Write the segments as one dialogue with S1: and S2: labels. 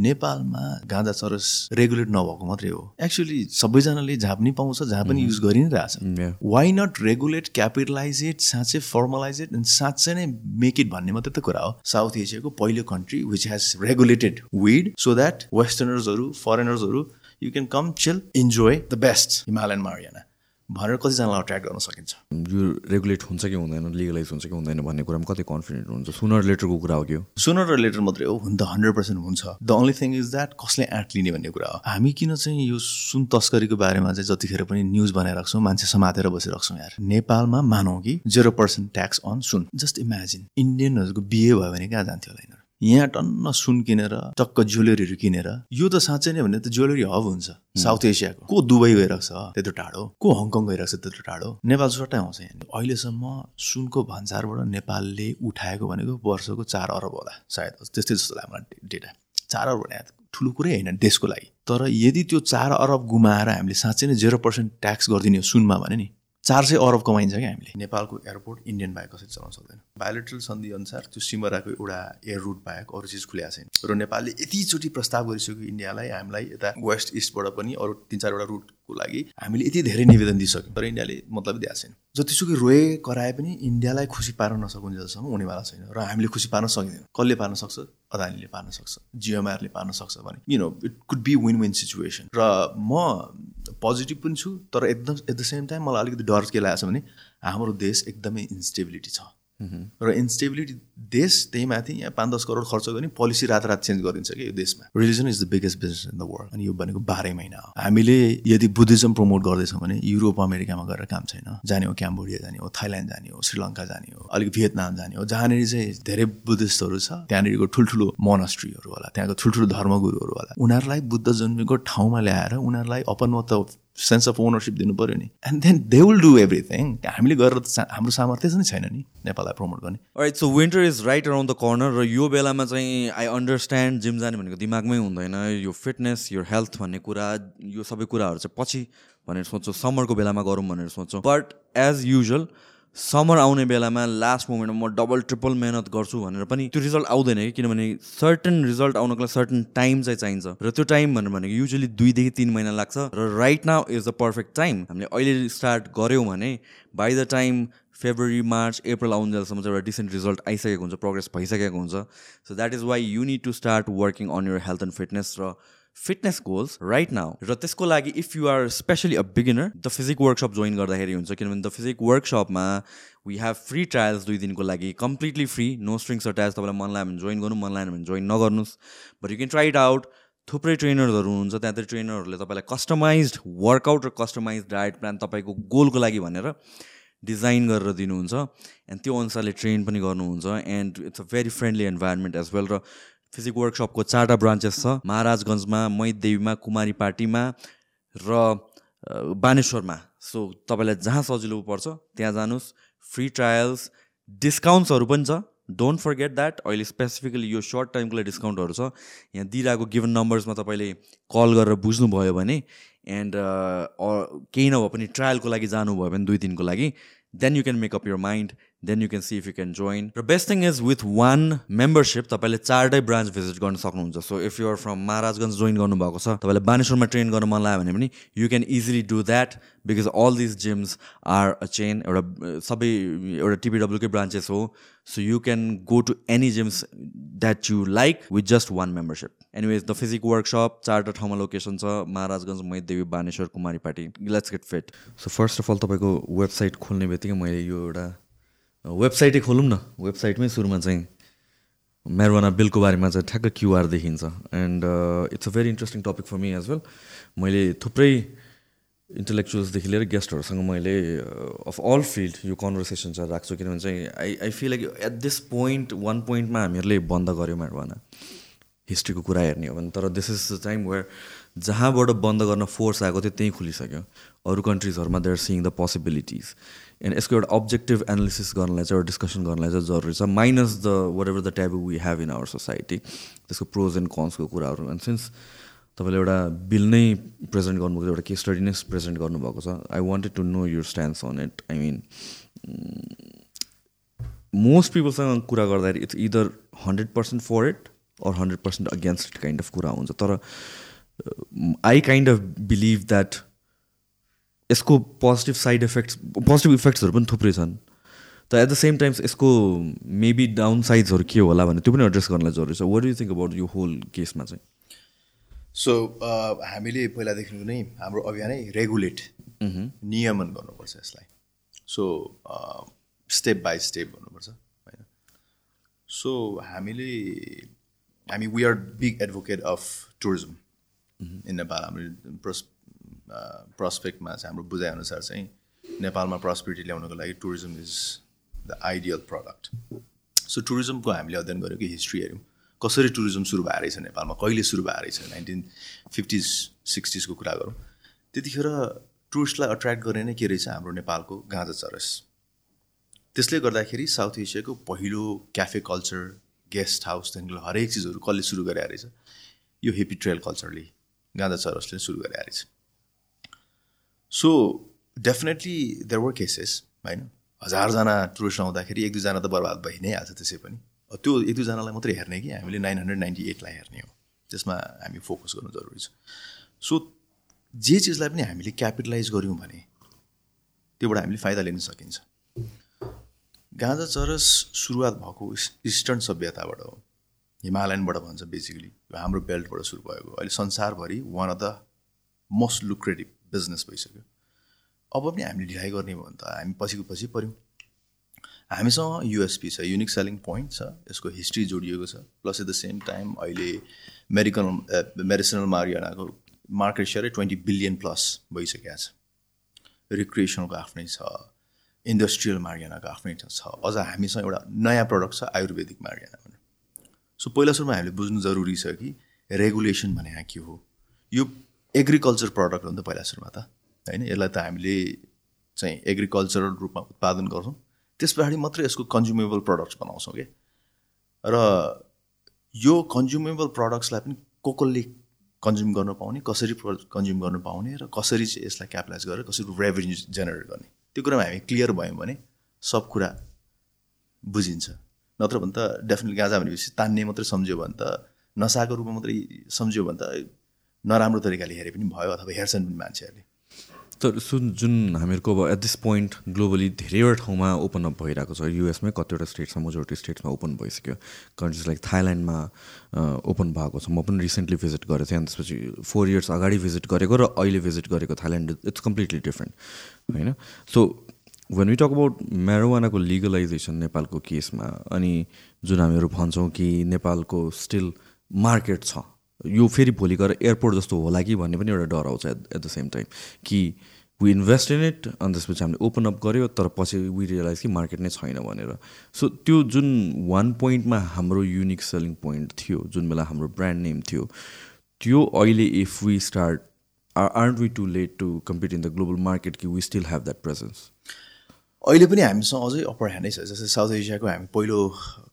S1: नेपालमा गाँजा चरस रेगुलेट नभएको मात्रै हो। एक्चुली सबैजनाले जहाँ पनि पाउँछ जहाँ पनि युज गरि नै रहेछ। Why not regulate capitalize it साँच्चै फर्मलाइज इट एन्ड साँच्चै नै मेक इट भन्ने मात्रै त कुरा हो। साउथ एसियाको पहिलो country which has regulated weed so that वेस्टर्नर्सहरू फरेनर्सहरू you can come chill enjoy the best Himalayan marijuana भनेर कतिजनालाई अट्र्याक्ट गर्न सकिन्छ।
S2: यो रेगुलेट हुन्छ कि हुँदैन लिगलाइज हुन्छ कि हुँदैन भन्ने कुरामा कति कन्फिडेन्ट हुन्छ। सुनर लेटरको कुरा हो कि
S1: सुनर र लेटर मात्रै हो हुन त हन्ड्रेड पर्सेन्ट हुन्छ। The only thing is that कसले एट लिने भन्ने कुरा हो। हामी किन चाहिँ यो सुन तस्करीको बारेमा चाहिँ जतिखेर पनि न्युज बनाइरहेको छौँ मान्छे समातेर बसिरहेको छौँ यार। नेपालमा मानौँ कि जेरो पर्सेन्ट ट्याक्स अन सुन। जस्ट इमेजिन इन्डियनहरूको बिहे भयो भने कहाँ जान्थ्यो होला यहाँ टन्न सुन किनेर टक्क ज्वेलरीहरू किनेर यो त साँच्चै नै भने त ज्वेलरी हब हुन्छ साउथ एसियाको। को दुबई गइरहेको छ त्यत्रो टाढो? को हङकङ गइरहेको छ त्यत्रो टाढो? नेपाल सट्टै आउँछ यहाँ। अहिलेसम्म सुनको भन्सारबाट नेपालले उठाएको भनेको वर्षको चार अरब होला सायद। त्यस्तै जस्तो लाग्छ मलाई डेटा। चार अरब भने ठुलो कुरै होइन देशको लागि। तर यदि त्यो चार अरब गुमाएर हामीले साँच्चै नै जेरो पर्सेन्ट ट्याक्स गरिदिने सुनमा भने नि चार सय अरब कमाइन्छ क्या हामीले। नेपालको एयरपोर्ट इन्डियन बाहेक कसरी चलाउन सक्दैन। बायोलेट्रल सन्धि अनुसार त्यो सिमराको एउटा एयर रुट बाहेक अरू चिज खुल्या छैन। र नेपालले यतिचोटि प्रस्ताव गरिसक्यो इन्डियालाई हामीलाई यता वेस्ट इस्टबाट पनि अरू तिन चारवटा रुटको लागि हामीले यति धेरै निवेदन दिइसक्यौँ। तर इन्डियाले मतलब दिएको छैन। जतिसुकै रोए कराए पनि इन्डियालाई खुसी पार्न नसकुन्जेलसम्म हुनेवाला छैन र हामीले खुसी पार्न सकिँदैन। कसले पार्न सक्छ? अदानीले पार्न सक्छ। जियोमारले पार्न सक्छ भने you know it could be win win situation र म पोजिटिभ पनि छु तर एकदम एट द सेम टाइम मलाई अलिकति डर के लागेको छ भने हाम्रो देश एकदमै इन्स्टेबिलिटी छ। र इन्स्टेबिलिटी देश त्यही माथि यहाँ पाँच दस करोड खर्च गर्ने पोलिसी रात रात चेन्ज गरिदिन्छ कि यो देशमा। Religion is the biggest business in the world अनि यो भनेको बाह्रै महिना हो। हामीले यदि बुद्धिज्म प्रमोट गर्दैछौँ भने युरोप अमेरिकामा गएर काम छैन। जाने हो क्याम्बोडिया जाने हो थाइल्यान्ड जाने हो श्रीलङ्का जाने हो अलिक भियतनाम जाने हो जहाँनिर चाहिँ धेरै बुद्धिस्टहरू छ त्यहाँनिरको ठुल्ठुलो मोनस्ट्रीहरू होला त्यहाँको ठुल्ठुलो धर्मगुरुहरू होला। उनीहरूलाई बुद्ध जन्मेको ठाउँमा ल्याएर उनीहरूलाई अपनमत सेन्स अफ ओनरसिप दिनु पऱ्यो नि। And then they will do everything हामीले गरेर त हाम्रो सामर्थ्य नै छैन नि नेपाललाई प्रमोट गर्ने।
S2: Right so winter is right around the corner र यो बेलामा चाहिँ आई अन्डरस्ट्यान्ड जिम जाने भनेको दिमागमै हुँदैन। यो फिटनेस यो हेल्थ भन्ने कुरा यो सबै कुराहरू चाहिँ पछि भनेर सोच्छौँ। समरको बेलामा गरौँ भनेर सोच्छौँ। बट एज युजल समर आउने बेलामा लास्ट मोमेन्टमा म डबल ट्रिपल मेहनत गर्छु भनेर पनि त्यो रिजल्ट आउँदैन कि? किनभने सर्टन रिजल्ट आउनको लागि सर्टन टाइम चाहिँ चाहिन्छ। र त्यो टाइम भनेर भनेको युजली दुईदेखि तिन महिना लाग्छ। र right now is the perfect time हामीले अहिले स्टार्ट गऱ्यौँ भने by the time February March April आउन्जेलसम्म चाहिँ एउटा डिसेन्ट रिजल्ट आइसकेको हुन्छ प्रोग्रेस भइसकेको हुन्छ। So that is why you need to start working on your health and fitness र फिटनेस गोल्स राइट नाउ र त्यसको लागि if you are specially a beginner the physique workshop join गर्दाखेरि हुन्छ किनभने द फिजिक वर्कसपमा वी हेभ फ्री ट्रायल्स दुई दिनको लागि completely free no strings trials तपाईँलाई मन लाग्यो भने जोइन गर्नु मन लाग्यो भने जोइन नगर्नुहोस्। But you can try it out थुप्रै ट्रेनर्सहरू हुनुहुन्छ त्यहाँ ट्रेनरहरूले तपाईँलाई कस्टमाइज वर्कआउट र कस्टमाइज डायट प्लान तपाईँको गोलको लागि भनेर डिजाइन गरेर दिनुहुन्छ। एन्ड त्यो अनुसारले ट्रेन पनि गर्नुहुन्छ and it's a very friendly environment as well र फिजिक वर्कसपको चारवटा ब्रान्चेस छ। महाराजगञ्जमा मैदेवीमा कुमारी पार्टीमा र बानेश्वरमा। सो तपाईँलाई जहाँ सजिलो पर्छ त्यहाँ जानुहोस्। फ्री ट्रायल्स डिस्काउन्ट्सहरू पनि छ। डोन्ट फर्गेट द्याट अहिले स्पेसिफिकली यो सर्ट टाइमको लागि डिस्काउन्टहरू छ। यहाँ दिइरहेको गिभन नम्बर्समा तपाईँले कल गरेर बुझ्नुभयो भने एन्ड केही नभए पनि ट्रायलको लागि जानुभयो भने दुई दिनको लागि then you can make up your mind then you can see if you can join र best thing is with one membership तपाईँले चारवटै ब्रान्च भिजिट गर्न सक्नुहुन्छ. So if you're from Maharajgunj join गर्नुभएको छ तपाईँलाई बानेश्वरमा ट्रेन गर्न मन लाग्यो भने पनि you can easily do that because all this gyms are a chain एउटा सबै एउटा टिपिडब्ल्युकै ब्रान्चेस हो. So you can go to any gyms that you like with just one membership anyways the physique workshop चारवटा ठाउँमा location छ Maharajgunj Maitidevi Baneshwar Kumaripati let's get fit so first of all तपाईँको website खोल्ने बित्तिकै मैले यो एउटा वेबसाइटै खोलौँ न। वेबसाइटमै सुरुमा चाहिँ म्यारोना बिलको बारेमा चाहिँ ठ्याक्क क्युआर देखिन्छ। And it's a very interesting topic for me as well मैले थुप्रै इन्टेलेक्चुअल्सदेखि लिएर गेस्टहरूसँग मैले अफ अल फिल्ड यो कन्भर्सेसन चाहिँ राख्छु किनभने चाहिँ I I feel like at this point one पोइन्टमा हामीहरूले बन्द गऱ्यौँ म्यारोना हिस्ट्रीको कुरा हेर्ने हो भने तर this is the time where जहाँबाट बन्द गर्न फोर्स आएको थियो त्यहीँ खुलिसक्यो। अरू कन्ट्रिजहरूमा they are seeing the possibilities and यसको एउटा अब्जेक्टिभ एनालिसिस गर्नलाई चाहिँ एउटा डिस्कसन गर्नलाई चाहिँ जरुरी छ minus the whatever the taboo we have in our society त्यसको प्रोज एन्ड कन्सको कुराहरू। एन्ड सिन्स तपाईँले एउटा बिल नै प्रेजेन्ट गर्नुभएको एउटा केस स्टडी नै प्रेजेन्ट गर्नुभएको छ I wanted to know your stands on it I mean most पिपलसँग कुरा गर्दाखेरि it's either hundred percent for it or hundred percent against kind of कुरा हुन्छ। तर I kind of believe that यसको positive side effects positive इफेक्ट्सहरू पनि थुप्रै छन्। त एट द सेम टाइम्स यसको मेबी डाउन साइड्सहरू के होला भने त्यो पनि एड्रेस गर्नलाई जरुरी छ। वाट यु थिङ्क अबाउट यो होल केसमा चाहिँ?
S1: सो हामीले पहिलादेखि नै हाम्रो अभियानै रेगुलेट नियमन गर्नुपर्छ यसलाई। सो स्टेप बाई स्टेप गर्नुपर्छ होइन। सो हामीले हामी we are big advocate of tourism in Nepal हाम्रो प्रस प्रस्पेक्टमा चाहिँ हाम्रो बुझाइअनुसार चाहिँ नेपालमा प्रस्पेरिटी ल्याउनको लागि tourism is the ideal product so टुरिज्मको हामीले अध्ययन गरेको हिस्ट्री हेऱ्यौँ। कसरी टुरिज्म सुरु भएर रहेछ नेपालमा? कहिले सुरु भएर रहेछ नाइन्टिन फिफ्टिज सिक्सटिजको कुरा गरौँ। त्यतिखेर टुरिस्टलाई अट्र्याक्ट गर्ने नै के रहेछ? हाम्रो नेपालको गाँजा चरस। त्यसले गर्दाखेरि साउथ एसियाको पहिलो क्याफे कल्चर गेस्ट हाउसदेखि हरेक चिजहरू कसले सुरु गरे रहेछ यो हेप्पी ट्रेल कल्चरले गाँजा चरसले सुरु गरे रहेछ so definitely there were cases होइन? हजारजना टुरिस्ट आउँदाखेरि एक दुईजना त बर्बाद भइ नै हाल्छ त्यसै पनि। त्यो एक दुईजनालाई मात्रै हेर्ने कि हामीले नाइन हन्ड्रेड नाइन्टी एटलाई हेर्ने हो त्यसमा हामी फोकस गर्नु जरुरी छ। सो जे चिजलाई पनि हामीले क्यापिटलाइज गऱ्यौँ भने त्योबाट हामीले फाइदा लिन सकिन्छ। गाँजा चरस सुरुवात भएको इस्टर्न सभ्यताबाट हो। हिमालयनबाट भन्छ बेसिकली हाम्रो बेल्टबाट सुरु भएको। अहिले संसारभरि one of the most lucrative business भइसक्यो। अब पनि हामीले ढिलाइ गर्ने भयो भने त हामी पछिको पछि पऱ्यौँ हामीसँग युएसपी छ युनिक सेलिङ पोइन्ट छ यसको हिस्ट्री जोडिएको छ। Plus at the same time अहिले मेडिकल मेडिसिनल मारियानाको मार्केट सेयरै ट्वेन्टी बिलियन प्लस भइसकेको छ। रिक्रिएसनको आफ्नै छ इन्डस्ट्रियल मारियानाको आफ्नै छ। अझ हामीसँग एउटा नयाँ प्रडक्ट छ आयुर्वेदिक मारियाना भनेर। सो पहिला सुरुमा हामीले बुझ्नु जरुरी छ कि रेगुलेसन भने के हो? यो एग्रिकल्चर प्रडक्ट हो नि त पहिला सुरुमा त होइन? यसलाई त हामीले चाहिँ एग्रिकल्चरल रूपमा उत्पादन गर्छौँ। त्यस पछाडि मात्रै यसको कन्ज्युमेबल प्रडक्ट्स बनाउँछौँ क्या र यो कन्ज्युमेबल प्रडक्ट्सलाई पनि को कसले कन्ज्युम गर्न पाउने कसरी कन्ज्युम गर्न पाउने र कसरी चाहिँ यसलाई क्यापिटलाइज गरेर कसरी रेभेन्यू जेनेरेट गर्ने। त्यो कुरामा हामी क्लियर भयौँ भने सब कुरा बुझिन्छ। नत्र भने त डेफिनेटली गाजा भनेपछि तान्ने मात्रै सम्झ्यो भने त नसाको रूपमा मात्रै सम्झ्यो भने त नराम्रो तरिकाले हेरे पनि भयो अथवा हेर्छन् पनि मान्छेहरूले।
S2: तर सुन जुन हामीहरूको अब एट दिस पोइन्ट ग्लोबली धेरैवटा ठाउँमा ओपन अप भइरहेको छ युएसमै कतिवटा स्टेट्समा मेजोरिटी स्टेट्समा ओपन भइसक्यो। कन्ट्रिज लाइक थाइल्यान्डमा ओपन भएको छ। म पनि रिसेन्टली भिजिट गरेको थिएँ अनि त्यसपछि फोर इयर्स अगाडि भिजिट गरेको र अहिले भिजिट गरेको थाइल्यान्ड इट्स कम्प्लिटली डिफ्रेन्ट होइन? So when we talk about म्यारोवानाको legalisation नेपालको केसमा अनि जुन हामीहरू भन्छौँ कि नेपालको स्टिल मार्केट छ यो फेरि भोलि गएर एयरपोर्ट जस्तो होला कि भन्ने पनि एउटा डर आउँछ at at the same time कि वी इन्भेस्ट इन इट अनि त्यसपछि हामीले ओपन अप गऱ्यो तर पछि वी रियलाइज कि मार्केट नै छैन भनेर। सो त्यो जुन वान पोइन्टमा हाम्रो युनिक सेलिङ पोइन्ट थियो जुन बेला हाम्रो ब्रान्ड नेम थियो त्यो अहिले if we start are art we too late to compete in the global market कि we still have that presence
S1: अहिले पनि हामीसँग अझै अप्पर ह्यान्डै छ। जस्तै साउथ एसियाको हामी पहिलो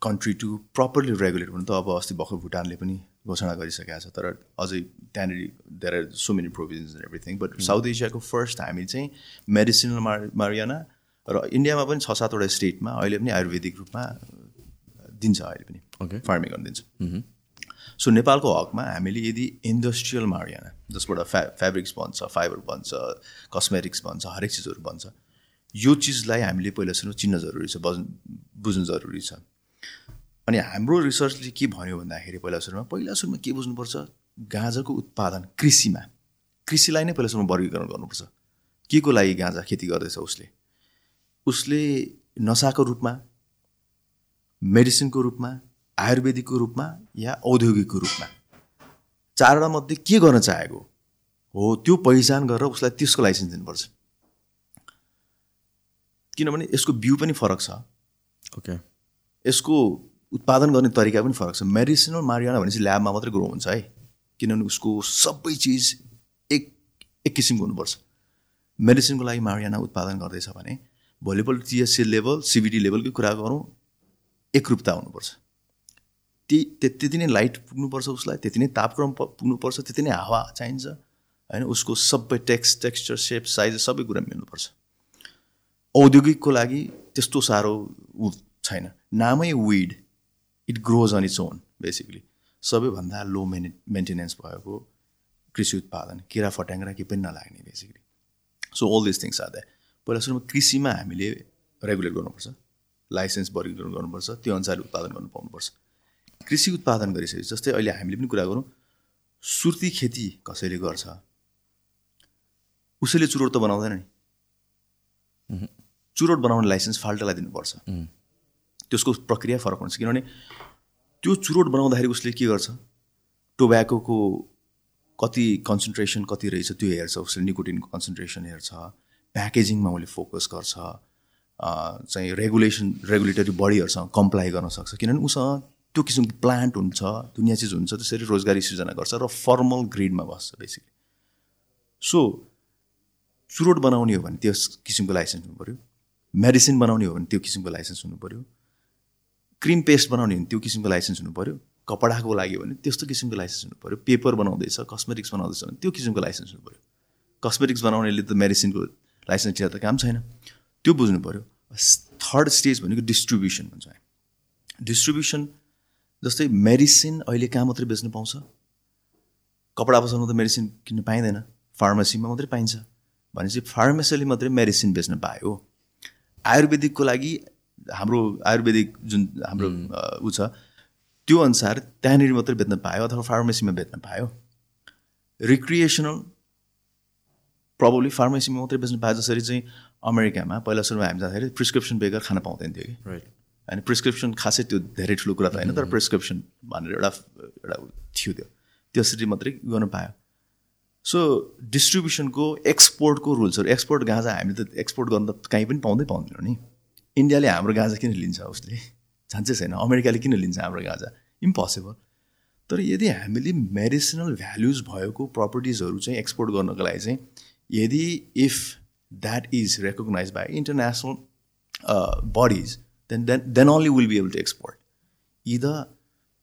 S1: कन्ट्री टु प्रपरली रेगुलेट हुनु त अब अस्ति भर्खर भुटानले पनि घोषणा गरिसकेको छ तर अझै त्यहाँनिर there are so many provisions and everything but south एसियाको फर्स्ट हामी चाहिँ मेडिसिनल मार मारियाना र इन्डियामा पनि छ सातवटा स्टेटमा अहिले पनि आयुर्वेदिक रूपमा दिन्छ अहिले पनि।
S2: ओके
S1: फार्मिङ गर्न दिन्छ। सो नेपालको हकमा हामीले यदि इन्डस्ट्रियल मारियाना जसबाट फ्या फेब्रिक्स बन्छ फाइबर बन्छ कस्मेटिक्स बन्छ हरेक चिजहरू बन्छ यो चिजलाई हामीले पहिला सुरु चिन्न जरुरी छ बज्नु बुझ्नु जरुरी छ। अनि हाम्रो रिसर्चले के भन्यो भन्दाखेरि पहिला सुरुमा पहिला सुरुमा के बुझ्नुपर्छ? गाँजाको उत्पादन कृषिमा। कृषिलाई नै पहिला सुरुमा वर्गीकरण गर्नुपर्छ। के को लागि गाँजा खेती गर्दैछ उसले? उसले नसाको रूपमा मेडिसिनको रूपमा आयुर्वेदिकको रूपमा या औद्योगिकको रूपमा? चारवटा मध्ये के गर्न चाहेको? हो त्यो पहिचान गरेर उसलाई त्यसको लाइसेन्स दिनुपर्छ। किनभने यसको बिउ पनि फरक छ।
S2: ओके
S1: यसको उत्पादन गर्ने तरिका पनि फरक छ। मेडिसिनल मारियाना भनेपछि ल्याबमा मात्रै ग्रो हुन्छ है। किनभने उसको सबै चिज एक एक किसिमको हुनुपर्छ। मेडिसिनको लागि मारियाना उत्पादन गर्दैछ भने भोलिपल्ट टिएससी लेभल सिबिडी लेभलकै कुरा गरौँ एकरूपता हुनुपर्छ। ती त्यति नै लाइट पुग्नुपर्छ उसलाई त्यति नै तापक्रम पुग्नुपर्छ त्यति नै हावा चाहिन्छ होइन? उसको सबै टेक्स टेक्स्चर सेप साइज सबै कुरा मिल्नुपर्छ। औद्योगिकको लागि त्यस्तो साह्रो ऊ छैन। नामै weed. It grows on its own basically सबैभन्दा लो मेने मेन्टेनेन्स भएको कृषि उत्पादन किरा फट्याङ्ग्रा केही पनि नलाग्ने basically so all this things are that पहिला सुरुमा कृषिमा हामीले रेगुलेट गर्नुपर्छ. लाइसेन्स वर्गीकरण गर्नुपर्छ. त्यो अनुसार उत्पादन गर्नु पाउनुपर्छ. कृषि उत्पादन गरिसकेपछि जस्तै अहिले हामीले पनि कुरा गरौँ सुर्ती खेती कसैले गर्छ? उसैले चुरोट त बनाउँदैन नि। चुरोट बनाउने लाइसेन्स फाल्टालाई दिनुपर्छ। त्यसको प्रक्रिया फरक हुन्छ। किनभने त्यो चुरोट बनाउँदाखेरि उसले के गर्छ? टोब्याकोको कति कन्सन्ट्रेसन कति रहेछ त्यो हेर्छ उसले निकोटिनको कन्सन्ट्रेसन हेर्छ प्याकेजिङमा उसले फोकस गर्छ चाहिँ रेगुलेसन रेगुलेटरी बडीहरूसँग कम्प्लाई गर्न सक्छ। किनभने उसँग त्यो किसिमको प्लान्ट हुन्छ दुनियाँ चिज हुन्छ त्यसरी रोजगारी सृजना गर्छ र फर्मल ग्रिडमा बस्छ बेसिकली सो चुरोट बनाउने हो भने त्यस किसिमको लाइसेन्स हुनु पऱ्यो मेडिसिन बनाउने हो भने त्यो किसिमको लाइसेन्स हुनु पऱ्यो क्रिम पेस्ट बनाउने भने त्यो किसिमको लाइसेन्स हुनु पऱ्यो कपडाको लागि भने त्यस्तो किसिमको लाइसेन्स हुनु पऱ्यो पेपर बनाउँदैछ कस्मेटिक्स बनाउँदैछ भने त्यो किसिमको लाइसेन्स हुनु पऱ्यो कस्मेटिक्स बनाउनेले त मेडिसिनको लाइसेन्स लिएर त काम छैन। त्यो बुझ्नु पऱ्यो थर्ड स्टेज भनेको डिस्ट्रिब्युसन भन्छ। डिस्ट्रिब्युसन जस्तै मेडिसिन अहिले कहाँ मात्रै बेच्नु पाउँछ? कपडा पसलमा त मेडिसिन किन्नु पाइँदैन। फार्मेसीमा मात्रै पाइन्छ। भनेपछि फार्मेसीले मात्रै मेडिसिन बेच्न पायो। आयुर्वेदिकको लागि हाम्रो आयुर्वेदिक जुन हाम्रो ऊ छ त्यो अनुसार त्यहाँनिर मात्रै बेच्न पायो अथवा फार्मेसीमा बेच्न पायो। रिक्रिएसनल प्रब्लली फार्मेसीमा मात्रै बेच्न पायो जसरी चाहिँ अमेरिकामा पहिला सुरुमा हामी जाँदाखेरि प्रिस्क्रिप्सन बेगर खान पाउँदैन थियो कि।
S2: राइट
S1: होइन प्रिस्क्रिप्सन खासै त्यो धेरै ठुलो कुरा त होइन तर प्रिस्क्रिप्सन भनेर एउटा एउटा थियो त्यो। त्यसरी मात्रै गर्नु पायो। सो डिस्ट्रिब्युसनको एक्सपोर्टको रुल्सहरू एक्सपोर्ट गाँजा हामीले त एक्सपोर्ट गर्न त कहीँ पनि पाउँदै पाउँदैनौँ नि। इन्डियाले हाम्रो गाँजा किन लिन्छ उसले? छान्छै छैन। अमेरिकाले किन लिन्छ हाम्रो गाँजा? इम्पोसिबल तर यदि हामीले मेडिसिनल भ्याल्युज भएको प्रपर्टिजहरू चाहिँ एक्सपोर्ट गर्नको लागि चाहिँ यदि if that is recognize by international bodies then then then only will be able to export it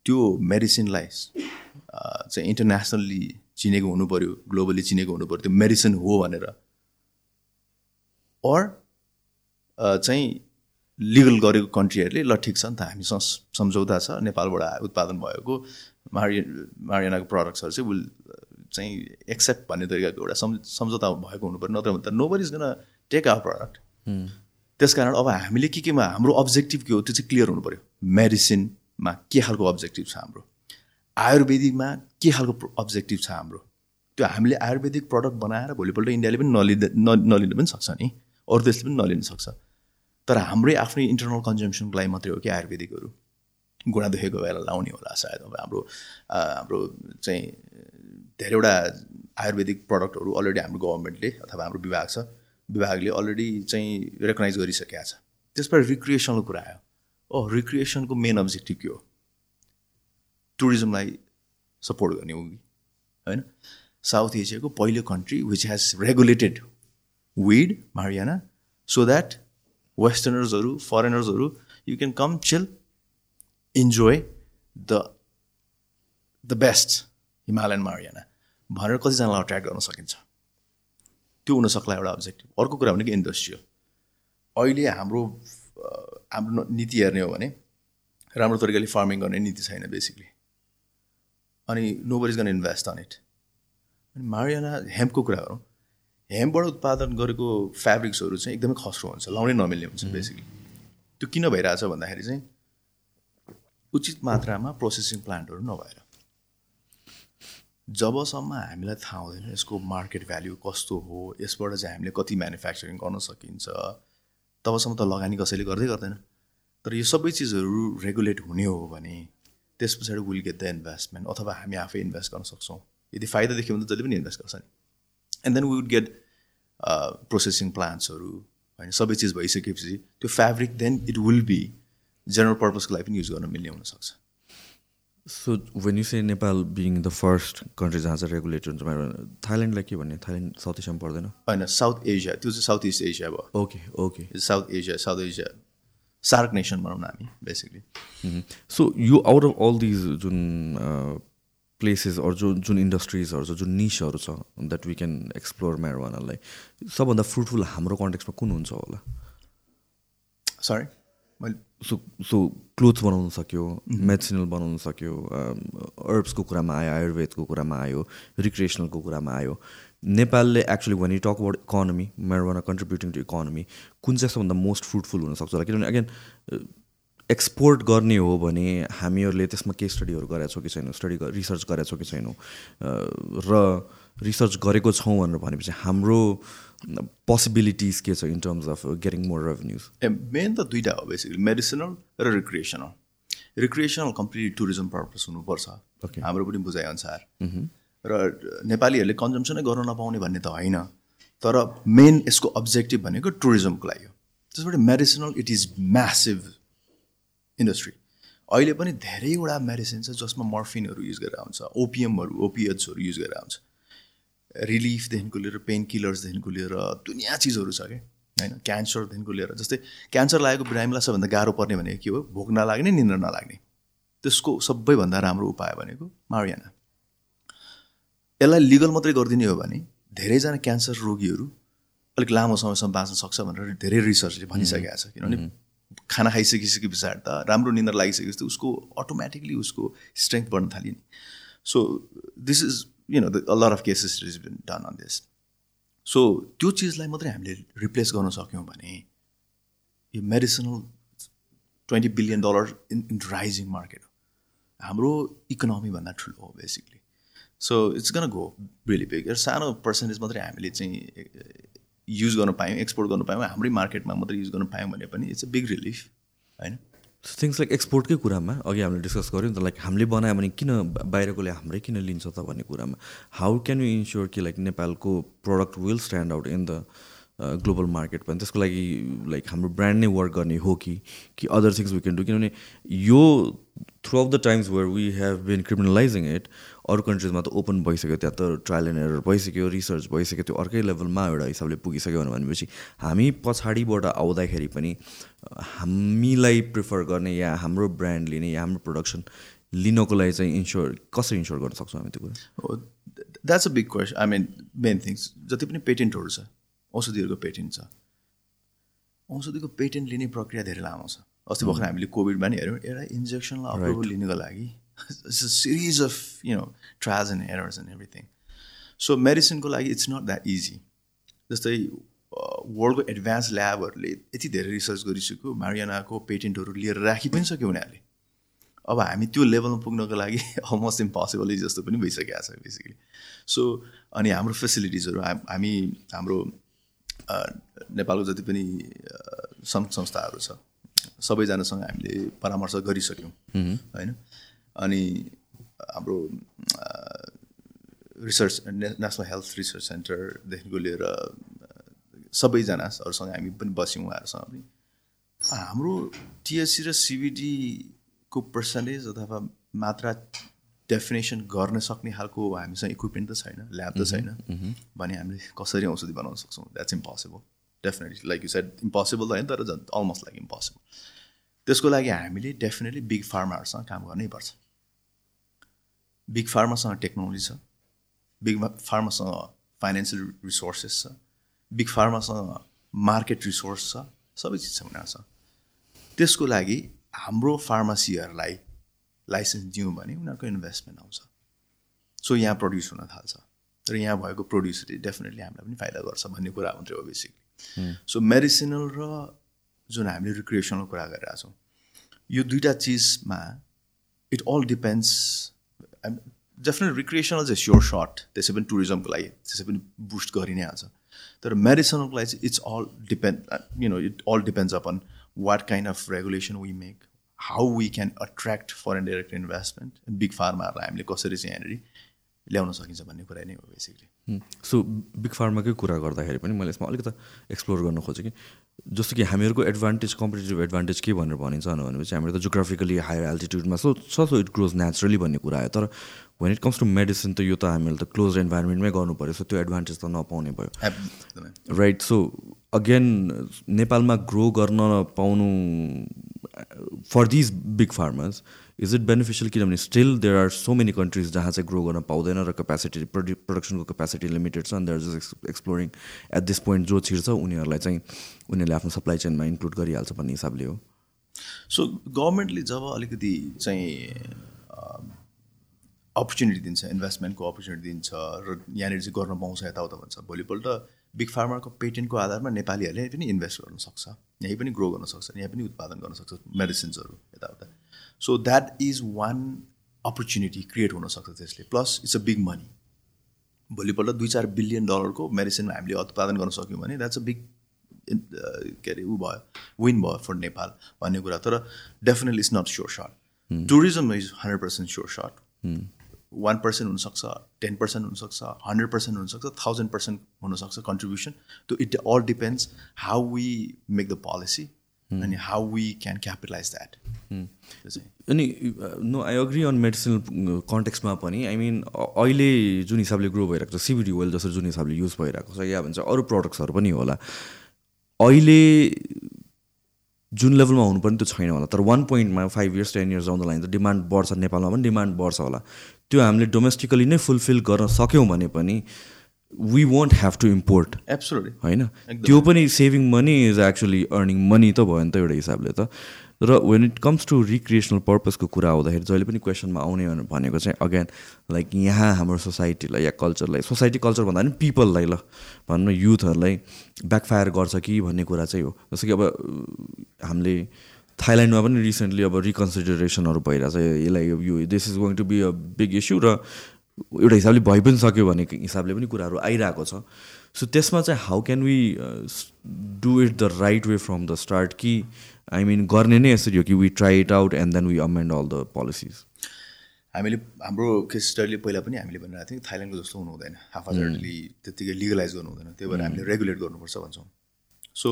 S1: त्यो मेडिसिनलाई चाहिँ इन्टरनेसनल्ली चिनेको हुनु पऱ्यो ग्लोबली चिनेको हुनु पऱ्यो त्यो मेडिसिन हो भनेर। अर चाहिँ लिगल गरेको कन्ट्रीहरूले ल ठिक छ नि त हामीसँग सम्झौता छ नेपालबाट उत्पादन भएको मारि मारियानाको प्रडक्ट्सहरू चाहिँ विल चाहिँ एक्सेप्ट भन्ने तरिकाको एउटा सम् सम्झौता भएको हुनु पऱ्यो नत्र भने त no is gonna take our product त्यस कारण अब हामीले के केमा हाम्रो अब्जेक्टिभ के हो त्यो चाहिँ क्लियर हुनु पऱ्यो मेडिसिनमा के खालको अब्जेक्टिभ छ हाम्रो? आयुर्वेदिकमा के खालको अब्जेक्टिभ छ हाम्रो? त्यो हामीले आयुर्वेदिक प्रडक्ट बनाएर भोलिपल्ट इन्डियाले पनि नलिँदा नलिनु पनि सक्छ नि। अरू देशले पनि नलिन सक्छ। तर हाम्रै आफ्नै इन्टरनल कन्जम्सनको लागि मात्रै हो कि आयुर्वेदिकहरू? घुँडा दुखेको बेला लाउने होला सायद अब हाम्रो हाम्रो चाहिँ धेरैवटा आयुर्वेदिक प्रडक्टहरू अलरेडी हाम्रो गभर्मेन्टले अथवा हाम्रो विभाग छ। विभागले अलरेडी चाहिँ रेकगनाइज गरिसकेका छ। त्यसबाट रिक्रिएसनको कुरा आयो। ओ रिक्रिएसनको मेन अब्जेक्टिभ के हो? टुरिज्मलाई सपोर्ट गर्ने हो कि? होइन? साउथ एसियाको पहिलो country which has regulated weed marijuana so that वेस्टर्नर्सहरू फरेनर्सहरू you can come chill enjoy the the best Himalayan marijuana भनेर कतिजनालाई अट्र्याक्ट गर्न सकिन्छ। त्यो हुनसक्ला एउटा अब्जेक्टिभ अर्को कुरा भनेको इन्डस्ट्रियल अहिले हाम्रो हाम्रो नीति हेर्ने हो भने राम्रो तरिकाले फार्मिङ गर्ने नीति छैन बेसिकली अनि nobody's gonna invest on it अनि मारियाना हेम्पको कुरा गरौँ। हेम्पबाट उत्पादन गरेको फेब्रिक्सहरू चाहिँ एकदमै खस्रो हुन्छ लाउनै नमिल्ने हुन्छ बेसिकली त्यो किन भइरहेछ भन्दाखेरि चाहिँ उचित मात्रामा प्रोसेसिङ प्लान्टहरू नभएर। जबसम्म हामीलाई थाहा हुँदैन यसको मार्केट भ्याल्यु कस्तो हो यसबाट चाहिँ हामीले कति म्यानुफ्याक्चरिङ गर्न सकिन्छ तबसम्म त लगानी कसैले गर्दै गर्दैन। तर यो सबै चिजहरू रेगुलेट हुने हो भने त्यस पछाडि विल गेट द इन्भेस्टमेन्ट अथवा हामी आफै इन्भेस्ट गर्न सक्छौँ। यदि फाइदा देख्यो भने त जहिले पनि इन्भेस्ट गर्छ नि। And then we would get processing प्लान्ट्सहरू होइन सबै चिज भइसकेपछि त्यो fabric then it will be general पर्पजको लागि पनि युज गर्न मिल्ने हुनसक्छ।
S2: So when you say Nepal being the first country जहाँ चाहिँ रेगुलेटर हुन्छ थाइल्यान्डलाई के भन्ने? थाइल्यान्ड साउथ एसियामा पर्दैन?
S1: होइन साउथ एसिया त्यो चाहिँ साउथ इस्ट एसिया भयो।
S2: Okay okay
S1: south Asia south Asia SAARC nation भनौँ न हामी बेसिकली
S2: सो यो आउट अफ अल दिज जुन प्लेसेसहरू जुन जुन इन्डस्ट्रिजहरू छ जुन निसहरू छ द्याट वी क्यान एक्सप्लोर म्यारोवानालाई सबभन्दा फ्रुटफुल हाम्रो कन्टेक्समा कुन हुन्छ होला?
S1: सरी मैले
S2: सो सो क्लोथ्स बनाउन सक्यो मेडिसिनल बनाउन सक्यो अर्ब्सको कुरामा आयो आयुर्वेदको कुरामा आयो रिक्रिएसनलको कुरामा आयो। नेपालले actually when you talk about economy marijuana contributing to economy कुन चाहिँ सबभन्दा मोस्ट फ्रुटफुल हुनसक्छ होला? किनभने अगेन एक्सपोर्ट गर्ने हो भने हामीहरूले त्यसमा केही स्टडीहरू गरेका छौँ कि छैनौँ स्टडी रिसर्च गरेका छौँ कि छैनौँ। र रिसर्च गरेको छौँ भनेर भनेपछि हाम्रो पोसिबिलिटिज के छ in terms of getting more revenues
S1: a main त दुइटा हो बेसिकली मेडिसिनल र recreational recreational completely tourism purpose हुनुपर्छ. हाम्रो पनि बुझाइअनुसार। र नेपालीहरूले कन्जम्सनै गर्न नपाउने भन्ने त होइन। तर मेन यसको अब्जेक्टिभ भनेको टुरिज्मको लागि हो। त्यसबाट medicinal it is massive industry अहिले पनि धेरैवटा मेडिसिन छ जसमा मर्फिनहरू युज गरेर आउँछ ओपिएमहरू ओपिएचहरू युज गरेर आउँछ। रिलिफदेखिको लिएर पेन किलर्सदेखिको लिएर दुनियाँ चिजहरू छ क्या होइन? क्यान्सरदेखिको लिएर जस्तै क्यान्सर लागेको बिरामीलाई सबभन्दा गाह्रो पर्ने भनेको के हो? भोक नलाग्ने निन्द्रा नलाग्ने। त्यसको सबैभन्दा राम्रो उपाय भनेको मारियाना यसलाई लिगल मात्रै गरिदिने हो भने धेरैजना क्यान्सर रोगीहरू अलिक लामो समयसम्म बाँच्न सक्छ भनेर धेरै रिसर्चले भनिसकेको छ। किनभने खाना खाइसकिसके पछाडि त राम्रो निन्द्रा लागिसकेपछि त उसको अटोमेटिकली उसको स्ट्रेङ्थ बढ्न थाल्यो नि। So this is you know the lot of cases is been done on this so त्यो चिजलाई मात्रै हामीले रिप्लेस गर्न सक्यौँ भने यो medicinal twenty billion dollar in in rising market हो। हाम्रो इकोनोमीभन्दा ठुलो हो basically so it's gonna go really big सानो पर्सेन्टेज मात्रै हामीले चाहिँ युज गर्न पायौँ एक्सपोर्ट गर्न पायौँ हाम्रै मार्केटमा मात्रै युज गर्न पायौँ भने पनि इट्स अ बिग रिलिफ होइन?
S2: थिङ्स लाइक एक्सपोर्टकै कुरामा अघि हामीले डिस्कस गऱ्यौँ नि त लाइक हामीले बनायो भने किन बाहिरकोले हाम्रै किन लिन्छ त भन्ने कुरामा? हाउ क्यान यु इन्स्योर कि लाइक नेपालको product will stand out in the global market पनि? त्यसको लागि लाइक हाम्रो ब्रान्ड नै वर्क गर्ने हो कि कि other things we can do किनभने यो throughout the times where we have been criminalising it अरू कन्ट्रिजमा त ओपन भइसक्यो त्यहाँ त ट्रायल एन्ड एरर भइसक्यो रिसर्च भइसक्यो त्यो अर्कै लेभलमा एउटा हिसाबले पुगिसक्यो भनेपछि हामी पछाडिबाट आउँदाखेरि पनि हामीलाई प्रिफर गर्ने या हाम्रो ब्रान्ड लिने या हाम्रो प्रडक्सन लिनको लागि चाहिँ इन्स्योर कसरी इन्स्योर गर्न सक्छौँ हामी त्यो कुरा?
S1: That's a big question I mean main things जति पनि पेटेन्टहरू छ औषधिहरूको पेटेन्ट छ औषधिको पेटेन्ट लिने प्रक्रिया धेरै लामो छ। अस्ति भर्खर हामीले कोभिडमा नि हेऱ्यौँ एउटा इन्जेक्सनलाई अप्रुभल लिनुको लागि series of you know trials and errors and everything so मेडिसिनको लागि इट्स नट द्याट इजी जस्तै वर्ल्डको एडभान्स ल्याबहरूले यति धेरै रिसर्च गरिसक्यो मारियानाको पेटेन्टहरू लिएर राखि पनि सक्यो उनीहरूले। अब हामी त्यो लेभलमा पुग्नको लागि अलमोस्ट इम्पोसिबल जस्तो पनि भइसकेको छ बेसिकली सो अनि हाम्रो फेसिलिटिजहरू हामी हाम्रो नेपालको जति पनि सङ्घ संस्थाहरू छ सबैजनासँग हामीले परामर्श गरिसक्यौँ। होइन? अनि हाम्रो रिसर्च नेसनल हेल्थ रिसर्च सेन्टरदेखिको लिएर सबैजनाहरूसँग हामी पनि बस्यौँ उहाँहरूसँग पनि। हाम्रो टिएससी र सिबिडीको पर्सन्टेज अथवा मात्रा डेफिनेसन गर्न सक्ने खालको हामीसँग इक्विपमेन्ट त छैन ल्याब त छैन। भने हामीले कसरी औषधि बनाउन सक्छौँ? That's impossible definitely like you said impossible त होइन तर अलमोस्ट लाइक इम्पोसिबल त्यसको लागि हामीले डेफिनेटली बिग फार्माहरूसँग काम गर्नै पर्छ। बिग फार्मासँग टेक्नोलोजी छ. बिग फार्मासँग फाइनेन्सियल रिसोर्सेस छ. बिग फार्मासँग मार्केट रिसोर्स छ. सबै चिज छ। उनीहरूसँग त्यसको लागि हाम्रो फार्मासीहरूलाई लाइसेन्स दियौँ भने उनीहरूको इन्भेस्टमेन्ट आउँछ। सो यहाँ प्रड्युस हुन थाल्छ। र यहाँ भएको प्रड्युसरले डेफिनेटली हामीलाई पनि फाइदा गर्छ भन्ने कुरा मात्रै हो। बेसिकली सो मेडिसिनल र जुन हामीले रिक्रिएसनल कुरा गरिरहेको छौँ यो दुइटा चिजमा it all depends definite recreational चाहिँ स्योर सर्ट त्यसै पनि टुरिज्मको लागि त्यसै पनि बुस्ट गरि नै हाल्छ तर मेडिसिनलको लागि चाहिँ it's all depend you know it all depends upon what kind of regulation we make how we can attract foreign direct investment big फार्माहरूलाई हामीले कसरी चाहिँ यहाँनिर ल्याउन सकिन्छ भन्ने कुरा नै हो बेसिकली
S2: सो बिग फार्माकै कुरा गर्दाखेरि पनि मैले यसमा अलिकति एक्सप्लोर गर्न खोजेँ कि जस्तो कि हामीहरूको एडभान्टेज कम्पिटेटिभ एडभान्टेज के भनेर भनिन्छ भनेपछि हाम्रो त जोग्राफिकली हायर एल्टिट्युडमा सो छ सो इट ग्रोज नेचुरली भन्ने कुरा आयो। तर when it comes to medicine त यो त हामीले त क्लोज इन्भाइरोमेन्टमै गर्नु पऱ्यो सो त्यो एडभान्टेज त नपाउने भयो। राइट सो अगेन नेपालमा ग्रो गर्न पाउनु for these big farmers is it beneficial किनभने still there are so many countries जहाँ चाहिँ ग्रो गर्न पाउँदैन र क्यापेसिटी प्रडु प्रडक्सनको क्यापेसिटी लिमिटेड छ अनि there just exploring at this point जो छिर्छ उनीहरूलाई चाहिँ उनीहरूले आफ्नो सप्लाई चेनमा इन्क्लुड गरिहाल्छ भन्ने हिसाबले हो।
S1: सो गभर्मेन्टले जब अलिकति चाहिँ अपर्च्युनिटी दिन्छ इन्भेस्टमेन्टको अपर्च्युनिटी दिन्छ र यहाँनिर चाहिँ गर्न पाउँछ यताउता भन्छ भोलिपल्ट बिग फार्मरको पेटेन्टको आधारमा नेपालीहरूले पनि इन्भेस्ट गर्न सक्छ यहीँ पनि ग्रो गर्न सक्छ यहीँ पनि उत्पादन गर्न सक्छ मेडिसिन्सहरू यताउता। So that is one opportunity create हुनसक्छ त्यसले। Plus it's a big money भोलिपल्ट दुई चार बिलियन डलरको मेडिसिनमा हामीले उत्पादन गर्न सक्यौँ भने द्याट्स अ बिग के अरे ऊ भयो विन भयो फर नेपाल भन्ने कुरा। तर definitely is not sure shot tourism is hundred percent sure shot one percent हुनसक्छ टेन पर्सेन्ट हुनसक्छ हन्ड्रेड पर्सेन्ट हुनसक्छ थाउजन्ड पर्सेन्ट हुनसक्छ कन्ट्रिब्युसन त्यो it all depends how we make the policy अनि how we can capitalise that
S2: अनि no I agree on medicinal कन्टेक्समा पनि. I mean अहिले जुन हिसाबले ग्रो भइरहेको छ सिबिडी ओइल जसरी जुन हिसाबले युज भइरहेको छ या भन्छ अरू प्रडक्ट्सहरू पनि होला अहिले जुन लेभलमा हुनुपर्ने त्यो छैन होला। तर वान पोइन्टमा फाइभ इयर्स टेन इयर्स आउँदा लाइन त डिमान्ड बढ्छ नेपालमा पनि डिमान्ड बढ्छ होला। त्यो हामीले डोमेस्टिकली नै फुलफिल गर्न सक्यौँ भने पनि we won't have to import
S1: absolutely
S2: होइन? त्यो पनि saving money is actually earning money त भयो नि त एउटा हिसाबले त। र when it comes to recreational पर्पजको कुरा आउँदाखेरि जहिले पनि क्वेसनमा आउने भनेको चाहिँ अगेन लाइक यहाँ हाम्रो सोसाइटीलाई या कल्चरलाई सोसाइटी कल्चर भन्दा पनि पिपललाई ल। भनौँ न युथहरूलाई ब्याकफायर गर्छ कि भन्ने कुरा चाहिँ हो। जस्तो कि अब हामीले थाइल्यान्डमा पनि रिसेन्टली अब रिकन्सिडरेसनहरू भइरहेछ। यसलाई यो this is going to be a big issue र एउटा हिसाबले भइ पनि सक्यो भन्ने हिसाबले पनि कुराहरू आइरहेको छ। सो त्यसमा चाहिँ how can we do it the right way from the start कि आई मिन गर्ने नै यसरी हो कि we try it out and then we amend all the policies
S1: हामीले हाम्रो केस स्टडीले पहिला पनि हामीले भनिरहेको थियौँ थाइल्यान्डको जस्तो हुनु हुँदैन। हाफाजर्डली त्यत्तिकै लिगलाइज गर्नु हुँदैन। त्यही भएर हामीले रेगुलेट गर्नुपर्छ भन्छौँ। सो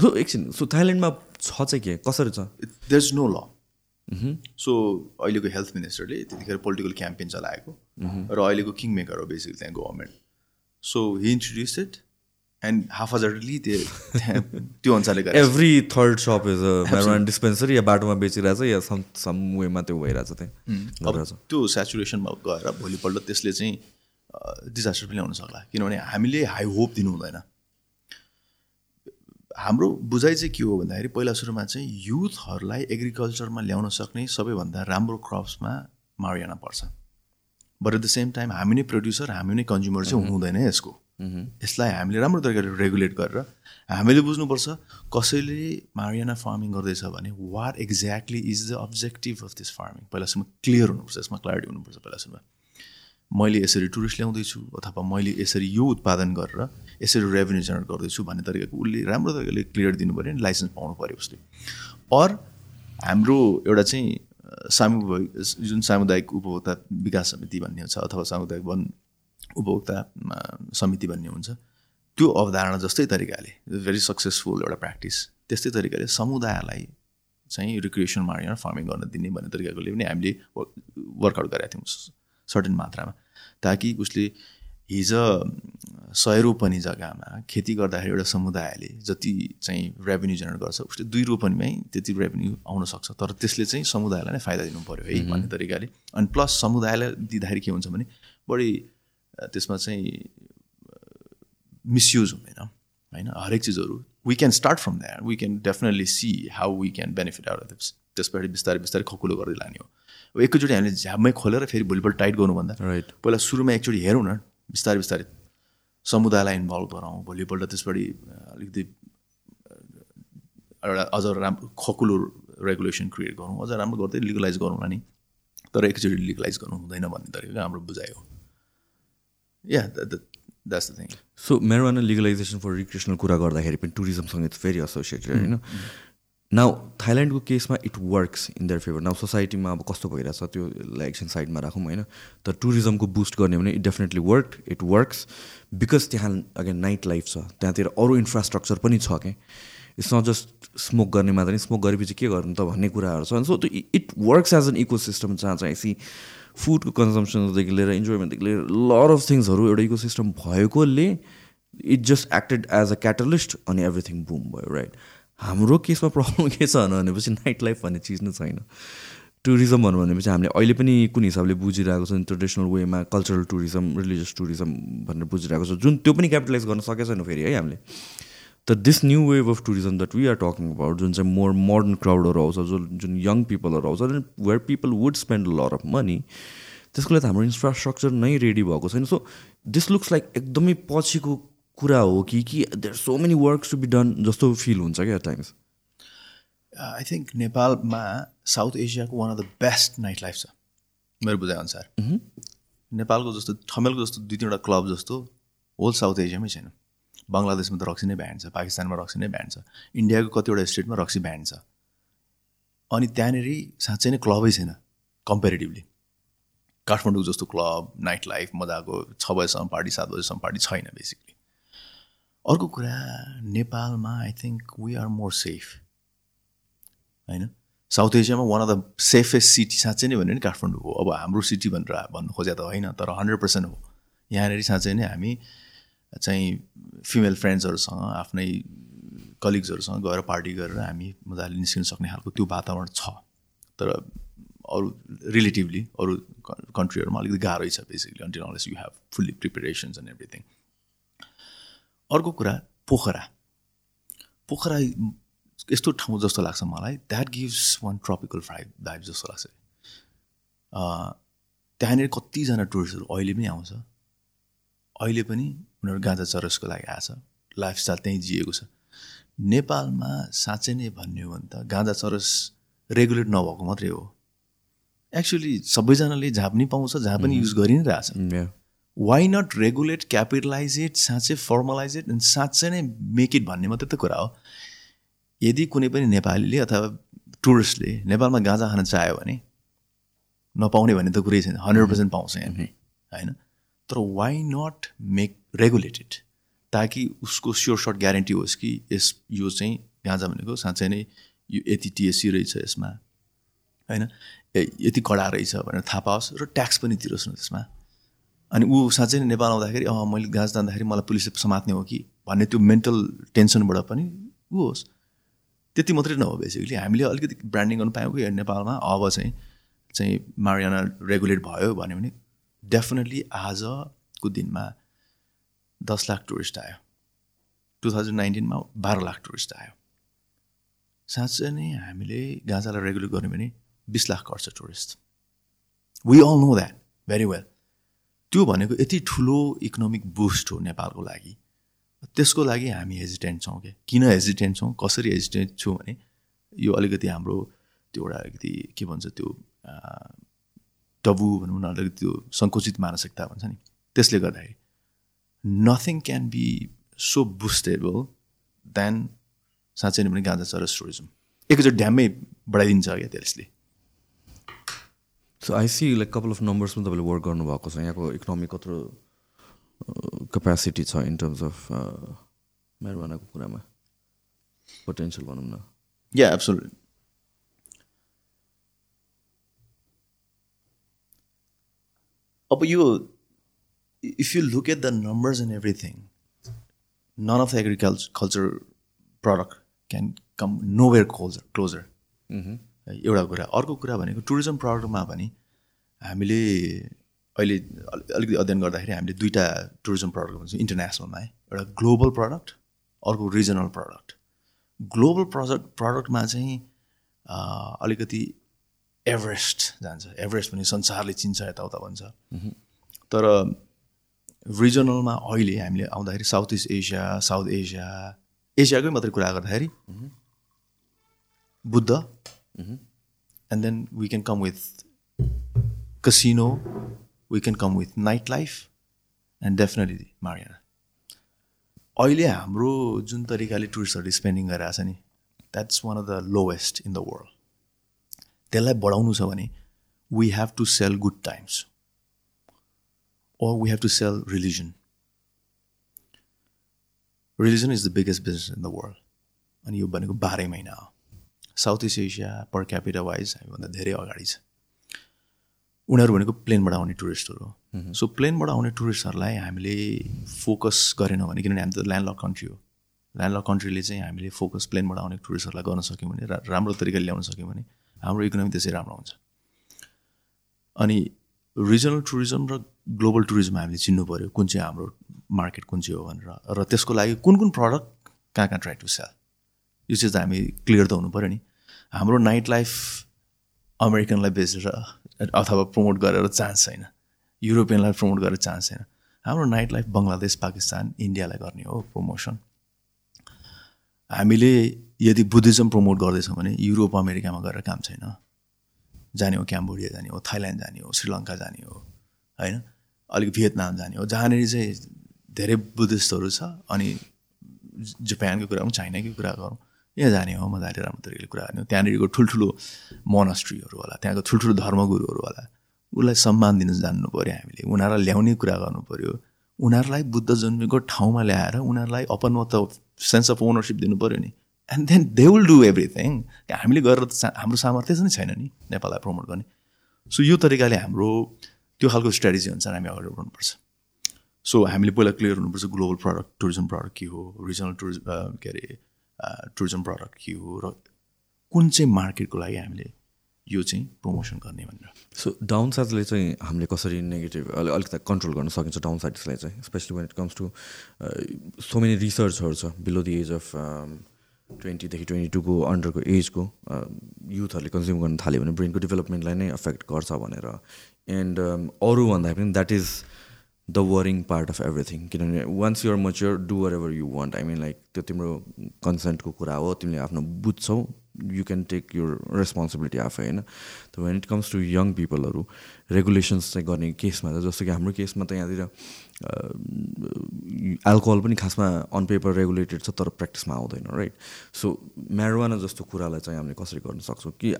S2: सो एकछिन सो थाइल्यान्डमा छ चाहिँ के? कसरी छ?
S1: There is no law so अहिलेको हेल्थ मिनिस्टरले त्यतिखेर पोलिटिकल क्याम्पेन चलाएको। र अहिलेको किङ मेकर हो बेसिकली त्यहाँ government so he introduce it and half हजारली त्यो त्यो अनुसारले
S2: every third shop is dispensary या बाटोमा बेचिरहेछ या सम सम वेमा त्यो भइरहेछ त्यहाँ।
S1: अब त्यो सेचुरेसनमा गएर भोलिपल्ट त्यसले चाहिँ डिजास्टर पनि ल्याउन सक्ला। किनभने हामीले हाई होप दिनु हुँदैन। हाम्रो बुझाइ चाहिँ के हो भन्दाखेरि पहिला सुरुमा चाहिँ युथहरूलाई एग्रिकल्चरमा ल्याउन सक्ने सबैभन्दा राम्रो क्रप्समा मारियाना पर्छ। But at the same time हामी नै प्रड्युसर हामी नै कन्ज्युमर चाहिँ हुनु हुँदैन यसको। यसलाई हामीले राम्रो तरिकाले रेगुलेट गरेर हामीले बुझ्नुपर्छ कसैले मारियाना फार्मिङ गर्दैछ भने what exactly is the objective of this farming पहिलासम्म clear हुनुपर्छ यसमा क्ल्यारिटी हुनुपर्छ पहिला सुरुमा मैले यसरी टुरिस्ट ल्याउँदैछु अथवा मैले यसरी यो उत्पादन गरेर यसरी रेभेन्यू जेनेरेट गर्दैछु भन्ने तरिकाको उसले राम्रो तरिकाले क्लियर दिनु पऱ्यो नि लाइसेन्स पाउनु पऱ्यो उसले। अर हाम्रो एउटा चाहिँ सामुदायिक जुन सामुदायिक उपभोक्ता विकास समिति भन्ने छ अथवा सामुदायिक वन उपभोक्ता समिति भन्ने हुन्छ त्यो अवधारणा जस्तै तरिकाले भेरी सक्सेसफुल एउटा प्र्याक्टिस त्यस्तै तरिकाले समुदायलाई चाहिँ रिक्रिएसन मार्केट फार्मिङ गर्न दिने भन्ने तरिकाले पनि हामीले वर्कआउट गरेका थियौँ सर्टेन मात्रामा ताकि उसले हिजो सय रोपनी जग्गामा खेती गर्दाखेरि एउटा समुदायले जति चाहिँ रेभेन्यू जेनेरेट गर्छ उसले दुई रोपनीमै त्यति रेभेन्यू आउन सक्छ। तर त्यसले चाहिँ समुदायलाई नै फाइदा दिनु पऱ्यो है भन्ने तरिकाले। अनि प्लस समुदायलाई दिँदाखेरि के हुन्छ भने बढी त्यसमा चाहिँ मिसयुज हुँदैन होइन? हरेक चिजहरू we can start from that we can definitely see how we can benefit out of त्यसबाट बिस्तारै बिस्तारै खकुलो गर्दै लाने हो। एकैचोटि हामीले झ्यापमै खोलेर फेरि भोलिपल्ट टाइट गर्नुभन्दा
S2: राइट
S1: पहिला सुरुमा एकचोटि हेरौँ न बिस्तारै बिस्तारै समुदायलाई इन्भल्भ गराउँ भोलिपल्ट त्यसबाट अलिकति एउटा अझ राम्रो खकुलो रेगुलेसन क्रिएट गरौँ। अझ राम्रो गर्दै लिगलाइज गरौँला नि तर एकचोटि लिगलाइज गर्नु हुँदैन भन्ने तरिकाको हाम्रो बुझाइ हो। Yeah that's the thing
S2: so मेरोमा लिगलाइजेसन फर रिक्रिएसनल कुरा गर्दाखेरि पनि टुरिज्मसँग इट्स भेरी एसोसिएटेड होइन? नाउ थाइल्यान्डको केसमा it works in their favour now सोसाइटीमा अब कस्तो भइरहेछ त्यो एकछिन साइडमा राखौँ होइन? तर टुरिज्मको बुस्ट गर्ने भने it definitely work it works because त्यहाँ अगेन नाइट लाइफ छ. त्यहाँतिर अरू इन्फ्रास्ट्रक्चर पनि छ क्या इट्स नट जस्ट स्मोक गर्ने मात्र स्मोक गरेपछि के गर्नु त भन्ने कुराहरू छ। सो त्यो it works as an ecosystem जहाँ चाहिँ सी फुडको कन्जम्सनदेखि लिएर इन्जोयमेन्टदेखि लिएर लर अफ थिङ्सहरू एउटा इको सिस्टम भएकोले it just acted as a catalyst अनि एभ्रिथिङ बुम भयो राइट हाम्रो केसमा प्रब्लम के छ भनेपछि नाइट लाइफ भन्ने चिज नै छैन। टुरिज्म भन्नु भनेपछि हामीले अहिले पनि कुन हिसाबले बुझिरहेको छ ट्रेडिसनल वेमा कल्चरल टुरिज्म रिलिजियस टुरिज्म भनेर बुझिरहेको छ। जुन त्यो पनि क्यापिटलाइज गर्न सकेको छैन फेरि है हामीले। त this new wave of tourism that we are talking about जुन चाहिँ मोर मोडर्न क्राउडहरू आउँछ जुन जुन यङ पिपलहरू आउँछ then where people would spend lot of money त्यसको लागि त हाम्रो इन्फ्रास्ट्रक्चर नै रेडी भएको छैन। सो दिस लुक्स लाइक एकदमै पछिको कुरा हो कि कि there so many works to be done जस्तो फिल हुन्छ क्या टाइम्स
S1: आई थिङ्क नेपालमा साउथ एसियाको one of the best night life छ मेरो बुझाइअनुसार। नेपालको जस्तो ठमेलको जस्तो दुई तिनवटा क्लब जस्तो होल साउथ एसियामै छैन। बङ्गलादेशमा त रक्सी नै ब्यान्ड छ पाकिस्तानमा रक्सी नै ब्यान्ड छ इन्डियाको कतिवटा स्टेटमा रक्सी ब्यान्ड छ। अनि त्यहाँनिर साँच्चै नै क्लबै छैन कम्पेरिटिभली काठमाडौँ जस्तो क्लब नाइट लाइफ मजाको छ बजीसम्म पार्टी सात बजीसम्म पार्टी छैन बेसिकली अर्को कुरा नेपालमा I think we are more safe होइन? साउथ एसियामा one of the safest city साँच्चै नै भन्यो नि काठमाडौँ हो। अब हाम्रो सिटी भनेर भन्नु खोजे त होइन तर हन्ड्रेड पर्सेन्ट हो। यहाँनिर साँच्चै नै हामी चाहिँ फिमेल फ्रेन्ड्सहरूसँग आफ्नै कलिग्सहरूसँग गएर पार्टी गरेर हामी मजाले निस्किन सक्ने खालको त्यो वातावरण छ। तर अरू रिलेटिभली अरू कन्ट्रीहरूमा अलिकति गाह्रै छ basically until unless you have fully preparations and everything अर्को कुरा पोखरा। पोखरा यस्तो ठाउँ जस्तो लाग्छ मलाई। द्याट गिभ्स वान ट्रपिकल फ्राइभ भाइब जस्तो लाग्छ। त्यहाँनिर कतिजना टुरिस्टहरू अहिले पनि आउँछ। अहिले पनि उनीहरू गाँजा चरसको लागि आएको छ लाइफस्टाइल त्यहीँ जिएको छ। नेपालमा साँच्चै नै भन्ने हो भने त गाँजा चरस रेगुलेट नभएको मात्रै हो। एक्चुली सबैजनाले जहाँ पनि पाउँछ जहाँ पनि युज गरि नै रहेछ। Why not regulate capitalize it साँच्चै फर्मलाइज इट एन्ड साँच्चै नै मेक इट भन्ने मात्रै त कुरा हो। यदि कुनै पनि नेपालीले अथवा टुरिस्टले नेपालमा गाँजा खान चाह्यो भने नपाउने भन्ने त कुरै छैन हन्ड्रेड पर्सेन्ट पाउँछ यहाँ। होइन? तर वाइ नट मेक रेगुलेटेड ताकि उसको स्योर सर्ट ग्यारेन्टी होस् कि यस यो चाहिँ गाँजा भनेको साँच्चै नै यो यति टिएससी रहेछ यसमा। होइन? यति कडा रहेछ भनेर थाहा पाओस् र ट्याक्स पनि तिरोस् न त्यसमा। अनि ऊ साँच्चै नै नेपाल आउँदाखेरि अँ मैले गाँजा जाँदाखेरि मलाई पुलिसले समात्ने हो कि भन्ने त्यो मेन्टल टेन्सनबाट पनि ऊ होस्। त्यति मात्रै नहो बेसिकली हामीले अलिकति ब्रान्डिङ गर्नु पायौँ कि नेपालमा। अब चाहिँ चाहिँ मारियाना रेगुलेट भयो भन्यो भने डेफिनेटली आजको दिनमा दस लाख टुरिस्ट आयो। टु थाउजन्ड नाइन्टिनमा बाह्र लाख टुरिस्ट आयो। साँच्चै नै हामीले गाँजालाई रेगुलर गऱ्यौँ भने बिस लाख गर्छ tourist. We all know that very well त्यो भनेको यति ठुलो इकोनोमिक बुस्ट हो नेपालको लागि। त्यसको लागि हामी हेजिटेन्ट छौँ क्या किन हेजिटेन्ट छौँ? कसरी हेजिटेन्ट छौँ भने यो अलिकति हाम्रो त्यो एउटा अलिकति के भन्छ त्यो टबु भनौँ न अलिकति त्यो सङ्कुचित मानसिकता भन्छ नि। त्यसले गर्दाखेरि nothing can be so boostable than साँच्चै नै पनि गाँजा चरस टुरिज्म एकैचोटि ड्यामै बढाइदिन्छ क्या त्यसले।
S2: So I see like couple of नम्बर्समा तपाईँले वर्क गर्नुभएको छ यहाँको इकोनोमी कत्रो क्यापेसिटी छ इन टर्म्स अफ मेहरबानाको कुरामा पोटेन्सियल भनौँ न
S1: या एब्सोल्युट अब यो if you look at the numbers and everything none of the agriculture culture product can come nowhere closer closer एउटा कुरा अर्को कुरा भनेको टुरिज्म प्रडक्टमा भने हामीले अहिले अलिकति अध्ययन गर्दाखेरि हामीले दुईवटा टुरिज्म प्रडक्ट भन्छौँ इन्टरनेसनलमा है। एउटा ग्लोबल प्रडक्ट अर्को रिजनल प्रडक्ट। ग्लोबल प्रडक्ट प्रडक्टमा चाहिँ अलिकति एभरेस्ट जान्छ। एभरेस्ट भने संसारले चिन्छ यताउता भन्छ। तर रिजनलमा अहिले हामीले आउँदाखेरि south east Asia south Asia एसियाकै मात्रै कुरा गर्दाखेरि Buddha and then we can come with casino we can come with night life and definitely marijuana अहिले हाम्रो जुन तरिकाले टुरिस्टहरूले स्पेन्डिङ गरिरहेको छ नि that's one of the lowest in the world त्यसलाई बढाउनु छ भने we have to sell good times or we have to sell religion. Religion is the biggest business in the world. अनि यो भनेको बाह्रै महिना हो south east Asia per capita wise हामीभन्दा धेरै अगाडि छ। उनीहरू भनेको प्लेनबाट आउने टुरिस्टहरू हो। सो प्लेनबाट आउने टुरिस्टहरूलाई हामीले फोकस गरेनौँ भने किनभने हामी त ल्यान्डलक कन्ट्री हो। ल्यान्डलक कन्ट्रीले चाहिँ हामीले फोकस प्लेनबाट आउने टुरिस्टहरूलाई गर्न सक्यौँ भने राम्रो तरिकाले ल्याउन सक्यौँ भने हाम्रो इकोनोमी त्यसै राम्रो हुन्छ। अनि रिजनल टुरिज्म र ग्लोबल टुरिज्म हामीले चिन्नु पऱ्यो कुन चाहिँ हाम्रो मार्केट कुन चाहिँ हो भनेर र त्यसको लागि कुन कुन प्रडक्ट कहाँ कहाँ ट्राई टु सेल यो चिज हामी क्लियर त हुनु पऱ्यो नि। हाम्रो नाइट लाइफ अमेरिकनलाई बेचेर अथवा प्रमोट गरेर चान्स छैन। युरोपियनलाई प्रमोट गरेर चान्स छैन। हाम्रो नाइट लाइफ बङ्गलादेश पाकिस्तान इन्डियालाई गर्ने हो प्रमोसन हामीले यदि बुद्धिज्म प्रमोट गर्दैछौँ भने युरोप अमेरिकामा गएर काम छैन। जाने हो क्याम्बोडिया जाने हो थाइल्यान्ड जाने हो श्रीलङ्का जाने हो होइन? अलिक भियतनाम जाने हो जहाँनिर चाहिँ धेरै बुद्धिस्टहरू छ अनि जापानको कुरा गरौँ चाइनाकै कुरा गरौँ। यहाँ जाने हो मजाले राम्रो तरिकाले कुरा गर्ने हो। त्यहाँनिरको ठुल्ठुलो मोनस्ट्रीहरू होला त्यहाँको ठुल्ठुलो धर्मगुरुहरू होला उसलाई सम्मान दिन जान्नु पऱ्यो हामीले। उनीहरूलाई ल्याउने कुरा गर्नु पऱ्यो उनीहरूलाई बुद्ध जन्मेको ठाउँमा ल्याएर उनीहरूलाई अपनत्व सेन्स अफ ओनरसिप दिनु पऱ्यो नि। And then they will do everything हामीले गरेर त हाम्रो सामर्थ्य चाहिँ छैन नि नेपाललाई प्रमोट गर्ने। सो यो तरिकाले हाम्रो त्यो खालको स्ट्राटेजी अनुसार हामी अगाडि बढ्नुपर्छ। सो हामीले पहिला क्लियर हुनुपर्छ ग्लोबल प्रडक्ट टुरिज्म प्रडक्ट के हो रिजनल टुरिज्म के अरे टुरिज्म प्रडक्ट के हो र कुन चाहिँ मार्केटको लागि हामीले यो चाहिँ प्रमोसन गर्ने भनेर?
S2: सो डाउन साइड्सले चाहिँ हामीले कसरी नेगेटिभ अलि अलिकति कन्ट्रोल गर्न सकिन्छ डाउन साइड्सलाई चाहिँ especially when it comes to so many रिसर्चहरू छ बिलो द एज अफ ट्वेन्टीदेखि ट्वेन्टी टूको अन्डरको एजको युथहरूले कन्ज्युम गर्न थाल्यो भने ब्रेनको डेभलपमेन्टलाई नै एफेक्ट गर्छ भनेर। एन्ड अरू भन्दा पनि that is the worrying part of everything किनभने once you're mature do whatever you want I mean like त्यो तिम्रो कन्सेन्टको कुरा हो तिमीले आफ्नो बुझ्छौ you can take your responsibility आफै होइन? त when it comes to young पिपलहरू regulations चाहिँ गर्ने केसमा त जस्तो कि हाम्रो केसमा त यहाँनिर एल्कोहल पनि खासमा अन पेपर रेगुलेटेड छ तर प्र्याक्टिसमा आउँदैन राइट सो म्यारोवाना जस्तो कुरालाई चाहिँ हामीले कसरी गर्न सक्छौँ? कि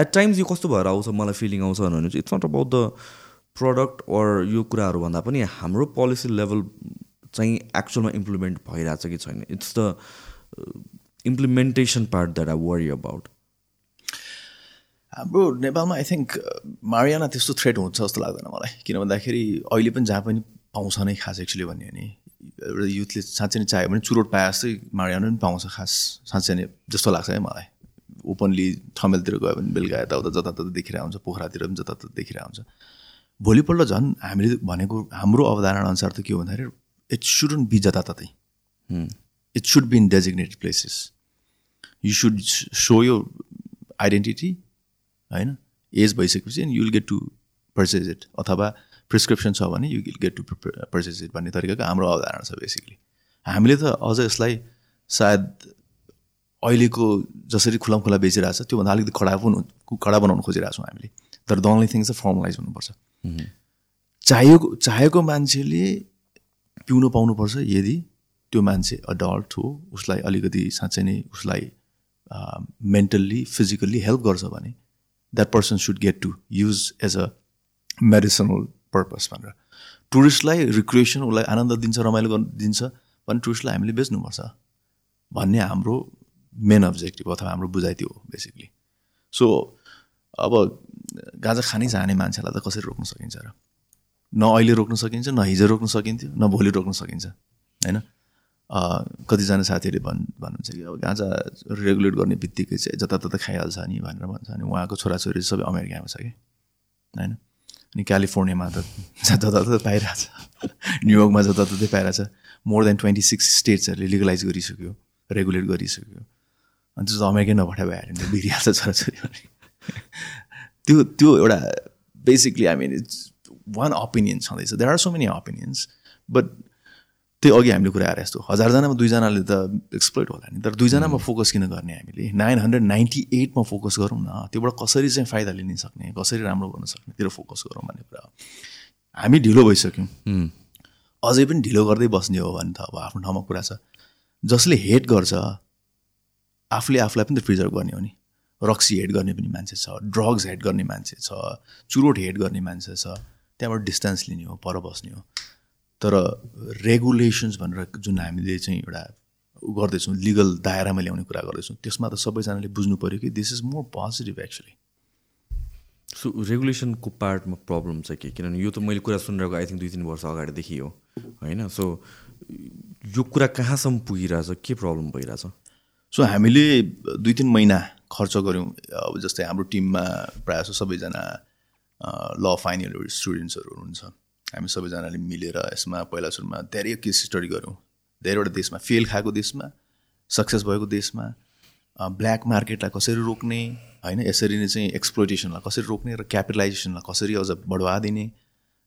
S2: एट टाइम्स यो कस्तो भएर आउँछ मलाई फिलिङ आउँछ भने चाहिँ it's not about the product or यो कुराहरू भन्दा पनि हाम्रो पोलिसी लेभल चाहिँ एक्चुअलमा इम्प्लिमेन्ट भइरहेछ कि छैन? It's the implementation part that I worry about
S1: हाम्रो नेपालमा आई थिङ्क मारियाना त्यस्तो थ्रेट हुन्छ जस्तो लाग्दैन मलाई। किन भन्दाखेरि अहिले पनि जहाँ पनि पाउँछ नै खास एक्चुली भन्यो भने एउटा युथले साँच्चै नै चाह्यो भने चुरोट पाए जस्तै मारियाना पनि पाउँछ खास साँच्चै नै जस्तो लाग्छ है मलाई। ओपनली ठमेलतिर गयो भने बेलुका यताउता जतातता देखिरहेको हुन्छ पोखरातिर पनि जतातता देखिरहेको हुन्छ। भोलिपल्ट झन् हामीले भनेको हाम्रो अवधारणा अनुसार त के हो भन्दाखेरि इट सुडन्ट बी जताततै it should be in designated places you should show यो आइडेन्टिटी होइन? एज भइसकेपछि and you'll get to purchase it अथवा प्रिस्क्रिप्सन छ भने you will get to purchase it भन्ने तरिकाको हाम्रो अवधारणा छ बेसिकली हामीले त अझ यसलाई सायद अहिलेको जसरी खुला खुला बेचिरहेको छ त्योभन्दा अलिकति कडा पनि कडा बनाउनु खोजिरहेको छौँ हामीले। तर द ओन्ली थिङ चाहिँ फर्मलाइज हुनुपर्छ। चाहेको चाहेको मान्छेले पिउनु पाउनुपर्छ यदि त्यो मान्छे अडल्ट हो उसलाई अलिकति साँच्चै नै उसलाई मेन्टल्ली फिजिकल्ली हेल्प गर्छ भने that person should get to use as a medicinal purpose भनेर। टुरिस्टलाई रिक्रिएसन उसलाई आनन्द दिन्छ रमाइलो गर्नु दिन्छ भने टुरिस्टलाई हामीले बेच्नुपर्छ। भन्ने हाम्रो मेन अब्जेक्टिभ अथवा हाम्रो बुझाइ त्यो हो बेसिकली सो अब गाजा खानै चाहने मान्छेलाई त कसरी रोक्न सकिन्छ र? न अहिले रोक्न सकिन्छ न हिजो रोक्न सकिन्थ्यो न भोलि रोक्न सकिन्छ होइन? कतिजना साथीहरूले भन् भन्नुहुन्छ कि अब गाँजा रेगुलेट गर्ने बित्तिकै चाहिँ जताततै खाइहाल्छ नि भनेर भन्छ अनि उहाँको छोराछोरी सबै अमेरिकामा छ कि? होइन? अनि क्यालिफोर्नियामा त जताततै पाइरहेछ। न्युयोर्कमा जताततै पाइरहेछ। मोर देन ट्वेन्टी सिक्स स्टेट्सहरूले लिगलाइज गरिसक्यो रेगुलेट गरिसक्यो। अनि त्यो अमेरिकै नपठाइ भइहाल्यो नि बिग्रिहाल्छ छोराछोरी त्यो त्यो एउटा basically I mean it's one opinion छँदैछ. There are so many opinions but त्यही अघि हामीले कुरा आएर यस्तो हजारजनामा दुईजनाले त एक्सप्लोइट होला नि। तर दुईजनामा फोकस किन गर्ने हामीले? नाइन हन्ड्रेड नाइन्टी एटमा फोकस गरौँ न। त्योबाट कसरी चाहिँ फाइदा लिन सक्ने? कसरी राम्रो गर्न सक्नेतिर फोकस गरौँ भन्ने कुरा हो। हामी ढिलो भइसक्यौँ। अझै पनि ढिलो गर्दै बस्ने हो भने त अब आफ्नो ठाउँमा कुरा छ। जसले हेट गर्छ आफूले आफूलाई पनि त प्रिजर्भ गर्ने हो नि। रक्सी हेट गर्ने पनि मान्छे छ ड्रग्स हेट गर्ने मान्छे छ चुरोट हेट गर्ने मान्छे छ त्यहाँबाट डिस्टेन्स लिने हो पर बस्ने हो। तर रेगुलेसन्स भनेर जुन हामीले चाहिँ एउटा गर्दैछौँ लिगल दायरामा ल्याउने कुरा गर्दैछौँ त्यसमा त सबैजनाले बुझ्नु पऱ्यो कि this is more positive actually
S2: so रेगुलेसनको पार्टमा प्रब्लम चाहिँ के? किनभने यो त मैले कुरा सुनिरहेको आई थिङ्क दुई तिन वर्ष अगाडिदेखि हो होइन? सो यो कुरा कहाँसम्म पुगिरहेछ? के प्रब्लम भइरहेछ?
S1: सो हामीले दुई तिन महिना खर्च गऱ्यौँ अब जस्तै हाम्रो टिममा प्रायः जस्तो सबैजना ल फाइनल स्टुडेन्ट्सहरू हुनुहुन्छ। हामी सबैजनाले मिलेर यसमा पहिला सुरुमा धेरै केस स्टडी गऱ्यौँ। धेरैवटा देशमा फेल खाएको देशमा सक्सेस भएको देशमा ब्ल्याक मार्केटलाई कसरी रोक्ने होइन यसरी नै चाहिँ एक्सप्लोइटेसनलाई कसरी रोक्ने र क्यापिटलाइजेसनलाई कसरी अझ बढावा दिने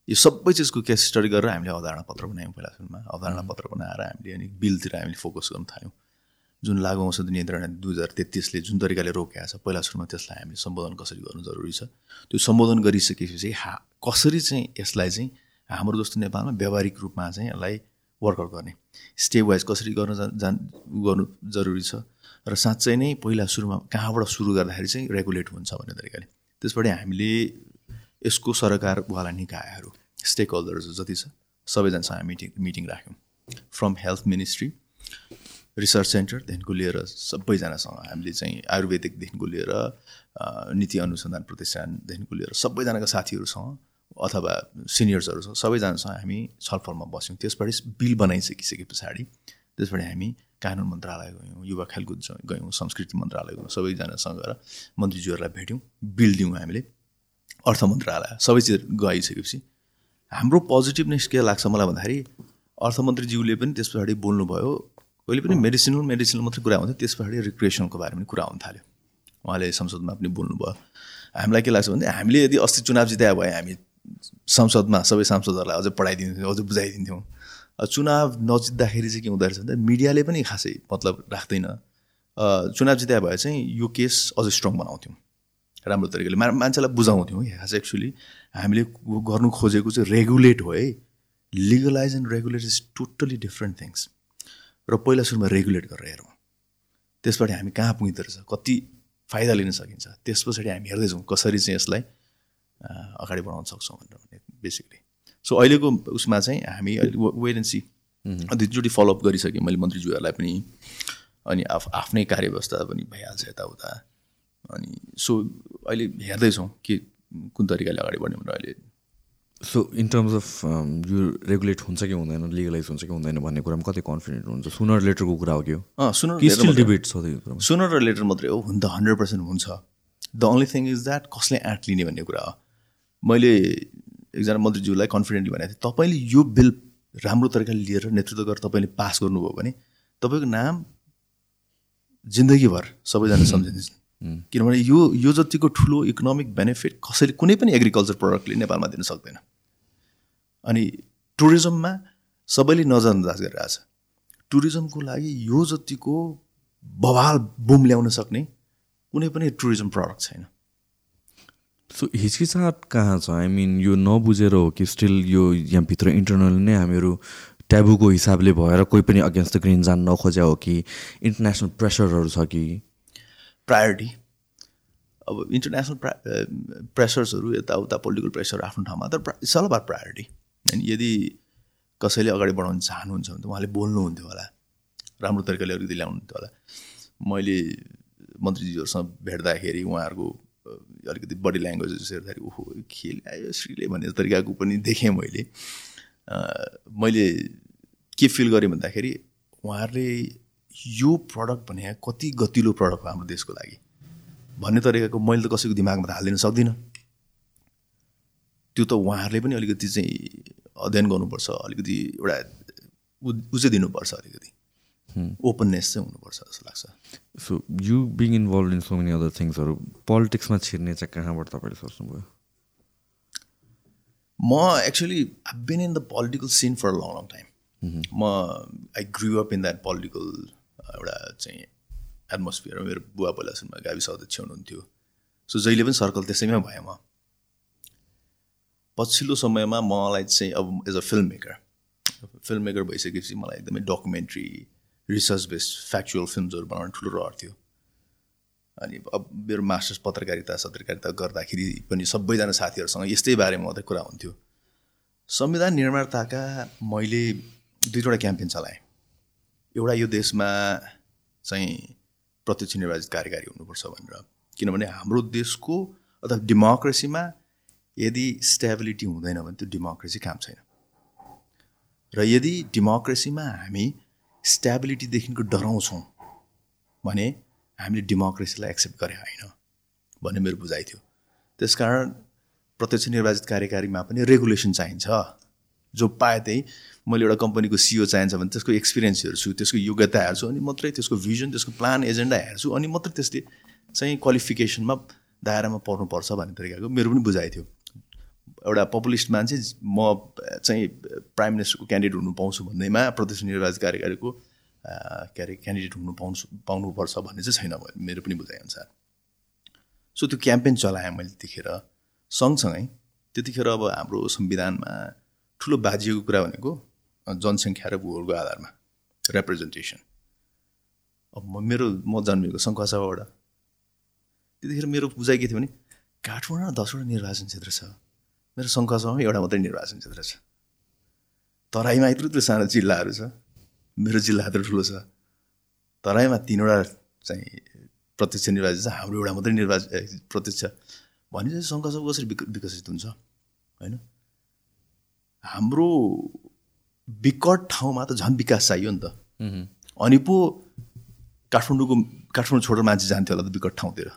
S1: यो सबै चिजको केस स्टडी गरेर हामीले अवधारणा पत्र बनायौँ पहिला सुरुमा। अवधारणा पत्र बनाएर हामीले अनि बिलतिर हामीले फोकस गर्न थाल्यौँ। जुन लागु औषध नियन्त्रण दुई हजार तेत्तिसले जुन तरिकाले रोकेको छ पहिला सुरुमा त्यसलाई हामीले सम्बोधन कसरी गर्नु जरुरी छ त्यो सम्बोधन गरिसकेपछि हा कसरी चाहिँ यसलाई चाहिँ हाम्रो जस्तो नेपालमा व्यावहारिक रूपमा चाहिँ यसलाई वर्कआउट गर्ने स्टेप वाइज कसरी गर्न जान गर्नु जरुरी छ र साँच्चै नै पहिला सुरुमा कहाँबाट सुरु गर्दाखेरि चाहिँ रेगुलेट हुन्छ भन्ने तरिकाले। त्यसबाट हामीले यसको सरकारवाला निकायहरू स्टेक होल्डर्स जति छ सबैजनासँग मिटिङ मिटिङ राख्यौँ। फ्रम हेल्थ मिनिस्ट्री रिसर्च सेन्टरदेखिको लिएर सबैजनासँग हामीले चाहिँ आयुर्वेदिकदेखिको लिएर नीति अनुसन्धान प्रतिष्ठानदेखिको लिएर सबैजनाका साथीहरूसँग अथवा सिनियर्सहरूसँग सबैजनासँग हामी छलफलमा बस्यौँ। त्यसबाट बिल बनाइसकिसके पछाडि त्यसबाट हामी कानुन मन्त्रालय गयौँ युवा खेलकुद गयौँ संस्कृति मन्त्रालय गयौँ सबैजनासँग गएर मन्त्रीज्यूहरूलाई भेट्यौँ। बिल दियौँ हामीले। अर्थ मन्त्रालय सबै चिज गइसकेपछि हाम्रो पोजिटिभनेस के लाग्छ मलाई भन्दाखेरि अर्थमन्त्रीज्यूले पनि त्यस पछाडि बोल्नुभयो कहिले पनि मेडिसिनल मेडिसिनल मात्रै कुरा हुन्थ्यो त्यस पछाडि रिक्रिएसनको बारेमा पनि कुरा हुन थाल्यो उहाँले संसदमा पनि बोल्नुभयो। हामीलाई के लाग्छ भने हामीले यदि अस्ति चुनाव जितायो भए हामी संसदमा सबै सांसदहरूलाई अझै पढाइदिन्थ्यौँ अझै बुझाइदिन्थ्यौँ। चुनाव नजित्दाखेरि चाहिँ के हुँदो रहेछ भन्दा मिडियाले पनि खासै मतलब राख्दैन। चुनाव जितायो भए चाहिँ यो केस अझै स्ट्रङ बनाउँथ्यौँ। राम्रो तरिकाले। मा मान्छेलाई बुझाउँथ्यौँ खास एक्चुली हामीले गर्नु खोजेको चाहिँ रेगुलेट हो है। Legalize and regulate is totally different things र पहिला सुरुमा रेगुलेट गरेर हेरौँ। त्यसबाट हामी कहाँ पुगिँदो रहेछ कति फाइदा लिन सकिन्छ त्यस पछाडि हामी हेर्दैछौँ कसरी चाहिँ यसलाई अगाडि बढाउन सक्छौँ भनेर बेसिकली सो अहिलेको उसमा चाहिँ हामी वेट एन्ड सी दुईचोटि फलोअप गरिसकेँ मैले मन्त्रीज्यूहरूलाई पनि अनि आफ आफ्नै कार्यव्यवस्था पनि भइहाल्छ यताउता। अनि सो अहिले हेर्दैछौँ के कुन तरिकाले अगाडि बढ्ने भनेर अहिले
S2: सो इन टर्म्स अफ यो रेगुलेट हुन्छ कि हुँदैन लिगलाइज हुन्छ कि हुँदैन भन्ने कुरामा कति कन्फिडेन्ट हुन्छ सुनर लेटरको कुरा हो कि
S1: हो सुनर
S2: डिबेट छ त्यो
S1: सुनर र लेटर मात्रै हो हुन त हन्ड्रेड पर्सेन्ट हुन्छ the only thing is that कसले एट लिने भन्ने कुरा हो मैले एकजना मन्त्रीज्यूलाई कन्फिडेन्टली भनेको थिएँ तपाईँले यो बिल राम्रो तरिकाले लिएर नेतृत्व गरेर तपाईँले पास गर्नुभयो भने तपाईँको नाम जिन्दगीभर सबैजना सम्झिन्छ किनभने यो यो जतिको ठुलो इकोनोमिक बेनिफिट कसैले कुनै पनि एग्रिकल्चर प्रडक्टले नेपालमा दिन सक्दैन अनि टुरिज्ममा सबैले नजरअन्दाज गरिरहेछ टुरिज्मको लागि यो जतिको बवाल बुम ल्याउन सक्ने कुनै पनि टुरिज्म प्रडक्ट छैन।
S2: सो हिचकिचाट कहाँ छ? आई मिन यो नबुझेर हो कि स्टिल यो यहाँभित्र इन्टरनल नै हामीहरू ट्याबुको हिसाबले भएर कोही पनि अगेन्स्ट द ग्रिन जान नखोज्या हो कि इन्टरनेसनल प्रेसरहरू छ कि?
S1: प्रायोरिटी अब इन्टरनेसनल प्रा प्रेसर्सहरू यताउता पोलिटिकल प्रेसर आफ्नो ठाउँमा तर इट्स अल अबाउट प्रायोरिटी अनि यदि कसैले अगाडि बढाउन चाहनुहुन्छ भने त उहाँले बोल्नुहुन्थ्यो होला। राम्रो तरिकाले अलिकति ल्याउनुहुन्थ्यो होला। मैले मन्त्रीजीहरूसँग भेट्दाखेरि उहाँहरूको अलिकति बडी ल्याङ्ग्वेजेस हेर्दाखेरि ओहो खेल आयो श्रीले भन्ने तरिकाको पनि देखेँ मैले। मैले के फिल गरेँ भन्दाखेरि उहाँहरूले यो प्रडक्ट भने कति गतिलो प्रडक्ट हो हाम्रो देशको लागि। भन्ने तरिकाको मैले त कसैको दिमागमा त हालिदिन सक्दिनँ। त्यो त उहाँहरूले पनि अलिकति चाहिँ अध्ययन गर्नुपर्छ अलिकति एउटा उ चाहिँ दिनुपर्छ अलिकति ओपननेस चाहिँ हुनुपर्छ जस्तो लाग्छ।
S2: So you being involve in so many other थिङ्सहरू पोलिटिक्समा छिर्ने चाहिँ कहाँबाट तपाईँले सोच्नुभयो?
S1: म actually I been in the political scene for long long time म I grew up in that political एउटा चाहिँ एटमोस्फियर मेरो बुवा पहिला सुनमा गाविस अध्यक्ष हुनुहुन्थ्यो। सो जहिले पनि सर्कल त्यसैमा भएँ म। पछिल्लो समयमा मलाई चाहिँ अब as a film maker film maker भइसकेपछि मलाई एकदमै डकुमेन्ट्री रिसर्च बेस्ड फ्याक्चुअल फिल्महरू बनाउने ठुलो रहर थियो। अनि अब मेरो मास्टर्स पत्रकारिता पत्रकारिता गर्दाखेरि पनि सबैजना साथीहरूसँग यस्तै बारेमा मात्रै कुरा हुन्थ्यो। संविधान निर्माताका मैले दुईवटा क्याम्पेन चलाएँ। एउटा यो देशमा चाहिँ प्रत्यक्ष निर्वाचित कार्यकारी हुनुपर्छ भनेर। किनभने हाम्रो देशको अथवा डेमोक्रेसीमा यदि स्टेबिलिटी हुँदैन भने त्यो डेमोक्रेसी काम छैन। र यदि डेमोक्रेसीमा हामी स्टेबिलिटीदेखिको डराउँछौँ भने हामीले डेमोक्रेसीलाई एक्सेप्ट गरे होइन भन्ने मेरो बुझाइ थियो। त्यसकारण प्रत्यक्ष निर्वाचित कार्यकारीमा पनि रेगुलेसन चाहिन्छ। जो पाएँ त्यही मैले एउटा कम्पनीको सिओ चाहिन्छ भने त्यसको एक्सपिरियन्स हेर्छु त्यसको योग्यता हेर्छु अनि मात्रै त्यसको भिजन त्यसको प्लान एजेन्डा हेर्छु अनि मात्रै त्यसले चाहिँ क्वालिफिकेसनमा दायरामा पर्नुपर्छ भन्ने तरिकाको मेरो पनि बुझाइ थियो। एउटा पपुलिस्ट मान्छे म चाहिँ प्राइम मिनिस्टरको क्यान्डिडेट हुनु पाउँछु भन्दैमा प्रदेश निर्वाचित कार्यकारीको के अरे क्यान्डिडेट हुनु पाउँछु पाउनुपर्छ भन्ने चाहिँ छैन मेरो पनि बुझाइअनुसार। सो त्यो क्याम्पेन चलाएँ मैले त्यतिखेर सँगसँगै त्यतिखेर अब हाम्रो संविधानमा ठुलो बाजिएको कुरा भनेको जनसङ्ख्या र भूगोलको आधारमा रिप्रेजेन्टेसन अब म मेरो म जन्मेको सङ्खुवासभाबाट त्यतिखेर मेरो बुझाइ के थियो भने काठमाडौँमा दसवटा निर्वाचन क्षेत्र छ। मेरो सङ्खुवासभामा एउटा मात्रै निर्वाचन क्षेत्र छ। तराईमा यत्रो यत्रो सानो जिल्लाहरू छ। मेरो जिल्ला यत्रो ठुलो छ। तराईमा तिनवटा चाहिँ प्रत्यक्ष निर्वाचन छ। हाम्रो एउटा मात्रै निर्वाचन प्रत्यक्ष भने चाहिँ सङ्खुवासभा कसरी विकसित हुन्छ? होइन? हाम्रो विकट ठाउँमा त झन् विकास चाहियो नि त। अनि पो काठमाडौँको काठमाडौँ छोडेर मान्छे जान्थ्यो होला त विकट ठाउँतिर।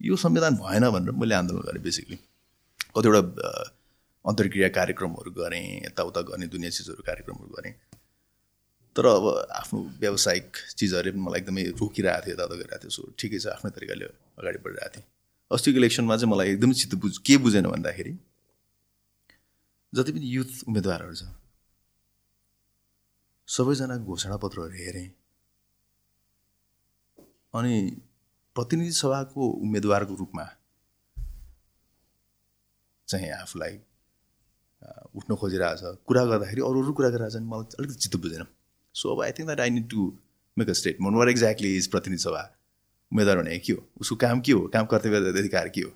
S1: यो संविधान भएन भनेर मैले आन्दोलन गरेँ बेसिकली कतिवटा अन्तर्क्रिया कार्यक्रमहरू गरेँ यताउता गर्ने दुनियाँ चिजहरू कार्यक्रमहरू गरेँ। तर अब आफ्नो व्यावसायिक चिजहरू पनि मलाई एकदमै रोकिरहेको थियो यताउता गरिरहेको थियो। सो ठिकै छ आफ्नै तरिकाले अगाडि बढिरहेको थिएँ अस्तिको इलेक्सनमा चाहिँ मलाई एकदमै चित्त बुझ के बुझेन भन्दाखेरि जति पनि युथ उम्मेदवारहरू छ सबैजना घोषणापत्रहरू हेरेँ। अनि प्रतिनिधि सभाको उम्मेदवारको रूपमा चाहिँ आफूलाई उठ्न खोजिरहेछ। कुरा गर्दाखेरि अरू अरू कुरा गरिरहेछ भने मलाई अलिकति चित्त बुझेन। सो अब I think that I need to make a statement what exactly is प्रतिनिधि सभा उम्मेदवार भने के हो? उसको काम के हो? काम कर्तव्य अधिकार के हो?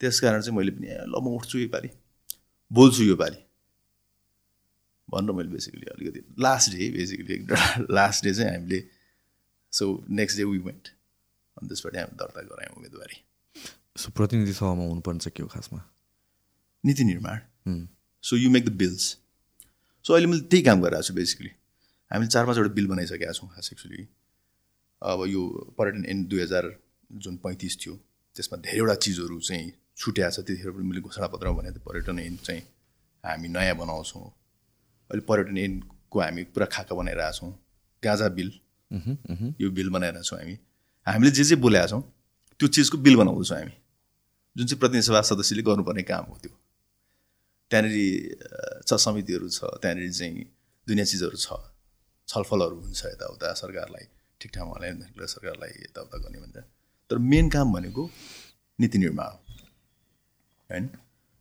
S1: त्यस कारण चाहिँ मैले पनि ल म उठ्छु योपालि बोल्छु योपालि भनेर मैले बेसिकली अलिकति last day basically last day चाहिँ हामीले so next day we went अनि त्यसबाट हामी दर्ता गरायौँ उम्मेदवारी।
S2: सो प्रतिनिधि सभामा हुनुपर्ने चाहिँ के हो खासमा?
S1: नीति निर्माण। So you make the bills so अहिले मैले त्यही काम गरिरहेको छु बेसिकली हामीले चार पाँचवटा बिल बनाइसकेका छौँ खास एक्चुली अब यो पर्यटन एन दुई हजार जुन पैँतिस थियो त्यसमा धेरैवटा चिजहरू चाहिँ छुट्याएको छ। त्यतिखेर पनि मैले घोषणापत्रमा थिएँ पर्यटन एन चाहिँ हामी नयाँ बनाउँछौँ। अहिले पर्यटन एनको हामी पुरा खाका बनाइरहेछौँ गाँजा बिल। यो बिल बनाइरहेछौँ हामी। हामीले जे जे बोलेका छौँ त्यो चिजको बिल बनाउँदैछौँ हामी। जुन चाहिँ प्रतिनिधि सभा सदस्यले गर्नुपर्ने काम हो त्यो। त्यहाँनिर छ समितिहरू छ त्यहाँनिर चाहिँ दुनियाँ चिजहरू छलफलहरू हुन्छ यताउता सरकारलाई ठिक ठाउँमा सरकारलाई यताउता गर्ने भन्छ तर मेन काम भनेको नीति निर्माण होइन?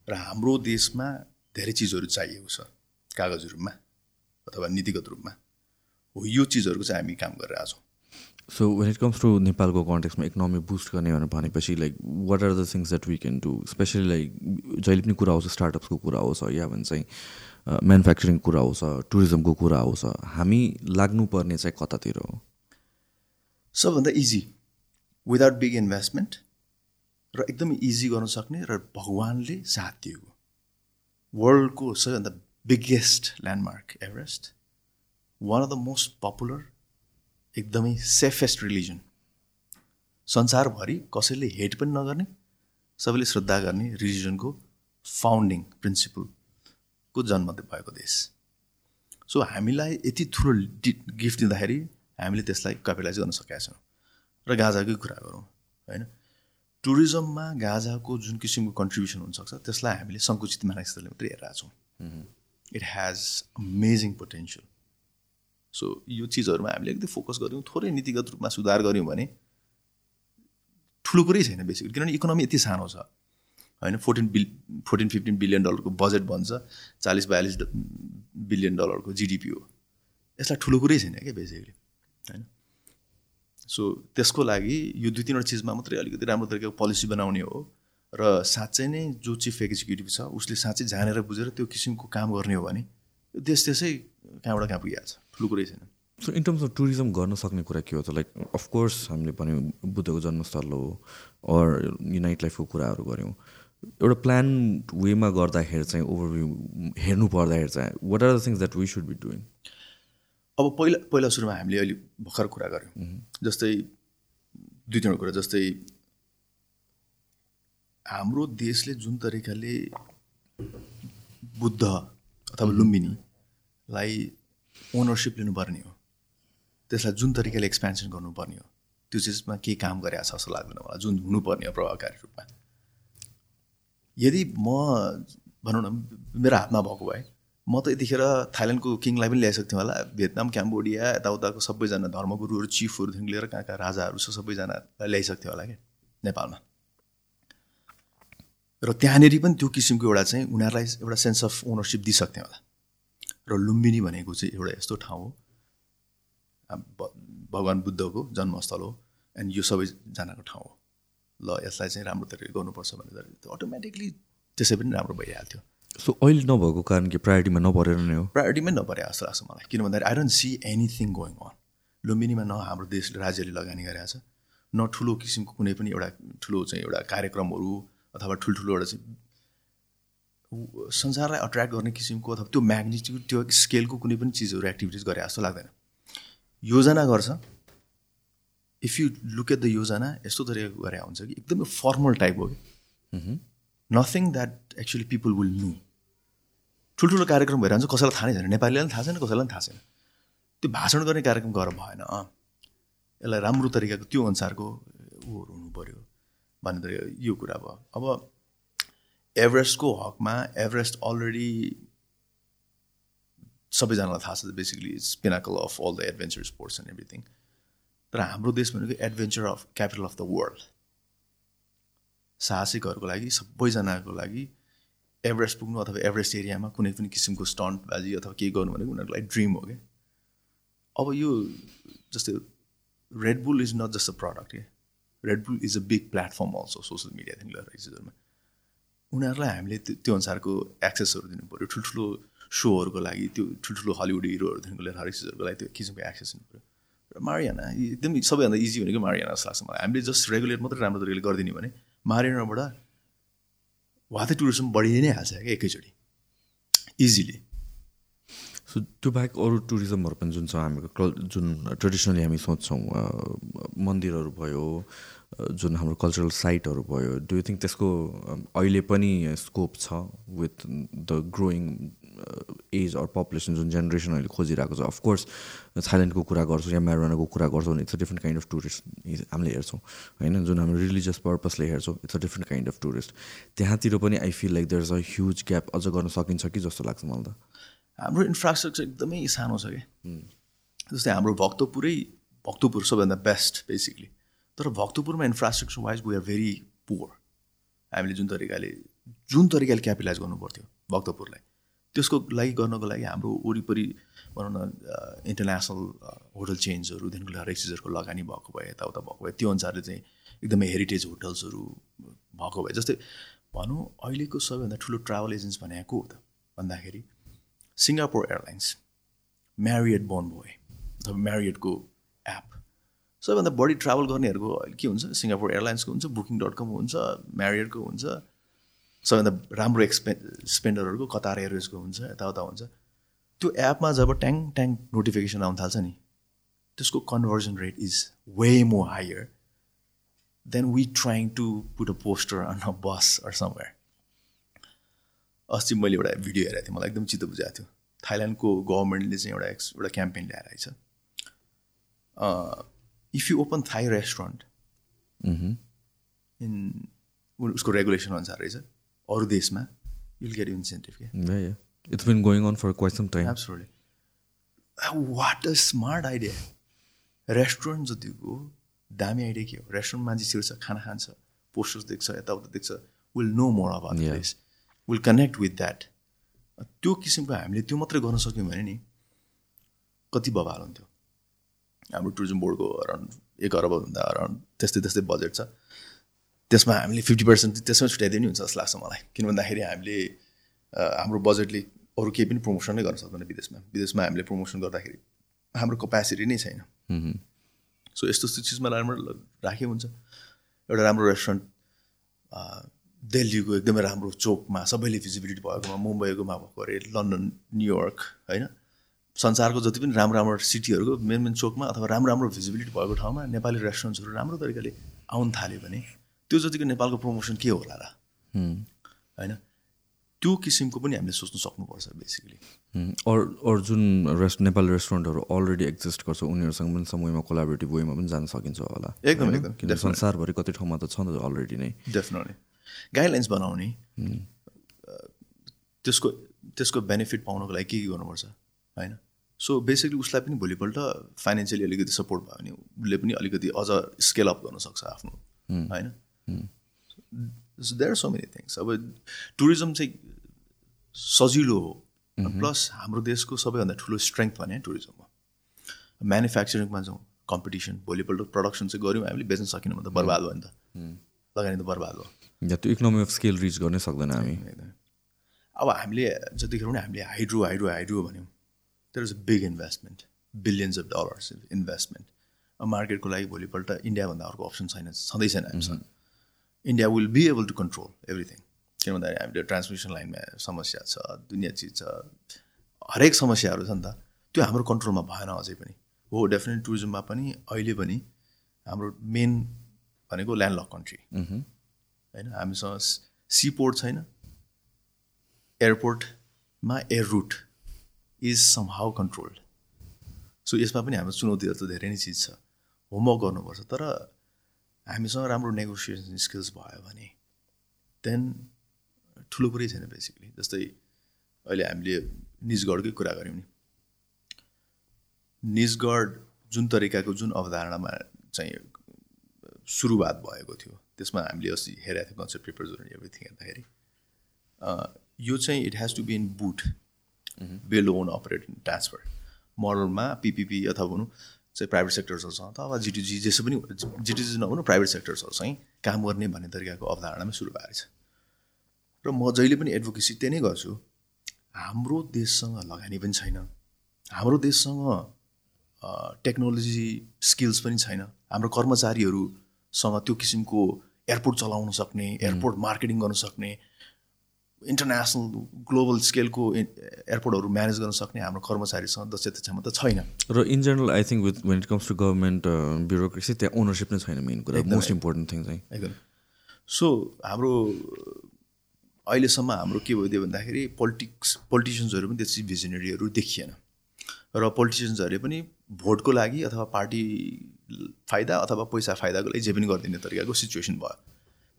S1: र हाम्रो देशमा धेरै चिजहरू चाहिएको छ कागज रूपमा अथवा नीतिगत रूपमा। हो यो चिजहरूको चाहिँ हामी काम गरिरहेछौँ।
S2: So when it comes to नेपालको कन्टेक्समा इकोनोमी बुस्ट गर्ने भनेर भनेपछि like what are the things that we can do especially like जहिले पनि कुरा आउँछ स्टार्टअप्सको कुरा आउँछ या भन्छ चाहिँ म्यानुफ्याक्चरिङ कुरा आउँछ टुरिज्मको कुरा आउँछ हामी लाग्नुपर्ने चाहिँ कतातिर हो?
S1: सबभन्दा इजी विदाउट बिग इन्भेस्टमेन्ट र एकदमै इजी गर्न सक्ने र भगवान्ले साथ दिएको। वर्ल्डको सबैभन्दा biggest landmark Everest one of the most popular एकदमै सेफेस्ट रिलिजन संसारभरि कसैले हेट पनि नगर्ने सबैले श्रद्धा गर्ने रिलिजनको फाउन्डिङ प्रिन्सिपलको जन्म भएको देश। सो हामीलाई यति ठुलो गिफ्ट दिँदाखेरि हामीले त्यसलाई क्यापिटलाइज गर्न सकेका छौँ। र गाजाकै कुरा गरौँ होइन? टुरिज्ममा गाजाको जुन किसिमको कन्ट्रिब्युसन हुनसक्छ त्यसलाई हामीले सङ्कुचित मानसिकताले मात्रै हेरेका छौँ। It has amazing potential so यो चिजहरूमा हामीले अलिकति फोकस गऱ्यौँ थोरै नीतिगत रूपमा सुधार गऱ्यौँ भने ठुलो कुरै छैन बेसिकली किनभने इकोनोमी यति सानो छ। होइन fourteen bill fourteen fifteen billion डलरको बजेट बन्छ चालिस बयालिस बिलियन डलरको जिडिपी हो। यसलाई ठुलो कुरै छैन क्या बेसिकली होइन? सो त्यसको लागि यो दुई तिनवटा चिजमा मात्रै अलिकति राम्रो तरिकाको पोलिसी बनाउने हो र साँच्चै नै जो चिफ एक्जिक्युटिभ छ उसले साँच्चै जानेर बुझेर त्यो किसिमको काम गर्ने हो भने देश त्यसै कहाँबाट कहाँ पुगिहाल्छ। ठुलो कुरै छैन।
S2: So in terms of tourism गर्न सक्ने कुरा के हो त? लाइक अफकोर्स हामीले भन्यौँ बुद्धको जन्मस्थल हो अर नाइट लाइफको कुराहरू गऱ्यौँ। एउटा प्लान वेमा गर्दाखेरि चाहिँ ओभरभ्यू हेर्नु पर्दाखेरि चाहिँ what are the things that we should be doing
S1: अब पहिला पहिला सुरुमा हामीले अहिले भर्खर कुरा गऱ्यौँ। जस्तै दुई तिनवटा कुरा जस्तै हाम्रो देशले जुन तरिकाले बुद्ध अथवा लुम्बिनीलाई ओनरसिप लिनुपर्ने हो। त्यसलाई जुन तरिकाले एक्सपेन्सन गर्नुपर्ने हो। त्यो चिजमा केही काम गरेको छ जस्तो लाग्दैन मलाई। जुन हुनुपर्ने हो प्रभावकारी रूपमा। यदि म भनौँ न मेरो हातमा भएको भए म त यतिखेर थाइल्यान्डको किङलाई पनि ल्याइसक्थेँ होला। भियतनाम क्याम्बोडिया यताउताको सबैजना धर्मगुरुहरू चिफहरूदेखि लिएर कहाँ कहाँ राजाहरू छ सबैजनालाई ल्याइसक्थेँ होला क्या नेपालमा। र त्यहाँनिर पनि त्यो किसिमको एउटा चाहिँ उनीहरूलाई एउटा सेन्स अफ ओनरसिप दिइसक्थेँ होला। र लुम्बिनी भनेको चाहिँ एउटा यस्तो ठाउँ हो। भगवान् बुद्धको जन्मस्थल हो एन्ड यो सबैजनाको ठाउँ हो। ल यसलाई चाहिँ राम्रो तरिकाले गर्नुपर्छ भनेर अटोमेटिकली त्यसै पनि राम्रो भइहाल्थ्यो।
S2: सो अहिले नभएको कारण कि प्रायोरिटीमा नपरेर नै हो?
S1: प्रायोरिटीमै नपरे जस्तो लाग्छ मलाई। किन भन्दाखेरि I don't see anything going on लुम्बिनीमा न हाम्रो देशले राज्यले लगानी गरेको छ न ठुलो किसिमको कुनै पनि एउटा ठुलो चाहिँ एउटा कार्यक्रमहरू अथवा ठुल्ठुलो एउटा चाहिँ संसारलाई अट्र्याक्ट गर्ने किसिमको अथवा त्यो म्याग्नेट्युड त्यो स्केलको कुनै पनि चिजहरू एक्टिभिटिज गरे जस्तो लाग्दैन। योजना गर्छ। If you look at the योजना यस्तो तरिकाको गरे हुन्छ कि एकदमै फर्मल टाइप हो कि। Nothing that actually people will know ठुल्ठुलो कार्यक्रम भइरहन्छ कसैलाई थाहा नै छैन। नेपालीलाई पनि थाहा छैन कसैलाई पनि थाहा छैन। त्यो भाषण गर्ने कार्यक्रम गरेर भएन। यसलाई राम्रो तरिकाको त्यो अनुसारको ऊहरू हुनु पऱ्यो भन्ने तरिका यो कुरा भयो। अब एभरेस्टको हकमा एभरेस्ट अलरेडी सबैजनालाई थाहा छ basically it's pinnacle of all the adventure sports and everything तर हाम्रो देश भनेको adventure of capital of the world साहसिकहरूको लागि सबैजनाको लागि एभरेस्ट पुग्नु अथवा एभरेस्ट एरियामा कुनै पनि किसिमको स्टन्ट बाजी अथवा केही गर्नु भनेको उनीहरूको लागि ड्रिम हो क्या अब यो जस्तै Red Bull is not just a product क्या Red Bull is a big platform also social मिडियादेखि लिएर चिजहरूमा उनीहरूलाई हामीले त्यो अनुसारको एक्सेसहरू दिनु पऱ्यो ठुल्ठुलो सोहरूको लागि त्यो ठुल्ठुलो हलिउड हिरोहरूदेखिको लिएर हरेक चिजहरूको लागि त्यो किसिमको एक्सेस दिनु पऱ्यो र मारियाना एकदम सबैभन्दा इजी भनेको मारियाना जस्तो लाग्छ मलाई। हामीले जस्ट रेगुलेट मात्रै राम्रो तरिकाले गरिदिने भने मारियानाबाट वाथे टुरिज्म बढी नै हाल्छ क्या एकैचोटि। इजिली
S2: सो त्यो बाहेक अरू टुरिज्महरू पनि जुन छ हामीको जुन ट्रेडिसनली हामी सोच्छौँ मन्दिरहरू भयो जुन हाम्रो कल्चरल साइटहरू भयो डु यु थिङ्क त्यसको अहिले पनि स्कोप छ with the growing age or population जुन जेनेरेसन अहिले खोजिरहेको छ? अफकोर्स थाइल्यान्डको कुरा गर्छौँ या म्यारोनाको कुरा गर्छौँ भने it's a different kind of tourist हामीले हेर्छौँ होइन? जुन हाम्रो रिलिजियस पर्पजले हेर्छौँ it's a different kind of tourist त्यहाँतिर पनि I feel like there is a huge gap अझ गर्न सकिन्छ कि जस्तो लाग्छ मलाई त?
S1: हाम्रो इन्फ्रास्ट्रक्चर एकदमै सानो छ कि? जस्तै हाम्रो भक्तपुरै भक्तपुर सबैभन्दा बेस्ट बेसिकली तर भक्तपुरमा infrastructure wise we are very poor हामीले जुन तरिकाले जुन तरिकाले क्यापिटलाइज गर्नु पर्थ्यो भक्तपुरलाई। त्यसको लागि गर्नको लागि हाम्रो वरिपरि भनौँ न इन्टरनेसनल होटल चेन्जहरूदेखिको हरेक चिजहरूको लगानी भएको भए यताउता भएको भए त्यो अनुसारले चाहिँ एकदमै हेरिटेज होटल्सहरू भएको भए। जस्तै भनौँ अहिलेको सबैभन्दा ठुलो ट्राभल एजेन्ट्स भनेको हो त भन्दाखेरि Singapore Airlines Marriott Bonvoy अथवा म्यारिएटको एप सबैभन्दा बढी ट्राभल गर्नेहरूको के हुन्छ? सिङ्गापुर एयरलाइन्सको हुन्छ बुकिङ डट कम हुन्छ म्यारिएटको हुन्छ सबैभन्दा राम्रो एक्सपे स्पेन्डरहरूको कतार एयरवेजको हुन्छ यताउता हुन्छ। त्यो एपमा जब ट्याङ ट्याङ नोटिफिकेसन आउनु थाल्छ नि त्यसको conversion rate is way more higher than we trying to put a poster on a bus or somewhere अस्ति मैले एउटा भिडियो हेरेको थिएँ मलाई एकदम चित्त बुझाएको थियो। थाइल्यान्डको गभर्मेन्टले चाहिँ एउटा एउटा क्याम्पेन ल्याएर आएछ। If you open Thai restaurant in उसको रेगुलेसन अनुसार रहेछ अरू देशमा युल गेट इन्सेन्टिभ क्या
S2: it's been going on for quite some time
S1: absolutely what a smart idea restaurant जतिको दामी आइडिया के हो रेस्टुरेन्ट मान्छे छिर्छ खाना खान्छ पोस्टर्स देख्छ यताउता देख्छ will know more about this will connect with that त्यो किसिमको हामीले त्यो मात्रै गर्न सक्यौँ भने नि कति बवाल हुन्थ्यो हाम्रो टुरिज्म बोर्डको अराउन्ड एक अरबभन्दा अराउन्ड त्यस्तै त्यस्तै बजेट छ। त्यसमा हामीले फिफ्टी पर्सेन्ट त्यसमा छुट्याइदियो नि हुन्छ जस्तो लाग्छ मलाई। किन भन्दाखेरि हामीले हाम्रो बजेटले अरू केही पनि प्रमोसन नै गर्न सक्दैन विदेशमा। विदेशमा हामीले प्रमोसन गर्दाखेरि हाम्रो कपेसिटी नै छैन। सो यस्तो यस्तो चिजमा राम्रो राखे हुन्छ। एउटा राम्रो रेस्टुरेन्ट दिल्लीको एकदमै राम्रो चोकमा सबैले भिजिबिलिटी भएकोमा मुम्बईकोमा भएको अरे लन्डन न्युयोर्क होइन? संसारको जति पनि राम्रो राम्रो सिटीहरूको मेन मेन चोकमा अथवा राम्रो राम्रो भिजिबिलिटी भएको ठाउँमा नेपाली रेस्टुरेन्ट्सहरू राम्रो तरिकाले आउनु थाल्यो भने त्यो जतिको नेपालको प्रमोसन के होला र? होइन? त्यो किसिमको पनि हामीले सोच्नु सक्नुपर्छ बेसिकली
S2: अरू अरू जुन रेस्ट नेपाल रेस्टुरेन्टहरू अलरेडी एक्जिस्ट गर्छ उनीहरूसँग पनि समयमा कोलाबरेटिभ वेमा पनि जान सकिन्छ होला।
S1: एकदम? एकदम,
S2: संसारभरि कति ठाउँमा त छ नि। त अलरेडी नै
S1: डेफिनेटली गाइडलाइन्स बनाउने त्यसको त्यसको बेनिफिट पाउनको लागि के के गर्नुपर्छ? होइन? सो बेसिकली उसलाई पनि भोलिपल्ट फाइनेन्सियली अलिकति सपोर्ट भयो भने उसले पनि अलिकति अझ स्केल अप गर्न सक्छ आफ्नो होइन? देयर सो मेनी थिङ्स अब टुरिज्म चाहिँ सजिलो हो। प्लस हाम्रो देशको सबैभन्दा ठुलो स्ट्रेङ्थ भने टुरिज्म हो। म्यानुफ्याक्चरिङमा जाउँ कम्पिटिसन भोलिपल्ट प्रडक्सन चाहिँ गऱ्यौँ हामीले बेच्न सकेनौँ भने त बर्बाद भयो नि त। लगानी त बर्बाद भयो
S2: या त्यो इकोनोमी अफ स्केल रिच गर्नै सक्दैन हामी।
S1: अब हामीले जतिखेर पनि हामीले हाइड्रो हाइड्रो हाइड्रो भन्यौँ there is a big investment billions of dollars investment मार्केटको लागि भोलिपल्ट इन्डियाभन्दा अर्को अप्सन छैन छँदै छैन हामीसँग India will be able to control everything किन भन्दाखेरि हामीले ट्रान्समिसन लाइनमा समस्या छ दुनियाँ चिज छ हरेक समस्याहरू छ नि त त्यो हाम्रो कन्ट्रोलमा भएन अझै पनि हो डेफिनेट टुरिज्ममा पनि अहिले पनि हाम्रो मेन भनेको ल्यान्डलक कन्ट्री होइन हामीसँग सी पोर्ट छैन एयरपोर्टमा air route is somehow controlled so यसमा पनि हाम्रो चुनौतीहरू त धेरै नै चिज छ। होमवर्क गर्नुपर्छ तर हामीसँग राम्रो नेगोसिएसन स्किल्स भयो भने देन ठुलो कुरै छैन बेसिकली जस्तै अहिले हामीले निजगढकै कुरा गऱ्यौँ नि। निजगढ जुन तरिकाको जुन अवधारणामा चाहिँ सुरुवात भएको थियो त्यसमा हामीले अस्ति हेरेको थियौँ कन्सेप्ट पेपर्सहरू एभ्रिथिङ हेर्दाखेरि। यो चाहिँ it has to be in boot build own operate transfer मोडलमा PPP अथवा भनौँ चाहिँ प्राइभेट सेक्टर्सहरूसँग अथवा जिटिजी जेसो पनि जिटिजी नभनौँ प्राइभेट सेक्टर्सहरूसँग काम गर्ने भन्ने तरिकाको अवधारणामै सुरु भएको छ। र म जहिले पनि एडभोकेसी त्यही नै गर्छु। हाम्रो देशसँग लगानी पनि छैन। हाम्रो देशसँग टेक्नोलोजी स्किल्स पनि छैन। हाम्रो कर्मचारीहरूसँग त्यो किसिमको एयरपोर्ट चलाउन सक्ने एयरपोर्ट मार्केटिङ गर्न सक्ने इन्टरनेसनल ग्लोबल स्केलको एयरपोर्टहरू म्यानेज गर्न सक्ने हाम्रो कर्मचारीसँग दक्षता क्षमता छैन।
S2: र in general I think with when it comes to government bureaucracy त्यहाँ ओनरसिप नै छैन मेन कुरा मोस्ट इम्पोर्टेन्ट थिङ चाहिँ।
S1: एकदम। सो हाम्रो अहिलेसम्म हाम्रो के भइदियो भन्दाखेरि पोलिटिक्स पोलिटिसियन्सहरू पनि त्यति भिजनरीहरू देखिएन। र पोलिटिसियन्सहरूले पनि भोटको लागि अथवा पार्टी फाइदा अथवा पैसा फाइदाको लागि जे पनि गरिदिने तरिकाको सिचुएसन भयो।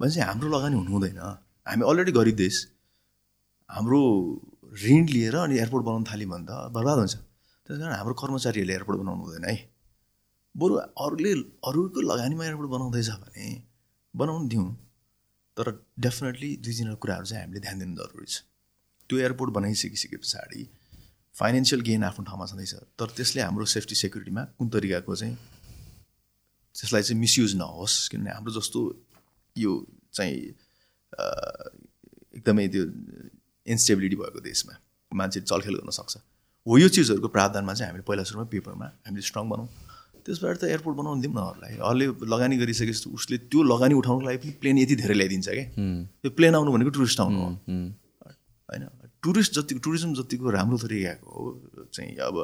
S1: भने चाहिँ हाम्रो लगानी हुनु हुँदैन हामी अलरेडी गरिब देश। हाम्रो ऋण लिएर अनि एयरपोर्ट बनाउन थाल्यौँ भने त बर्बाद हुन्छ। त्यस कारण हाम्रो कर्मचारीहरूले एयरपोर्ट बनाउनु हुँदैन है। बरु अरूले अरूको लगानीमा एयरपोर्ट बनाउँदैछ भने बनाउनु दिउँ। तर डेफिनेटली दुई तिनवटा कुराहरू चाहिँ हामीले ध्यान दिनु जरुरी छ। त्यो एयरपोर्ट बनाइसकिसके पछाडि फाइनेन्सियल गेन आफ्नो ठाउँमा छँदैछ। तर त्यसले हाम्रो सेफ्टी सेक्युरिटीमा कुन तरिकाको चाहिँ त्यसलाई चाहिँ मिसयुज नहोस्। किनभने हाम्रो जस्तो यो चाहिँ एकदमै त्यो इन्स्टेबिलिटी भएको देशमा मान्छे चलखेल गर्न सक्छ। हो यो चिजहरूको प्रावधानमा चाहिँ हामीले पहिला सुरुमा पेपरमा हामीले स्ट्रङ बनाउँ। त्यसबाट त एयरपोर्ट बनाउनु दिउँ न अरूलाई। अरूले लगानी गरिसकेपछि उसले त्यो लगानी उठाउनुको लागि पनि प्लेन यति धेरै ल्याइदिन्छ क्या त्यो प्लेन आउनु भनेको टुरिस्ट आउनु हो। होइन? टुरिस्ट जतिको टुरिज्म जतिको राम्रो तरिकाको हो चाहिँ अब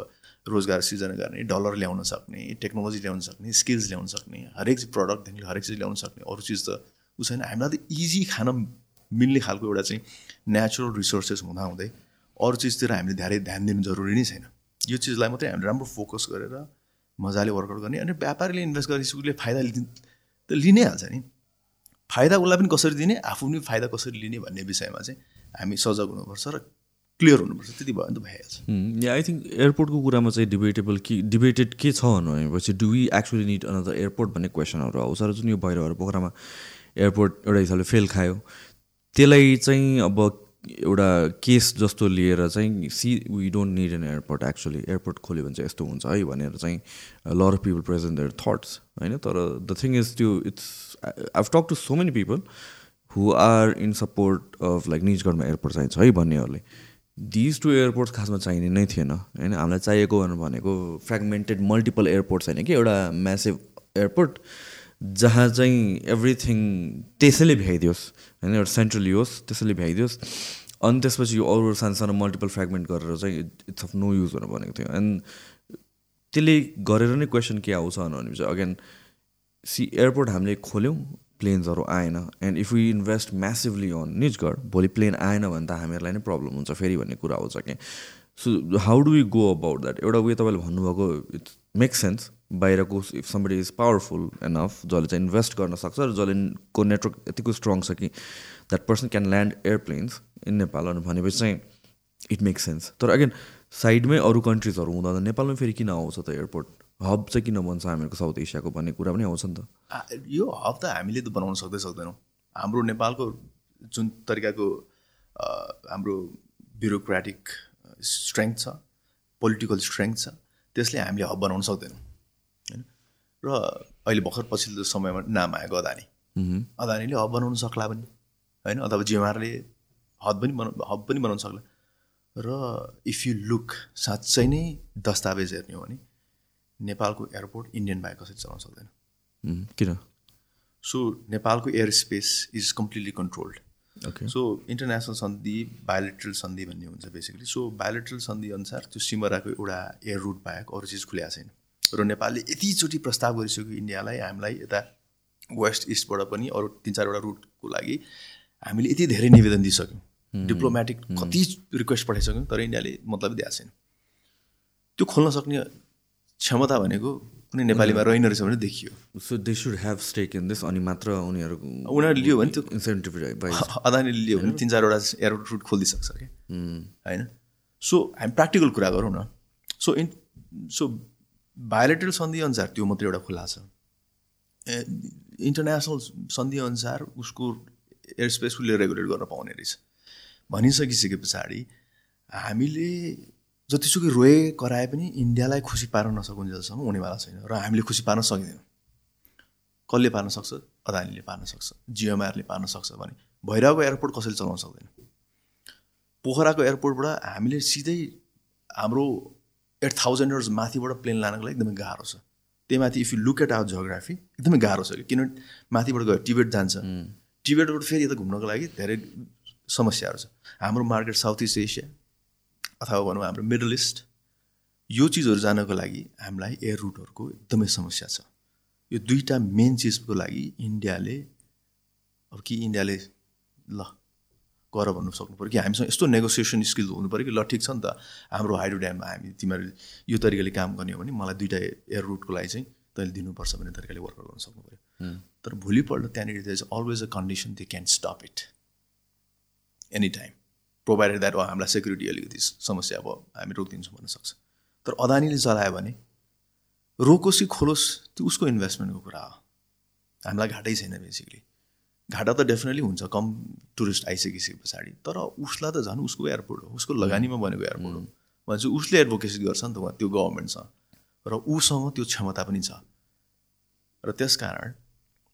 S1: रोजगार सिर्जना गर्ने डलर ल्याउन सक्ने टेक्नोलोजी ल्याउन सक्ने स्किल्स ल्याउन सक्ने हरेक प्रडक्टदेखि हरेक चिज ल्याउन सक्ने अरू चिज त ऊ छैन। हामीलाई त इजी खान मिल्ने खालको एउटा चाहिँ नेचुरल रिसोर्सेस हुँदाहुँदै अरू चिजतिर हामीले धेरै ध्यान दिनु जरुरी नै छैन। यो चिजलाई मात्रै हामीले राम्रो फोकस गरेर मजाले वर्कआउट गर्ने अनि व्यापारीले इन्भेस्ट गरेपछि उसले फाइदा लिने त लिनै हाल्छ नि। फाइदा उसलाई पनि कसरी दिने आफू पनि फाइदा कसरी लिने भन्ने विषयमा चाहिँ हामी सजग हुनुपर्छ र क्लियर हुनुपर्छ त्यति भयो भने त भइहाल्छ।
S2: या आई थिङ्क एयरपोर्टको कुरामा चाहिँ डिबेटेबल के डिबेटेड के छ भनेपछि do we actually need another airport भन्ने क्वेसनहरू आउँछ र जुन यो भैरवहरू पोखरामा एयरपोर्ट एउटा हिसाबले फेल खायो त्यसलाई चाहिँ अब एउटा केस जस्तो लिएर चाहिँ see we don't need an airport actually airport खोल्यो भने चाहिँ यस्तो हुन्छ है भनेर चाहिँ lot of people present there thoughts होइन? तर द थिङ इज त्यो it's I talk to so many people who are in support of like निजगढमा airport चाहिन्छ है भन्नेहरूले। दिज टु एयरपोर्ट्स खासमा चाहिने नै थिएन होइन? हामीलाई चाहिएको भनेको फ्रेगमेन्टेड मल्टिपल एयरपोर्ट छैन कि? एउटा म्यासिभ एयरपोर्ट जहाँ चाहिँ एभ्रिथिङ त्यसैले भ्याइदियोस् होइन एउटा सेन्ट्रली होस् त्यसैले भ्याइदियोस्। अनि त्यसपछि यो अरू सानो सानो मल्टिपल फ्रेगमेन्ट गरेर चाहिँ इट्स अफ नो युज भनेर भनेको थियो। एन्ड त्यसले गरेर नै क्वेसन के आउँछ भनेपछि अगेन सी एयरपोर्ट हामीले खोल्यौँ प्लेन्सहरू आएन। And if you invest massively on Nijgadh भोलि प्लेन आएन भने त हामीहरूलाई नै प्रब्लम हुन्छ फेरि भन्ने कुरा आउँछ कि। So how do you go about that एउटा उयो तपाईँले भन्नुभएको इट्स मेक सेन्स बाहिरको if somebody is powerful enough जसले चाहिँ इन्भेस्ट गर्न सक्छ र जसले को नेटवर्क यतिको स्ट्रङ छ कि that person can land airplanes in Nepal भनेपछि चाहिँ इट मेक सेन्स तर अगेन साइडमै अरू कन्ट्रिजहरू हुँदा नेपालमै फेरि किन आउँछ त एयरपोर्ट हब चाहिँ किन बन्छ हामीहरूको साउथ एसियाको भन्ने कुरा पनि आउँछ नि त।
S1: यो हब त हामीले त बनाउन सक्दै सक्दैनौँ। हाम्रो नेपालको जुन तरिकाको हाम्रो ब्युरोक्रेटिक स्ट्रेङ्थ छ पोलिटिकल स्ट्रेङ्थ छ त्यसले हामीले हब बनाउन सक्दैनौँ। र अहिले भर्खर पछिल्लो समयमा नाम आएको अदानी. अदानीले हब बनाउन सक्ला पनि होइन? अथवा जिएमआरले हब पनि बनाउ हब पनि बनाउन सक्ला। र इफ यु लुक साँच्चै नै दस्तावेज हेर्ने हो भने नेपालको एयरपोर्ट इन्डियन बाहेक कसैले चलाउन सक्दैन.
S2: किन?
S1: सो नेपालको air space is completely controlled
S2: okay
S1: so international सन्धि बायोलिट्रल सन्धि भन्ने हुन्छ बेसिकली सो बायोलिट्रल सन्धि अनुसार त्यो सिमराको एउटा एयर रुट बाहेक अरू चिज खुलेको छैन। र नेपालले यतिचोटि प्रस्ताव गरिसक्यो इन्डियालाई हामीलाई यता वेस्ट इस्टबाट पनि अरू तिन चारवटा रुटको लागि हामीले यति धेरै निवेदन दिइसक्यौँ। डिप्लोमेटिक कति रिक्वेस्ट पठाइसक्यौँ तर इन्डियाले मतलब दिएको छैन। त्यो खोल्न सक्ने क्षमता भनेको कुनै नेपालीमा रहेन रहेछ भने देखियो।
S2: So they should have stake in this अनि मात्र उनीहरूको
S1: उनीहरूले लियो भने त्यो
S2: इन्सेन्टिभ
S1: अदानीले लियो भने तिन चारवटा एयर रुट खोलिदिइसक्छ कि होइन? सो हामी प्र्याक्टिकल कुरा गरौँ न। सो इन सो बायोलेटरल सन्धि अनुसार त्यो मात्रै एउटा खुला छ। इन्टरनेसनल सन्धि अनुसार उसको एयर स्पेस उसले रेगुलेट गर्न पाउने रहेछ। भनिसकिसके पछाडि हामीले जतिसुकै रोए कराए पनि इन्डियालाई खुसी पार्न नसकुन्जेलसम्म हुनेवाला छैन र हामीले खुसी पार्न सकिँदैनौँ। कसले पार्न सक्छ? अदानीले पार्न सक्छ। जिएमआरले पार्न सक्छ भने भैरवको एयरपोर्ट कसैले चलाउन सक्दैन। पोखराको एयरपोर्टबाट हामीले सिधै हाम्रो एट थाउजन्ड इयर्स माथिबाट प्लेन लानको लागि एकदमै गाह्रो छ। त्यही माथि if you look at our geography एकदमै गाह्रो छ कि? किनभने माथिबाट गयो टिबेट जान्छ। टिबेटबाट फेरि यता घुम्नको लागि धेरै समस्याहरू छ। हाम्रो मार्केट साउथ इस्ट एसिया अथवा भनौँ हाम्रो मिडल इस्ट यो चिजहरू जानको लागि हामीलाई एयर रुटहरूको एकदमै समस्या छ। यो दुईवटा मेन चिजको लागि इन्डियाले अब कि इन्डियाले ल। गर भन्नु सक्नु पऱ्यो कि? हामीसँग यस्तो नेगोसिएसन स्किल हुनु पऱ्यो कि? ल ठिक छ नि त। हाम्रो हाइड्रो ड्याममा हामी तिमीहरू यो तरिकाले काम गर्ने हो भने मलाई दुइटा एयर रुटको लागि चाहिँ तैँले दिनुपर्छ भन्ने तरिकाले वर्कआउट गर्न सक्नु पऱ्यो तर भोलिपल्ट त्यहाँनिर they is always a condition they can stop it any time provided that हामीलाई सेक्युरिटी अलिकति समस्या अब हामी रोकिदिन्छौँ भन्न सक्छ। तर अदानीले चलायो भने रोकोस् कि खोलोस् त्यो उसको इन्भेस्टमेन्टको कुरा हो। हामीलाई घाटै छैन बेसिकली घाटा त डेफिनेटली हुन्छ कम टुरिस्ट आइसकिसके पछाडि। तर उसलाई त झन् उसको एयरपोर्ट हो उसको लगानीमा बनेको एयरपोर्ट हो। भनेपछि उसले एडभोकेसी गर्छ नि त उहाँ त्यो गभर्मेन्टसँग र उसँग त्यो क्षमता पनि छ। र त्यस कारण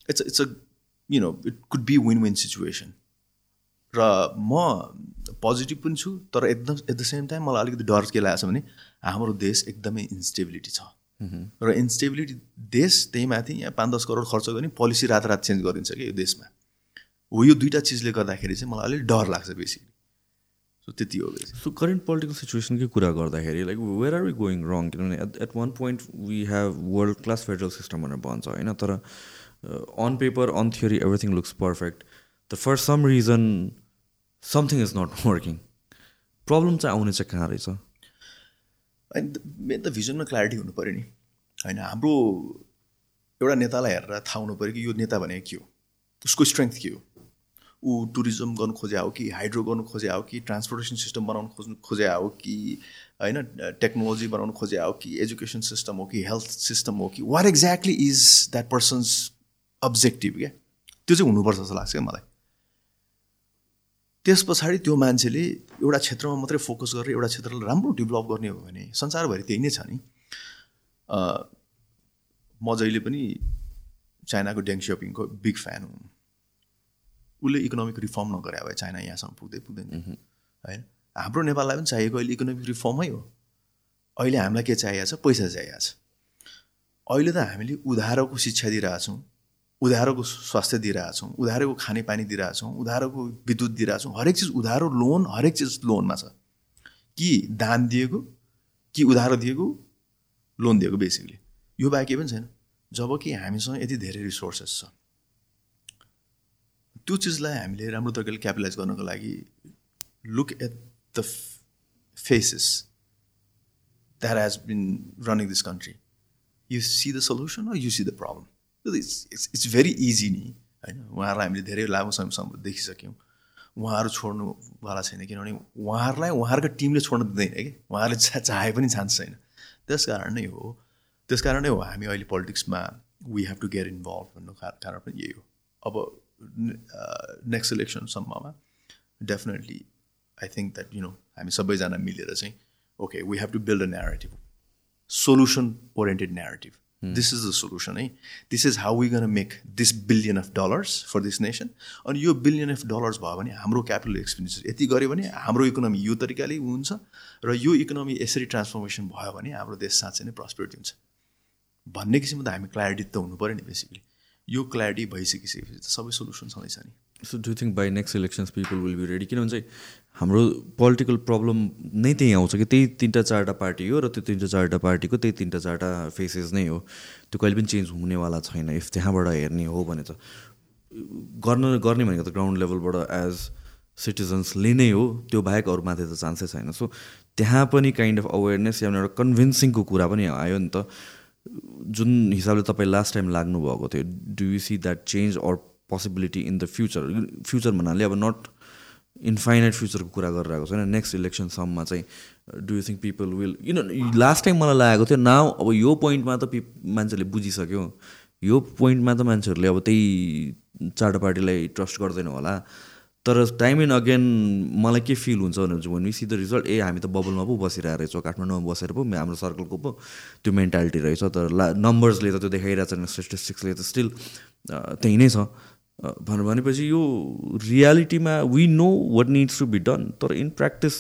S1: it's it's a you know it could be win win situation र म पोजिटिभ पनि छु तर एकदम एट द सेम टाइम मलाई अलिकति डर के लागेको छ भने हाम्रो देश एकदमै इन्स्टेबिलिटी छ। र इन्स्टेबिलिटी देश त्यही माथि यहाँ पाँच दस करोड खर्च गर्ने पोलिसी रात रात चेन्ज गरिदिन्छ कि यो देशमा। हो यो दुइटा चिजले गर्दाखेरि चाहिँ मलाई अलिक डर लाग्छ बेसी। सो त्यति हो
S2: सो करेन्ट पोलिटिकल सिचुएसनकै कुरा गर्दाखेरि like where are we going wrong किनभने at at one point we have world class federal system भनेर भन्छ होइन? तर on paper on theory everything looks perfect the for some reason something is not working problem चाहिँ आउने चाहिँ कहाँ रहेछ?
S1: अनि मेन त भिजनमा क्ल्यारिटी हुनु पऱ्यो नि। होइन हाम्रो एउटा नेतालाई हेरेर थाहा हुनु पऱ्यो कि यो नेता भनेको के हो? उसको स्ट्रेङ्थ के हो? ऊ टुरिज्म गर्नु खोजे हो कि हाइड्रो गर्नु खोजे हो कि ट्रान्सपोर्टेसन सिस्टम बनाउनु खोज्नु खोजे हो कि होइन टेक्नोलोजी बनाउनु खोजे हो कि एजुकेसन सिस्टम हो कि हेल्थ सिस्टम हो कि what exactly is that person's objective क्या? त्यो चाहिँ हुनुपर्छ जस्तो लाग्छ क्या मलाई। त्यस पछाडि त्यो मान्छेले एउटा क्षेत्रमा मात्रै फोकस गरेर एउटा क्षेत्रलाई राम्रो डेभलप गर्ने हो भने संसारभरि त्यही नै छ नि। म जहिले पनि चाइनाको डेङ सियोपिङको बिग फ्यान हुँ। उसले इकोनोमिक रिफर्म नगरे भए चाइना यहाँसम्म पुग्दै पुग्दैन। होइन? हाम्रो नेपाललाई पनि चाहिएको अहिले इकोनोमिक रिफर्मै हो। अहिले हामीलाई के चाहिएको छ? पैसा चाहिएको छ। अहिले त हामीले उधारोको शिक्षा दिइरहेछौँ उधारोको स्वास्थ्य दिइरहेछौँ उधारोको खानेपानी दिइरहेछौँ उधारोको विद्युत दिइरहेछौँ। हरेक चिज उधारो लोन हरेक चिज लोनमा छ। कि दान दिएको कि उधारो दिएको लोन दिएको बेसिकली यो बाहेक केही पनि छैन। जब कि हामीसँग यति धेरै रिसोर्सेस छ। त्यो चिजलाई हामीले राम्रो तरिकाले क्यापिटलाइज गर्नको लागि look at the faces that has been running this country you see the solution you see the problem it's it's it's very easy नि होइन? उहाँहरूलाई हामीले धेरै लामो समयसम्म देखिसक्यौँ। उहाँहरू छोड्नुवाला छैन किनभने उहाँहरूलाई उहाँहरूको टिमले छोड्नु दिँदैन कि? उहाँहरूले चा चाहे पनि चान्स छैन। त्यस कारण नै हो त्यस कारण नै हो हामी अहिले पोलिटिक्समा we have to get involve भन्नु कारण पनि यही हो। अब next इलेक्सनसम्ममा definitely I think that you know हामी सबैजना मिलेर चाहिँ okay we have to build a narrative solution oriented narrative this is the solution है this is how we gonna make this billion of dollars for this nation अनि यो billion of dollars भयो भने हाम्रो क्यापिटल एक्सपेन्डिचर यति गऱ्यो भने हाम्रो इकोनोमी यो तरिकाले हुन्छ र यो इकोनोमी यसरी ट्रान्सफर्मेसन भयो भने हाम्रो देश साँच्चै नै प्रस्पेरिटी हुन्छ। भन्ने किसिमको त हामी क्ल्यारिटी त हुनु पऱ्यो नि बेसिकली यो क्ल्यारिटी भइसकिसकेपछि त सबै सोल्युसन छँदैछ नि।
S2: So do think by next elections people will be ready किनभने चाहिँ हाम्रो पोलिटिकल प्रब्लम नै त्यही आउँछ कि त्यही तिनवटा चारवटा पार्टी हो र त्यो तिनवटा चारवटा पार्टीको त्यही तिनवटा चारवटा फेसेस नै हो। त्यो कहिले पनि चेन्ज हुनेवाला छैन। इफ त्यहाँबाट हेर्ने हो भने त गर्न गर्ने भनेको त ग्राउन्ड लेभलबाट एज सिटिजन्सले नै हो। त्यो बाहेक अरूमाथि त चान्सै छैन। सो त्यहाँ पनि काइन्ड अफ अवेरनेस या एउटा कन्भिन्सिङको कुरा पनि आयो नि त। जुन हिसाबले तपाईँ लास्ट टाइम लाग्नुभएको थियो do you see that change or possibility in the future future भन्नाले अब नट इन्फाइनाइट फ्युचरको कुरा गरिरहेको छैन। नेक्स्ट इलेक्सनसम्ममा चाहिँ do you think people will किन लास्ट टाइम मलाई लागेको थियो नाउ अब यो पोइन्टमा त पिप मान्छेले बुझिसक्यो। यो पोइन्टमा त मान्छेहरूले अब त्यही चारवटा पार्टीलाई ट्रस्ट गर्दैन होला। तर टाइम एन्ड अगेन मलाई के फिल हुन्छ भने चाहिँ भने सी द रिजल्ट ए हामी त बबलमा पो बसिरहेको रहेछौँ काठमाडौँमा बसेर पो हाम्रो सर्कलको पो त्यो मेन्टालिटी रहेछ। तर ला नम्बर्सले त त्यो देखाइरहेको छ स्टेटिस्टिक्सले त स्टिल त्यही नै छ। भनेर भनेपछि यो रियालिटीमा we know what needs to be done तर इन प्र्याक्टिस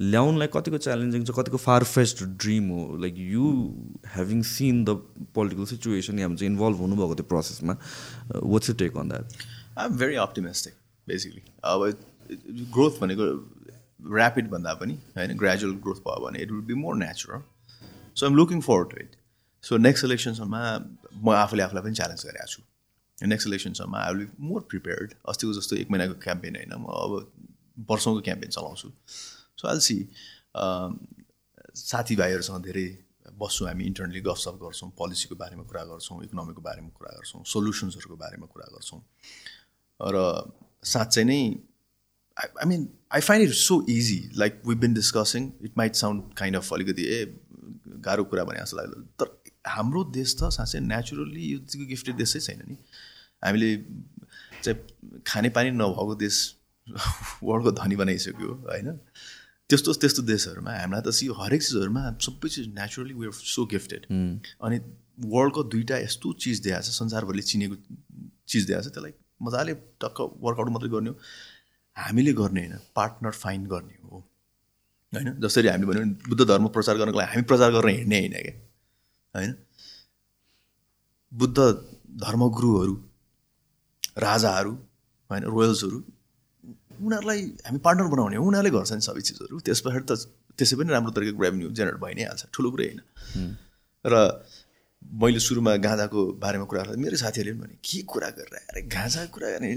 S2: ल्याउनलाई कतिको च्यालेन्जिङ छ कतिको फार फेस्ट ड्रिम हो? Like you having seen the political situation या चाहिँ इन्भल्भ हुनुभएको त्यो प्रोसेसमा what's you take on that
S1: I am very optimistic basically अब ग्रोथ भनेको ऱ्यापिड भन्दा पनि होइन ग्रेजुअल ग्रोथ भयो भने it will be more natural so I'm looking forward to it so next इलेक्सनसम्म म आफूले आफूलाई पनि च्यालेन्ज गरेको छु. नेक्स्ट इलेक्सनसम्म आई विल मोर प्रिपेयर्ड अस्तिको जस्तो एक महिनाको क्याम्पेन होइन म अब वर्षौँको क्याम्पेन चलाउँछु. सो आइल सी साथीभाइहरूसँग धेरै बस्छौँ हामी इन्टरनली गफसप गर्छौँ पोलिसीको बारेमा कुरा गर्छौँ इकोनोमीको बारेमा कुरा गर्छौँ सोल्युसन्सहरूको बारेमा कुरा गर्छौँ। र साँच्चै नै I mean I find it so easy like we been discussing it might sound kind of अलिकति ए गाह्रो कुरा भने जस्तो लाग्यो तर हाम्रो देश त साँच्चै नेचुरल्ली यो गिफ्टेड देशै छैन नि। हामीले चाहिँ खानेपानी नभएको देश वर्ल्डको धनी बनाइसक्यो होइन? त्यस्तो त्यस्तो देशहरूमा हामीलाई त यो हरेक चिजहरूमा सबै चिज नेचुरली वेआर सो गिफ्टेड अनि वर्ल्डको दुइटा यस्तो चिज दिएको छ संसारभरिले चिनेको चिज दिएको छ त्यसलाई मजाले टक्क वर्कआउट मात्रै गर्ने हो। हामीले गर्ने होइन पार्टनर फाइन्ड गर्ने हो। होइन जसरी हामीले भन्यो बुद्ध धर्म प्रचार गर्नको लागि हामी प्रचार गरेर हिँड्ने होइन क्या। होइन? बुद्ध धर्मगुरुहरू राजाहरू होइन रोयल्सहरू उनीहरूलाई हामी पार्टनर बनाउने हो। उनीहरूले गर्छ नि सबै चिजहरू। त्यस पछाडि त त्यसै पनि राम्रो तरिकाको रेभेन्यू जेनेरेट भइ नै हाल्छ। ठुलो कुरै होइन। र मैले सुरुमा गाँजाको बारेमा कुरा गर्दा मेरो साथीहरूले पनि भने के कुरा गरेर अरे गाँजाको कुरा गर्ने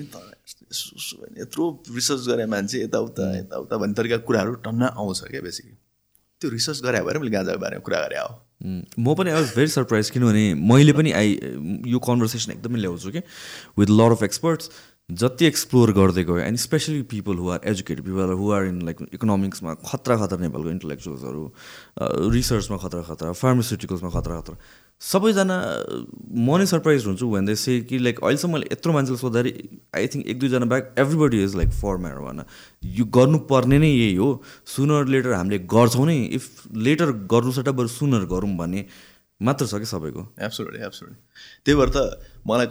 S1: यत्रो रिसर्च गरे मान्छे यताउता यताउता भन्ने तरिकाको कुराहरू टन्न आउँछ क्या बेसिकली त्यो रिसर्च गरे भएर मैले गाँजाको बारेमा कुरा गरे हो।
S2: म पनि आई वाज भेरी सरप्राइज किनभने मैले पनि आई यो कन्भर्सेसन एकदमै ल्याउँछु कि विथ लर अफ एक्सपर्ट्स जति एक्सप्लोर गर्दै गयो and especially people who are educated people who are in like इकोनोमिक्समा खतरा खतरा नेपालको इन्टलेक्चुअल्सहरू रिसर्चमा खतरा खतरा फार्मास्युटिकल्समा खतरा खतरा सबैजना म नै सरप्राइज हुन्छु से कि लाइक अहिलेसम्म मैले यत्रो मान्छेले सोद्धाखेरि आई थिङ्क एक दुईजना back everybody is like for भन यो गर्नुपर्ने नै यही हो। सुनर लेटर हामीले गर्छौँ नै। इफ लेटर गर्नु सट्टा बरु सुनर गरौँ भन्ने मात्र छ कि सबैको?
S1: एब्सोल्युटली एब्सोल्युटली त्यही भएर त मलाई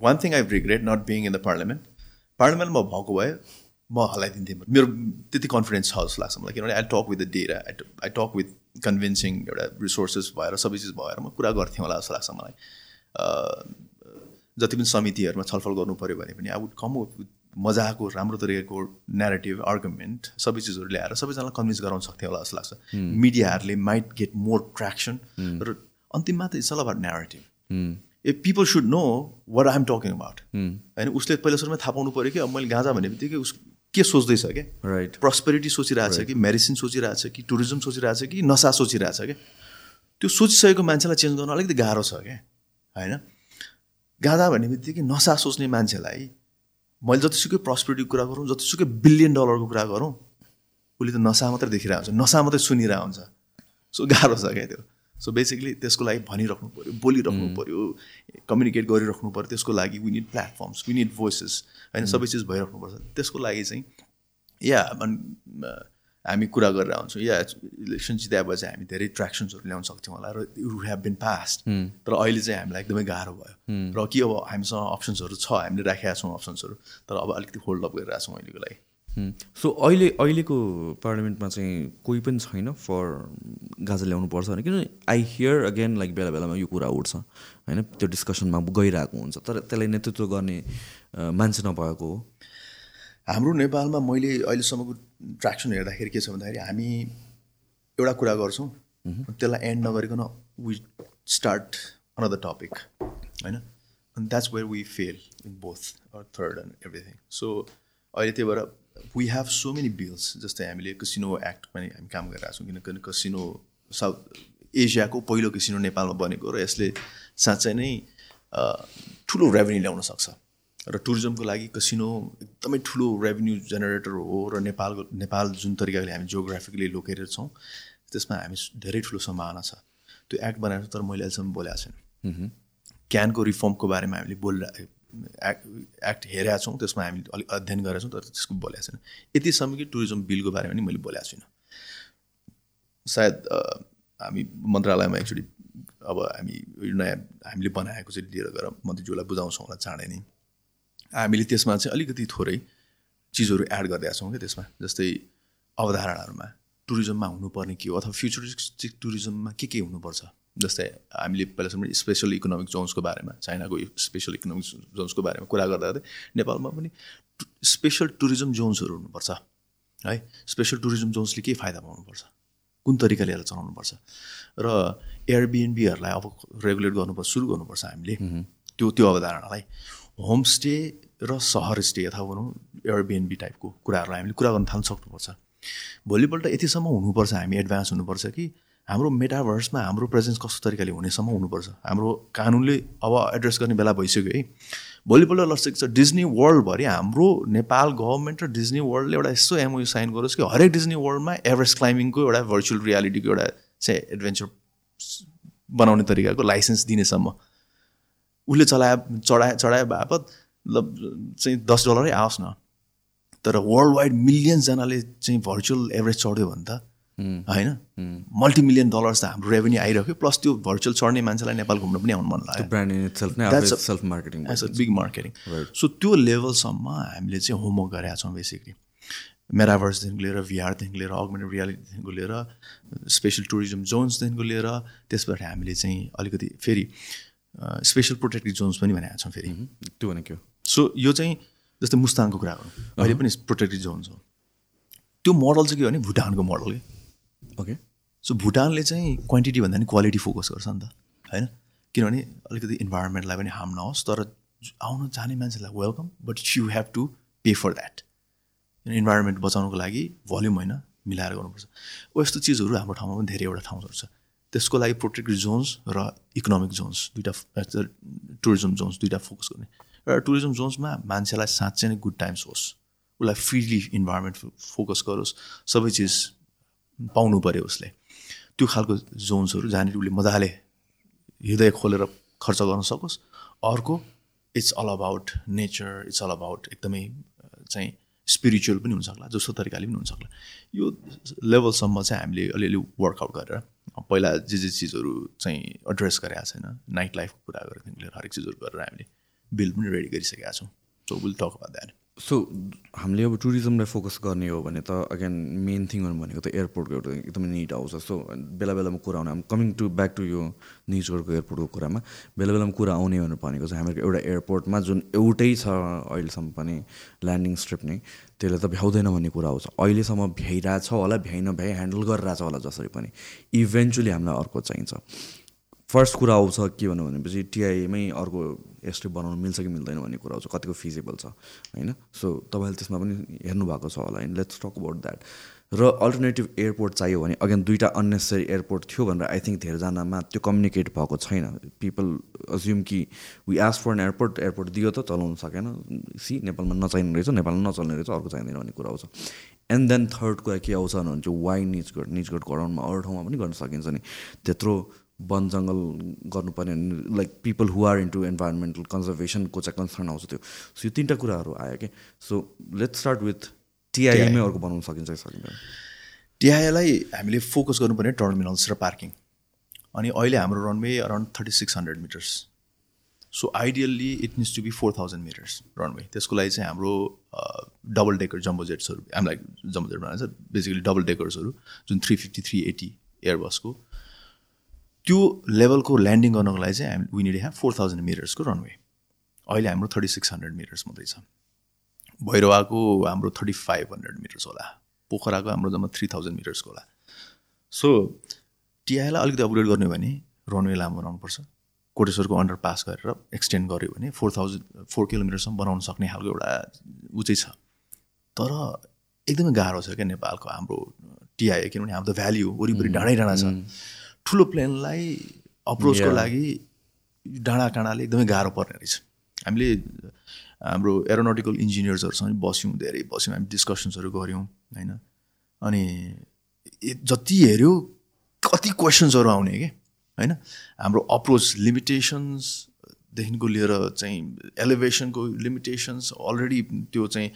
S1: one thing I regret not being in the parliament पार्लियामेन्टमा भएको भए म हल्लाइदिन्थेँ मेरो त्यति कन्फिडेन्स छ जस्तो लाग्छ मलाई। किनभने I talk with the I I talk with convincing एउटा रिसोर्सेस भएर सबै चिज भएर म कुरा गर्थेँ होला जस्तो लाग्छ मलाई। जति पनि समितिहरूमा छलफल गर्नु पऱ्यो भने पनि आई वुड कम विथ मजाको राम्रो तरिकाको नेरेटिभ आर्गुमेन्ट सबै चिजहरू ल्याएर सबैजनालाई कन्भिन्स गराउन सक्थेँ होला जस्तो लाग्छ। मिडियाहरूले माइट गेट मोर ट्र्याक्सन र अन्तिममा त it's all about narrative uh people should know what I am talking about होइन उसले पहिला सुरुमा थाहा पाउनु पऱ्यो कि अब मैले गाँजा भन्ने बित्तिकै उस के सोच्दैछ क्या?
S2: राइट
S1: प्रस्पेरिटी सोचिरहेछ कि मेडिसिन सोचिरहेछ कि टुरिज्म सोचिरहेछ कि नसा सोचिरहेछ क्या? त्यो सोचिसकेको मान्छेलाई चेन्ज गर्न अलिकति गाह्रो छ क्या? होइन? गाँजा भन्ने बित्तिकै नसा सोच्ने मान्छेलाई मैले जतिसुकै प्रस्पेरिटीको कुरा गरौँ जतिसुकै बिलियन डलरको कुरा गरौँ उसले त नसा मात्रै देखिरहेको हुन्छ नसा मात्रै सुनिरहेको हुन्छ। सो गाह्रो छ क्या त्यो? सो बेसिकली त्यसको लागि भनिराख्नु पऱ्यो बोलिराख्नु पऱ्यो कम्युनिकेट गरिराख्नु पऱ्यो त्यसको लागि we need platforms we need voices होइन सबै चिज भइराख्नुपर्छ त्यसको लागि चाहिँ या हामी कुरा गरेर हुन्छौँ या इलेक्सन चाहिँ हामी धेरै ट्र्याक्सन्सहरू ल्याउन सक्थ्यौँ होला र यु हेभ बिन पास्ट तर अहिले चाहिँ हामीलाई एकदमै गाह्रो भयो। र के अब हामीसँग अप्सन्सहरू छ हामीले राखेका छौँ अप्सन्सहरू तर अब अलिकति होल्ड अप गरिरहेको छौँ अहिलेको लागि।
S2: सो अहिले अहिलेको पार्लियामेन्टमा चाहिँ कोही पनि छैन फर गाजा ल्याउनु पर्छ भने किनभने आई हियर अगेन लाइक बेला बेलामा यो कुरा उठ्छ होइन? त्यो डिस्कसनमा गइरहेको हुन्छ। तर त्यसलाई नेतृत्व गर्ने मान्छे नभएको हो।
S1: हाम्रो नेपालमा मैले अहिलेसम्मको ट्र्याक्सन हेर्दाखेरि के छ भन्दाखेरि हामी एउटा कुरा गर्छौँ। त्यसलाई एन्ड नगरिकन वी स्टार्ट अनदर टपिक होइन? अनि that's where we fail in both third and everything so अहिले त्यही भएर we have so many bills जस्तै हामीले कसिनो एक्ट पनि हामी काम गरिरहेको छौँ किनकि कसिनो साउथ एसियाको पहिलो कसिनो नेपालमा बनेको र यसले साँच्चै नै ठुलो रेभेन्यू ल्याउन सक्छ। र टुरिज्मको लागि कसिनो एकदमै ठुलो रेभेन्यू जेनेरेटर हो र नेपालको नेपाल जुन तरिकाले हामी जियोग्राफिकली लोकेटेड छौँ त्यसमा हामी धेरै ठुलो सम्भावना छ। त्यो एक्ट बनाएको तर मैले अहिलेसम्म बोलेको छैन। क्यानको रिफर्मको बारेमा हामीले बोलिरहे एक्ट एक्ट हेरेका छौँ त्यसमा हामी अलिक अध्ययन गरेका छौँ तर त्यसको बोलेको छैन। यतिसम्म कि टुरिज्म बिलको बारेमा पनि मैले बोलेको छुइनँ। सायद हामी मन्त्रालयमा एकचोटि अब हामी नयाँ हामीले बनाएको चाहिँ लिएर गएर मन्त्रीज्यूलाई बुझाउँछौँ होला चाँडै नै। हामीले त्यसमा चाहिँ अलिकति थोरै चिजहरू एड गरिदिएका छौँ क्या त्यसमा जस्तै अवधारणाहरूमा टुरिज्ममा हुनुपर्ने के हो अथवा फ्युचरिस्टिक टुरिज्ममा के के हुनुपर्छ? जस्तै हामीले पहिलासम्म स्पेसल इकोनोमिक जोन्सको बारेमा चाइनाको स्पेसल इकोनोमिक जोन्सको बारेमा कुरा गर्दा गर्दै नेपालमा पनि स्पेसल टुरिज्म जोन्सहरू हुनुपर्छ है? स्पेसल टुरिज्म जोन्सले के फाइदा पाउनुपर्छ? कुन तरिकाले यसलाई चलाउनुपर्छ? र एयरबिएनबीहरूलाई अब रेगुलेट गर्नुपर्छ सुरु गर्नुपर्छ हामीले। त्यो त्यो अवधारणालाई। होमस्टे र सहर स्टे अथवा भनौँ एयरबिएनबी टाइपको कुराहरूलाई हामीले कुरा गर्न थाल्न सक्नुपर्छ। भोलिपल्ट यतिसम्म हुनुपर्छ हामी एडभान्स हुनुपर्छ कि हाम्रो मेटाभर्समा हाम्रो प्रेजेन्स कस्तो तरिकाले हुनेसम्म हुनुपर्छ? हाम्रो कानुनले अब एड्रेस गर्ने बेला भइसक्यो है। भोलिपल्ट लसिक छ डिज्नी वर्ल्डभरि हाम्रो नेपाल गभर्मेन्ट र डिज्नी वर्ल्डले एउटा यस्तो एमओयु साइन गरोस् कि हरेक डिज्नी वर्ल्डमा एभरेस्ट क्लाइम्बिङको एउटा भर्चुअल रियालिटीको एउटा चाहिँ एडभेन्चर बनाउने तरिकाको लाइसेन्स दिनेसम्म। उसले चलाए चढाए चढाए बापत चाहिँ दस डलरै आओस् न। तर वर्ल्ड वाइड मिलियन्सजनाले चाहिँ भर्चुअल एभरेज चढ्यो भने त होइन? मल्टिमिलियन डलर्स त हाम्रो रेभेन्यू आइरह्यो प्लस त्यो भर्चुअल चढ्ने मान्छेलाई नेपाल घुम्न पनि आउनु मन लाग्यो। बिग मार्केटिङ सो त्यो लेभलसम्म हामीले चाहिँ होमवर्क गरेका छौँ बेसिकली मेराभर्सदेखिको लिएर भिआरदेखिको लिएर अगमेन्टेड रियालिटीदेखिको लिएर स्पेसल टुरिज्म जोन्सदेखिको लिएर त्यसबाट हामीले चाहिँ अलिकति फेरि स्पेसल प्रोटेक्टेड जोन्स पनि भनेका छौँ फेरि।
S2: त्यो भनेको।
S1: सो यो चाहिँ जस्तै मुस्ताङको कुरा गरौँ। अहिले पनि प्रोटेक्टेड जोन्स हो। त्यो मोडल चाहिँ के हो भने भुटानको मोडल कि?
S2: ओके
S1: सो भुटानले चाहिँ क्वान्टिटी भन्दा पनि क्वालिटी फोकस गर्छ नि त होइन? किनभने अलिकति इन्भाइरोमेन्टलाई पनि हार्म नहोस् तर आउन जाने मान्छेलाई welcome but you have to pay for that environment बचाउनुको लागि भल्युम होइन मिलाएर गर्नुपर्छ। हो यस्तो चिजहरू हाम्रो ठाउँमा पनि धेरैवटा ठाउँहरू छ। त्यसको लागि प्रोटेक्टेड जोन्स र इकोनोमिक जोन्स दुइटा टुरिज्म जोन्स दुइटा फोकस गर्ने। र टुरिज्म जोन्समा मान्छेलाई साँच्चै नै गुड टाइम्स होस्। उसलाई फ्रिली इन्भाइरोमेन्ट फोकस गरोस्। सबै चिज पाउनु पऱ्यो उसले। त्यो खालको जोन्सहरू जहाँनिर उसले मजाले हृदय खोलेर खर्च गर्न सकोस्। अर्को it's all about nature it's all about एकदमै चाहिँ स्पिरिचुअल पनि हुनसक्ला जस्तो तरिकाले पनि हुनसक्ला यो लेभलसम्म चाहिँ हामीले अलिअलि वर्कआउट गरेर पहिला जे जे चिजहरू चाहिँ एड्रेस गरेका छैन नाइट लाइफको कुरा गरेदेखि लिएर हरेक चिजहरू गरेर हामीले बिल पनि रेडी गरिसकेका छौँ। So will talk about that
S2: so हामीले अब टुरिज्मलाई फोकस गर्ने हो भने त अगेन मेन थिङहरू भनेको त एयरपोर्टको एउटा एकदमै निट आउँछ सो बेला बेलामा कुरा आउने हामी कमिङ टु ब्याक टु यो निजगढको एयरपोर्टको कुरामा। बेला बेलामा कुरा आउने भनेको चाहिँ हाम्रो एउटा एयरपोर्टमा जुन एउटै छ अहिलेसम्म पनि ल्यान्डिङ स्ट्रिप नै त्यसले त भ्याउँदैन भन्ने कुरा आउँछ अहिलेसम्म भ्याइरहेछ होला भ्याइ नभ्याइ ह्यान्डल गरिरहेछ होला जसरी पनि। इभेन्चुली हामीलाई अर्को चाहिन्छ। फर्स्ट कुरा आउँछ के भन्नु भनेपछि टिआईमै अर्को एस्ट्रिप बनाउनु मिल्छ कि मिल्दैन भन्ने कुरा आउँछ कतिको फिजिबल छ होइन? सो तपाईँले त्यसमा पनि हेर्नु भएको छ होला होइन? लेट्स टक अबाउट द्याट र अल्टरनेटिभ एयरपोर्ट चाहियो भने अगेन दुइटा अन्नेसेसरी एयरपोर्ट थियो भनेर आई थिङ्क धेरैजनामा त्यो कम्युनिकेट भएको छैन। पिपल अज्युम कि we ask for an airport airport दियो त चलाउनु सकेन। सी नेपालमा नचाहिने रहेछ नेपालमा नचल्ने रहेछ अर्को चाहिँदैन भन्ने कुरा आउँछ। एन्ड देन थर्ड कुरा के आउँछ भने चाहिँ वाइ निजगढ निजगढ गराउन्डमा अरू ठाउँमा पनि गर्न सकिन्छ नि। त्यत्रो वन जङ्गल गर्नुपर्ने like people who are into environmental कन्जर्भेसनको चाहिँ कन्सर्न आउँछ त्यो। सो यो तिनवटा कुराहरू आयो कि? सो लेट्स स्टार्ट विथ टिआइएमै अर्को बनाउन सकिन्छ कि सकिँदैन?
S1: टिआइएलाई हामीले फोकस गर्नुपर्ने टर्मिनल्स र पार्किङ अनि अहिले हाम्रो runway around thirty six hundred meters so ideally it needs to be four thousand meters runway त्यसको लागि चाहिँ हाम्रो डबल डेकर जम्बो जेट्सहरू हामीलाई जम्बो जेट बनाएको छ बेसिकली डबल डेकर्सहरू जुन थ्री फिफ्टी थ्री एटी एयरबसको त्यो लेभलको ल्यान्डिङ गर्नको लागि चाहिँ हामी we need have four thousand मिटर्सको runway अहिले हाम्रो थर्टी सिक्स हन्ड्रेड मिटर्स मात्रै छ भैरवाको हाम्रो थर्टी फाइभ हन्ड्रेड मिटर्स होला। पोखराको हाम्रो जम्मा थ्री थाउजन्ड मिटर्सको होला। सो टिआईलाई अलिकति अपग्रेड गर्ने भने रनवे लामो बनाउनुपर्छ। कोटेश्वरको अन्डर पास गरेर एक्सटेन्ड गऱ्यो भने फोर थाउजन्ड फोर किलोमिटरसम्म बनाउन सक्ने खालको एउटा ऊ चाहिँ छ। तर एकदमै गाह्रो छ क्या नेपालको हाम्रो टिआई किनभने हाम्रो त भ्याली हो वरिपरि डाँडै डाँडा छ। ठुलो प्लेनलाई अप्रोचको लागि डाँडा काँडाले एकदमै गाह्रो पर्ने रहेछ। हामीले हाम्रो एरोनोटिकल इन्जिनियर्सहरूसँग बस्यौँ धेरै बस्यौँ हामी डिस्कसन्सहरू गऱ्यौँ होइन? अनि जति हेऱ्यो कति क्वेसन्सहरू आउने कि? होइन? हाम्रो अप्रोच लिमिटेसन्सदेखिको लिएर चाहिँ एलिभेसनको लिमिटेसन्स अलरेडी त्यो चाहिँ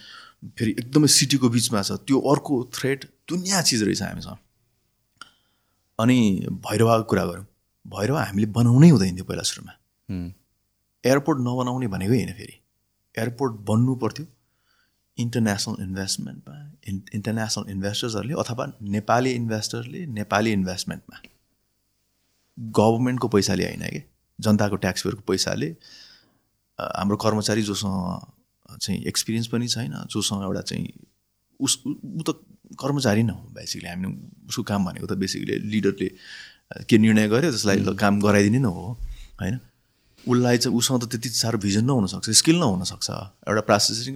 S1: फेरि एकदमै सिटीको बिचमा छ। त्यो अर्को थ्रेड दुनियाँ चिज रहेछ हामीसँग। अनि भैरवाको कुरा गरौँ। भैरवा हामीले बनाउनै हुँदैन थियो पहिला सुरुमा। एयरपोर्ट नबनाउने भनेकै होइन फेरि। एयरपोर्ट बन्नु पर्थ्यो। इन्टरनेसनल इन्भेस्टमेन्टमा इन् इन्टरनेसनल इन्भेस्टर्सहरूले अथवा नेपाली इन्भेस्टरले नेपाली इन्भेस्टमेन्टमा। गभर्मेन्टको पैसाले होइन कि? जनताको ट्याक्सपेयरको पैसाले हाम्रो कर्मचारी जोसँग चाहिँ एक्सपिरियन्स पनि छैन जोसँग एउटा चाहिँ उस ऊ त कर्मचारी न हो बेसिकली हामी उसको काम भनेको त बेसिकली लिडरले के निर्णय गर्यो त्यसलाई काम गराइदिने न हो होइन? उसलाई चाहिँ उसँग त त्यति साह्रो भिजन नहुनसक्छ स्किल नहुनसक्छ एउटा प्रोसेसिङ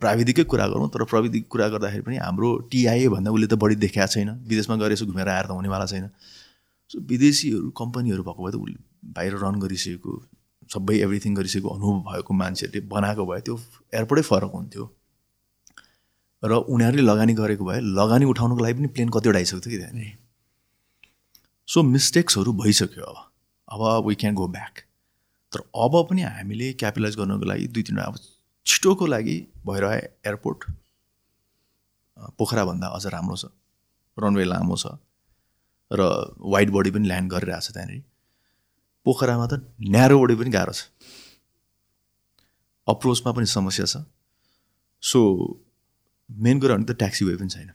S1: प्राविधिकै कुरा गरौँ तर प्रविधिक कुरा गर्दाखेरि पनि हाम्रो टिआइए भन्दा उसले त बढी देखाएको छैन। विदेशमा गएर यसो घुमेर आएर त हुनेवाला छैन। सो विदेशीहरू कम्पनीहरू भएको भए त उसले बाहिर रन गरिसकेको सबै एभ्रिथिङ गरिसकेको अनुभव भएको मान्छेहरूले बनाएको भए त्यो एयरपोर्टै फरक हुन्थ्यो। र उनीहरूले लगानी गरेको भए लगानी उठाउनुको लागि पनि प्लेन कतिवटा आइसक्यो कि त्यहाँनिर? सो मिस्टेक्सहरू भइसक्यो अब। अब वी क्यान गो ब्याक तर अब पनि हामीले क्यापिटलाइज गर्नुको लागि दुई तिनवटा अब छिटोको लागि भएर एयरपोर्ट पोखराभन्दा अझ राम्रो छ। रनवे लामो छ। र वाइड बडी पनि ल्यान्ड गरिरहेको छ त्यहाँनिर। पोखरामा त न्यारो बडी पनि गाह्रो छ। अप्रोचमा पनि समस्या छ। सो मेन कुरा भने त ट्याक्सी वे पनि छैन।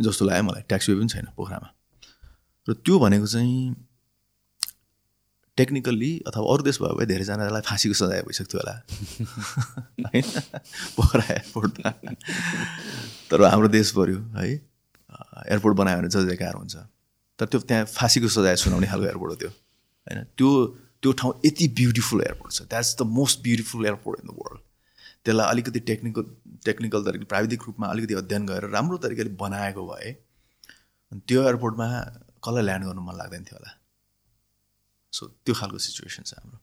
S1: जस्तो लाग्यो मलाई ट्याक्सी वे पनि छैन पोखरामा। र त्यो भनेको चाहिँ टेक्निकल्ली अथवा अरू देश भयो भए धेरैजनालाई फाँसीको सजाय भइसक्थ्यो होला। होइन? पोखरा एयरपोर्टमा तर हाम्रो देश पऱ्यो है? एयरपोर्ट बनायो भने जय जयकार हुन्छ। तर त्यो त्यहाँ फाँसीको सजाय सुनाउने खालको एयरपोर्ट हो त्यो। होइन? त्यो त्यो ठाउँ यति ब्युटिफुल एयरपोर्ट छ। That's the most beautiful airport in the world त्यसलाई अलिकति टेक्निकल टेक्निकल तरिका प्राविधिक रूपमा अलिकति अध्ययन गरेर राम्रो तरिकाले बनाएको भए त्यो एयरपोर्टमा कसलाई ल्यान्ड गर्नु मन लाग्दैन थियो होला। सो त्यो खालको सिचुएसन छ हाम्रो।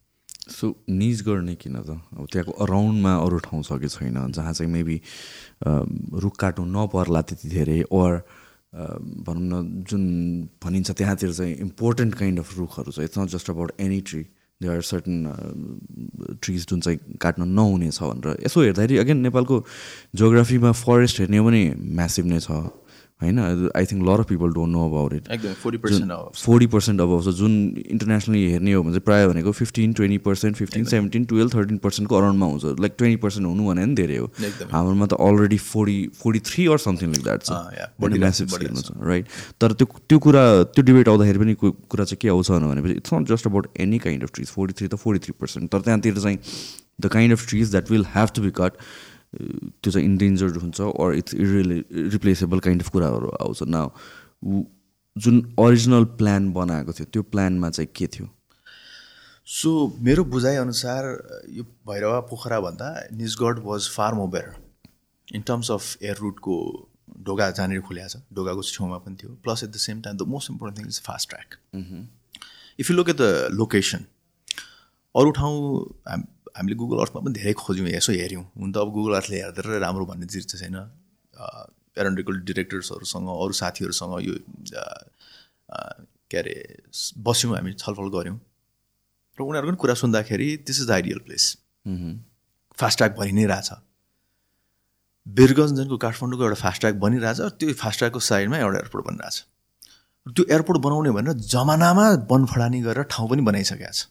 S2: सो निज गर्ने किन त? अब त्यहाँको अराउन्डमा अरू ठाउँ छ कि छैन? जहाँ चाहिँ मेबी रुख काट्नु नपर्ला त्यति धेरै ओर भनौँ न जुन भनिन्छ त्यहाँतिर चाहिँ इम्पोर्टेन्ट काइन्ड अफ रुखहरू छ। It's not just about any tree they are certain trees जुन चाहिँ काट्न नहुने छ भनेर यसो हेर्दाखेरि अगेन नेपालको जोग्राफीमा फरेस्ट हेर्ने हो भने म्यासिभ नै छ। होइन? I think lot of people don't know about it forty percent अब छ जुन इन्टरनेसनली हेर्ने हो भने चाहिँ प्रायः भनेको fifteen twenty percent fifteen seventeen twelve thirteen पर्सेन्टको अराउन्डमा हुन्छ। लाइक ट्वेन्टी पर्सेन्ट हुनु भने पनि धेरै हो। हाम्रोमा त already forty forty three or something like that छ छ राइट तर त्यो त्यो कुरा त्यो डिबेट आउँदाखेरि पनि कुरा चाहिँ के आउँछ भनेपछि it's not just about any kind of trees forty three त फोर्टी थ्री पर्सेन्ट तर त्यहाँतिर चाहिँ the kind of trees that will have to be cut त्यो चाहिँ इन्डेन्जर्ड हुन्छ or it's irreplaceable kind of कुराहरू आउँछ. न जुन ओरिजिनल प्लान बनाएको थियो त्यो प्लानमा चाहिँ के थियो?
S1: सो मेरो बुझाइअनुसार यो Bhairahawa पोखराभन्दा Nijgadh was far more better in terms of air रुटको ढोका जहाँनिर खुल्या छ ढोकाको छेउमा पनि थियो. Plus at the same time the most important thing is fast track if you look at the location अरू ठाउँ हामीले गुगल अर्थमा पनि धेरै खोज्यौँ यसो हेऱ्यौँ। हुन त अब गुगल अर्थले हेर्दै राम्रो भन्ने चिज चाहिँ छैन। एरोन्टिकल डिरेक्टर्सहरूसँग अरू साथीहरूसँग यो के अरे बस्यौँ हामी छलफल गऱ्यौँ। र उनीहरूको पनि कुरा सुन्दाखेरि this is the ideal place fast track भइ नै रहेछ। बिरगन्जनको काठमाडौँको एउटा फास्ट्याग बनिरहेछ त्यो फास्ट्यागको साइडमा एउटा एयरपोर्ट बनिरहेछ त्यो एयरपोर्ट बनाउने भनेर जमानामा बनफडानी गरेर ठाउँ पनि बनाइसकेको छ।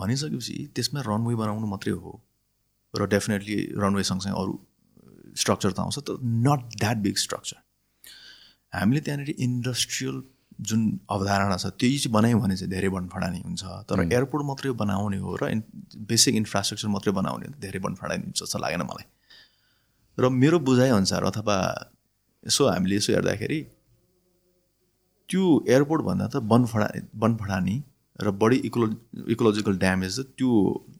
S1: भनिसकेपछि त्यसमा रनवे बनाउनु मात्रै हो। र डेफिनेटली रनवे सँगसँगै अरू स्ट्रक्चर त आउँछ तर नट द्याट बिग स्ट्रक्चर हामीले त्यहाँनिर इन्डस्ट्रियल जुन अवधारणा छ त्यही चाहिँ बनायौँ भने चाहिँ धेरै बनफडानी हुन्छ। तर एयरपोर्ट मात्रै बनाउने हो र बेसिक इन्फ्रास्ट्रक्चर मात्रै बनाउने हो धेरै बनफडानी हुन्छ जस्तो लागेन मलाई। र मेरो बुझाइअनुसार अथवा यसो हामीले यसो हेर्दाखेरि त्यो एयरपोर्टभन्दा त बनफडा बनफडानी र बढी इकोलो इकोलोजिकल ड्यामेज त त्यो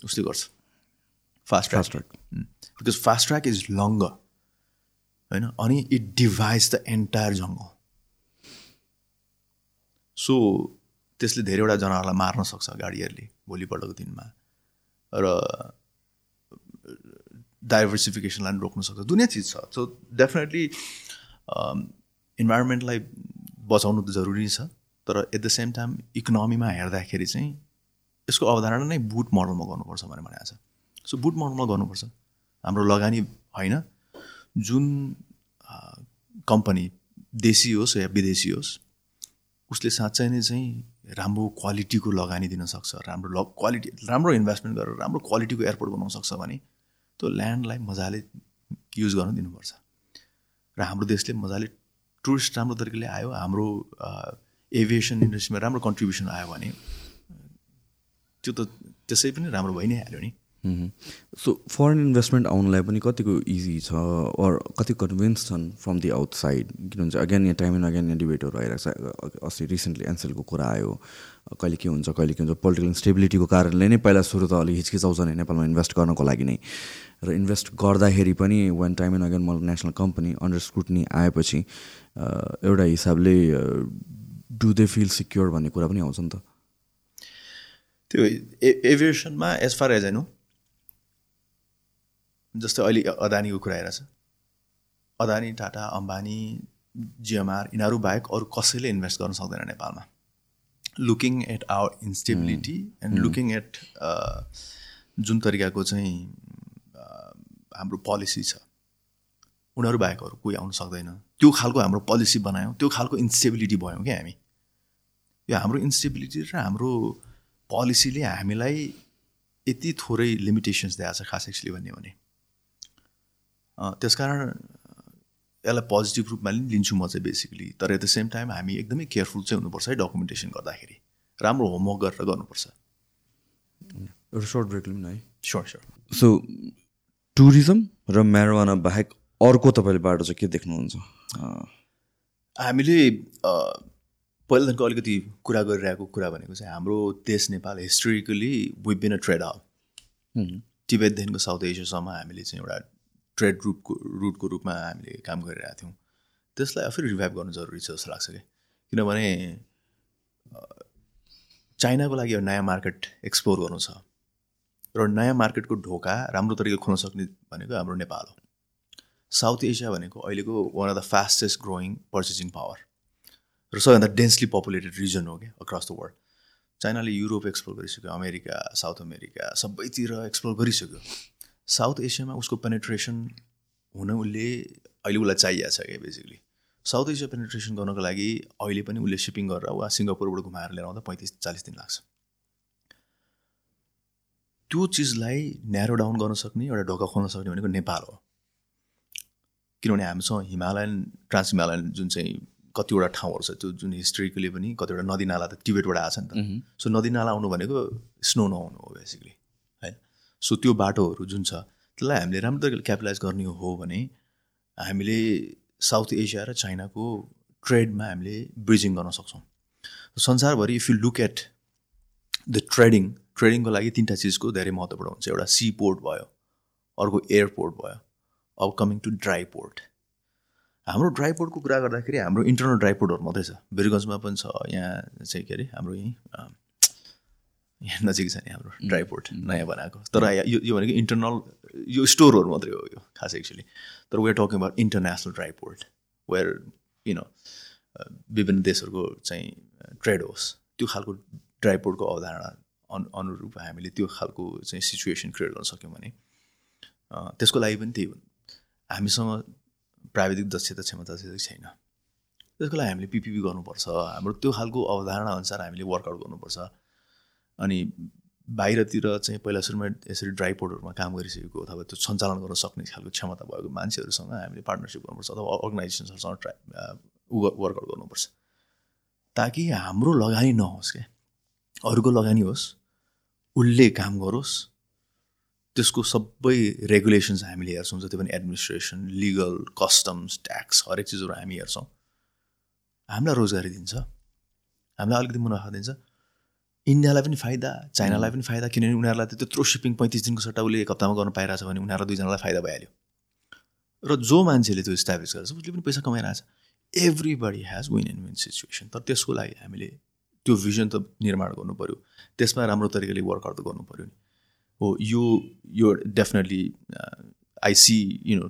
S1: उसले गर्छ। Fast
S2: fast
S1: track because fast track is longer होइन? अनि it divides the entire jungle so त्यसले धेरैवटा जनावरलाई मार्न सक्छ गाडीहरूले भोलिपल्टको दिनमा। र डाइभर्सिफिकेसनलाई पनि रोक्न सक्छ। दुनियाँ चिज छ। सो डेफिनेटली इन्भाइरोमेन्टलाई बचाउनु त जरुरी छ। तर एट द सेम टाइम इकोनोमीमा हेर्दाखेरि चाहिँ यसको अवधारणा नै बुट मोडलमा गर्नुपर्छ भनेर भनेको छ। सो बुट मोडलमा गर्नुपर्छ। हाम्रो लगानी होइन। जुन कम्पनी देशी होस् या विदेशी होस् उसले साँच्चै नै चाहिँ राम्रो क्वालिटीको लगानी दिन सक्छ राम्रो ल क्वालिटी राम्रो इन्भेस्टमेन्ट गरेर राम्रो क्वालिटीको एयरपोर्ट बनाउन सक्छ भने त्यो ल्यान्डलाई मजाले युज गर्न दिनुपर्छ। र हाम्रो देशले मजाले टुरिस्ट राम्रो तरिकाले आयो। हाम्रो एभिएसन इन्डस्ट्रीमा राम्रो कन्ट्रिब्युसन आयो भने त्यो त त्यसै पनि राम्रो भइ नै हाल्यो नि।
S2: सो फरेन इन्भेस्टमेन्ट आउनलाई पनि कतिको इजी छ अर कति कन्भिन्स छन् फ्रम दि आउटसाइड किन भन्छ अगेन यहाँ टाइम एन्ड अगेन यहाँ डिबेटहरू आइरहेको छ। अस्ति रिसेन्टली एनसेलको कुरा आयो कहिले के हुन्छ कहिले के हुन्छ। पोलिटिकल इन्स्टेबिलिटीको कारणले नै पहिला सुरु त अलिक हिचकिचाउँछ नि नेपालमा इन्भेस्ट गर्नको लागि नै। र इन्भेस्ट गर्दाखेरि पनि one time and again multinational company under scrutiny आएपछि एउटा हिसाबले डु दे फिल सिक्योर भन्ने कुरा पनि आउँछ नि त?
S1: त्यो एभिएसनमा एज फार एज हेर्नु जस्तै अहिले अदानीको कुरा आइरहेछ अदानी टाटा अम्बानी जिएमआर यिनीहरू बाहेक अरू कसैले इन्भेस्ट गर्न सक्दैन नेपालमा। Looking at our instability and looking at जुन तरिकाको चाहिँ हाम्रो पोलिसी छ। उनीहरू बाहेक अरू कोही आउनु सक्दैन। त्यो खालको हाम्रो पोलिसी बनायौँ त्यो खालको इन्स्टेबिलिटी भयौँ क्या हामी। यो हाम्रो इन्स्टेबिलिटी र हाम्रो पोलिसीले हामीलाई यति थोरै लिमिटेसन्स दिएको छ खास एक्चुली भन्ने भने। त्यसकारण यसलाई पोजिटिभ रूपमा पनि लिन्छु म चाहिँ बेसिकली तर एट द सेम टाइम हामी एकदमै केयरफुल चाहिँ हुनुपर्छ है डकुमेन्टेसन गर्दाखेरि। राम्रो होमवर्क गरेर गर्नुपर्छ।
S2: एउटा सर्ट ब्रेक लिउँ न है।
S1: स्योर स्योर
S2: सो टुरिज्म र म्यारोवाना बाहेक अर्को तपाईँले बाटो चाहिँ के देख्नुहुन्छ?
S1: हामीले पहिलादेखिको अलिकति कुरा गरिरहेको कुरा भनेको चाहिँ हाम्रो देश Nepal historically we've been a trade hub टिबेटदेखिको south एसियासम्म हामीले चाहिँ एउटा ट्रेड रुटको रुटको रूपमा हामीले काम गरिरहेका थियौँ। त्यसलाई फेरि रिभाइभ गर्नु जरुरी छ जस्तो लाग्छ कि? किनभने चाइनाको लागि एउटा नयाँ मार्केट एक्सप्लोर गर्नु छ। र नयाँ मार्केटको ढोका राम्रो तरिकाले खोल्न सक्ने भनेको हाम्रो नेपाल हो। साउथ एसिया भनेको अहिलेको one of the fastest growing purchasing power र सबैभन्दा डेन्सली पपुलेटेड रिजन हो क्या अक्रस द वर्ल्ड चाइनाले युरोप एक्सप्लोर गरिसक्यो अमेरिका साउथ अमेरिका सबैतिर एक्सप्लोर गरिसक्यो। साउथ एसियामा उसको पेनेट्रेसन हुन उसले अहिले उसलाई चाहिएको छ क्या बेसिकली साउथ एसिया पेनेट्रेसन गर्नको लागि अहिले पनि उसले सिपिङ गरेर वा सिङ्गापुरबाट घुमाएर लिएर आउँदा पैँतिस चालिस दिन लाग्छ। त्यो चिजलाई न्यारो डाउन गर्न सक्ने एउटा ढोका खोल्न सक्ने भनेको नेपाल हो। किनभने हामीसँग हिमालयन ट्रान्स हिमालयन जुन चाहिँ कतिवटा ठाउँहरू छ त्यो जुन हिस्ट्रिकली पनि कतिवटा नदी नाला त टिबेटबाट आएको छ नि त। सो नदी नाला आउनु भनेको स्नो नआउनु हो बेसिकली होइन सो त्यो बाटोहरू जुन छ त्यसलाई हामीले राम्रो तरिकाले क्यापिटलाइज गर्ने हो भने हामीले साउथ एसिया र चाइनाको ट्रेडमा हामीले ब्रिजिङ गर्न सक्छौँ। संसारभरि if you look at the trading ट्रेडिङको लागि तिनवटा चिजको धेरै महत्त्वपूर्ण हुन्छ। एउटा सी पोर्ट भयो अर्को एयरपोर्ट भयो। अब कमिङ टु ड्राई पोर्ट हाम्रो ड्राई पोर्टको कुरा गर्दाखेरि हाम्रो इन्टरनल ड्राई पोर्टहरू मात्रै छ। बिरगन्जमा पनि छ यहाँ चाहिँ के अरे हाम्रो यहीँ यहाँ नजिक छ नि हाम्रो ड्राई पोर्ट नयाँ बनाएको। तर यो यो भनेको इन्टरनल यो स्टोरहरू मात्रै हो यो खास एक्चुली तर we're talking about international dry port where you know विभिन्न देशहरूको चाहिँ ट्रेड होस् त्यो खालको ड्राई पोर्टको अवधारणा अनु अनुरूप हामीले त्यो खालको चाहिँ सिचुएसन क्रिएट गर्न सक्यौँ भने त्यसको लागि पनि त्यही हो हामीसँग प्राविधिक दक्षता क्षमता चाहिँ छैन। त्यसको लागि हामीले पिपिपी गर्नुपर्छ। हाम्रो त्यो खालको अवधारणा अनुसार हामीले वर्कआउट गर्नुपर्छ। अनि बाहिरतिर चाहिँ पहिला सुरुमा यसरी ड्राई पोर्टहरूमा काम गरिसकेको अथवा त्यो सञ्चालन गर्न सक्ने खालको क्षमता भएको मान्छेहरूसँग हामीले पार्टनरसिप गर्नुपर्छ अथवा अर्गनाइजेसन्सहरूसँग ट्राई वर्कआउट गर्नुपर्छ। ताकि हाम्रो लगानी नहोस् क्या अरूको लगानी होस् उसले काम गरोस् त्यसको सबै रेगुलेसन्स हामीले हेर्छौँ जति पनि एडमिनिस्ट्रेसन लिगल कस्टम्स ट्याक्स हरेक चिजहरू हामी हेर्छौँ। हामीलाई रोजगारी दिन्छ। हामीलाई अलिकति मुनाफा दिन्छ। इन्डियालाई पनि फाइदा चाइनालाई पनि फाइदा किनभने उनीहरूलाई त त्यत्रो सिपिङ पैँतिस दिनको सट्टा उसले एक हप्तामा गर्न पाइरहेछ भने उनीहरूलाई दुईजनालाई फाइदा भइहाल्यो। र जो मान्छेले त्यो इस्टाब्लिस गर्छ उसले पनि पैसा कमाइरहेछ। Everybody has win and win situation तर त्यसको लागि हामीले त्यो भिजन त निर्माण गर्नु पऱ्यो त्यसमा राम्रो तरिकाले वर्कआउट गर्नु पऱ्यो नि। हो यो यो definitely I see you know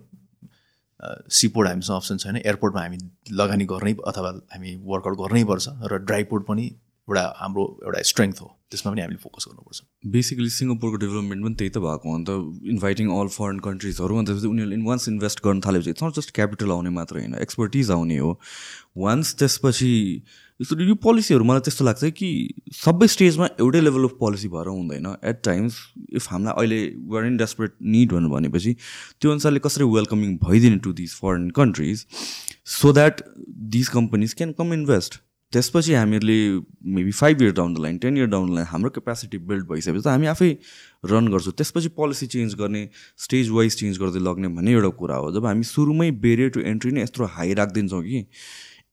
S1: support हामीसँग अप्सन छैन एयरपोर्टमा हामी लगानी गर्नै अथवा हामी वर्कआउट गर्नै पर्छ र ड्राई पोर्ट पनि एउटा हाम्रो एउटा स्ट्रेङ्थ हो त्यसमा पनि हामीले फोकस गर्नुपर्छ।
S2: बेसिकली सिङ्गापुरको डेभलपमेन्ट पनि त्यही त भएको हो नि त इन्भाइटिङ अल फरेन कन्ट्रिजहरू अन्त उनीहरूले वान्स इन्भेस्ट गर्न थालेपछि इट्स जस्ट क्यापिटल आउने मात्र होइन एक्सपर्टिज आउने हो। वान्स त्यसपछि यो पोलिसीहरू मलाई त्यस्तो लाग्छ कि सबै स्टेजमा एउटै लेभल अफ पोलिसी भएर हुँदैन. एट टाइम्स इफ हामीलाई अहिले वर इन डेस्परेट निड भन्नु भनेपछि त्यो अनुसारले कसरी welcoming भइदिने to this foreign countries so that these companies can come invest त्यसपछि हामीहरूले maybe five year down the line ten year down the line हाम्रो क्यापेसिटी बिल्ड भइसकेपछि त हामी आफै रन गर्छौँ. त्यसपछि पोलिसी चेन्ज गर्ने स्टेज वाइज चेन्ज गर्दै लग्ने भन्ने एउटा कुरा हो. जब हामी सुरुमै बेरियर टु एन्ट्री नै यत्रो हाई राखिदिन्छौँ कि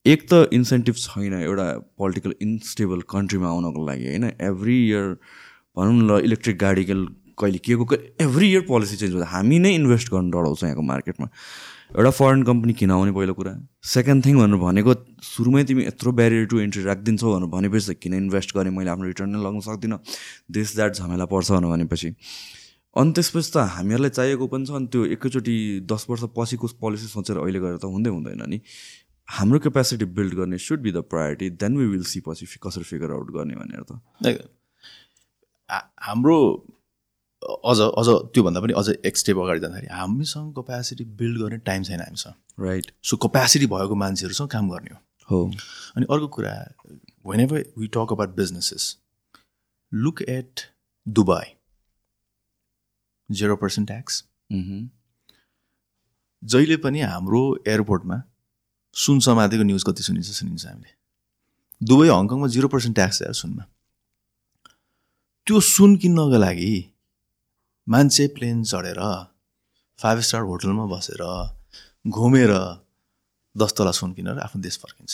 S2: एक त इन्सेन्टिभ छैन एउटा पोलिटिकल इन्स्टेबल कन्ट्रीमा आउनको लागि होइन? एभ्री इयर भनौँ न इलेक्ट्रिक गाडीको कहिले के को एभ्री इयर पोलिसी चेन्ज हुँदा हामी नै इन्भेस्ट गर्नु डराउँछ यहाँको मार्केटमा एउटा फरेन कम्पनी किन आउने पहिलो कुरा? सेकेन्ड थिङ भनेर भनेको सुरुमै तिमी यत्रो ब्यारियर टु एन्ट्री राखिदिन्छौ भनेर भनेपछि त किन इन्भेस्ट गरेँ मैले आफ्नो रिटर्न नै लगाउन सक्दिनँ। दिस द्याट झमेला पर्छ भनेर भनेपछि। अनि त्यसपछि त हामीहरूलाई चाहिएको पनि छ। अनि त्यो एकैचोटि दस वर्ष पछिको पोलिसी सोचेर अहिले गएर त हुँदै हुँदैन नि। हाम्रो क्यापेसिटी बिल्ड गर्ने should be the priority then we will see पछि कसरी फिगर आउट गर्ने भनेर त।
S1: हाम्रो अझ अझ त्योभन्दा पनि अझ एक स्टेप अगाडि जाँदाखेरि हामीसँग कपेसिटी बिल्ड गर्ने टाइम छैन हामीसँग।
S2: राइट
S1: सो कपेसिटी भएको मान्छेहरूसँग काम गर्ने
S2: हो।
S1: अनि अर्को कुरा whenever we talk about businesses look at Dubai zero percent tax जहिले पनि हाम्रो एयरपोर्टमा सुन समातेको न्युज कति सुनिन्छ सुनिन्छ हामीले। दुबई हङकङमा जिरो पर्सेन्ट ट्याक्स छ सुनमा। त्यो सुन किन्नको लागि मान्छे प्लेन चढेर फाइभ स्टार होटलमा बसेर घुमेर दस तला सुन किनेर आफ्नो देश फर्किन्छ।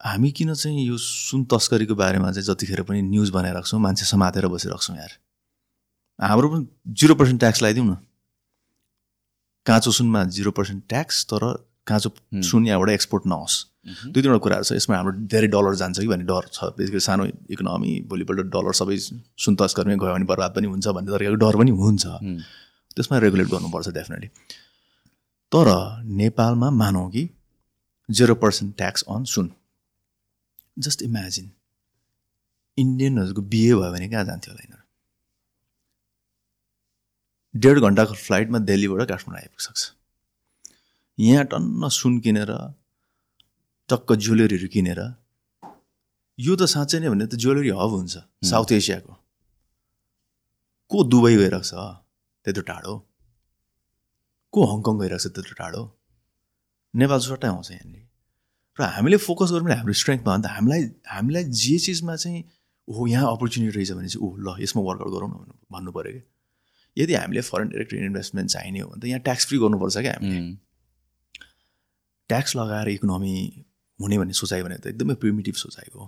S1: हामी किन चाहिँ यो सुन तस्करीको बारेमा चाहिँ जतिखेर पनि न्युज बनाइरहेको मान्छे समातेर बसिरहेको छौँ यार। हाम्रो पनि जिरो पर्सेन्ट ट्याक्स लगाइदिउँ न। काँचो सुनमा जिरो पर्सेन्ट ट्याक्स तर काँचो सुन यहाँबाट एक्सपोर्ट नहोस्। दुई तिनवटा कुराहरू छ यसमा हाम्रो धेरै डलर जान्छ कि भन्ने डर छ। बेसिकली सानो इकोनोमी भोलिपल्ट डलर सबै सुन तस्करमै गयो भने बर्बाद पनि हुन्छ भन्ने तरिकाको डर पनि हुन्छ। त्यसमा रेगुलेट गर्नुपर्छ डेफिनेटली तर नेपालमा मानौँ कि जेरो पर्सेन्ट ट्याक्स अन सुन। जस्ट इमेजिन इन्डियनहरूको बिहे भयो भने कहाँ जान्थ्यो होला यिनीहरू? डेढ घन्टाको फ्लाइटमा दिल्लीबाट काठमाडौँ आइपुग्न सक्छ। यहाँ टन्न सुन किनेर टक्क ज्वेलरीहरू किनेर यो त साँच्चै नै भने त ज्वेलरी हब हुन्छ साउथ एसियाको। को दुबई गइरहेको छ? त्यत्रो टाढो। को हङकङ गइरहेको छ? त्यत्रो टाढो। नेपाल सट्टै आउँछ यहाँनिर। र हामीले फोकस गऱ्यौँ भने हाम्रो स्ट्रेङ्थमा अन्त हामीलाई हामीलाई जे चिजमा चाहिँ ओहो यहाँ अपर्च्युनिटी रहेछ भने चाहिँ ओह ल यसमा वर्कआउट गरौँ न भन्नु पऱ्यो क्या। यदि हामीले फरेन डिरेक्ट इन्भेस्टमेन्ट चाहिने हो भने त यहाँ ट्याक्स फ्री गर्नुपर्छ क्या हामीले। ट्याक्स लगाएर इकोनोमी हुने भन्ने सोचाइ भने त एकदमै प्रिमिटिभ सोचाइ हो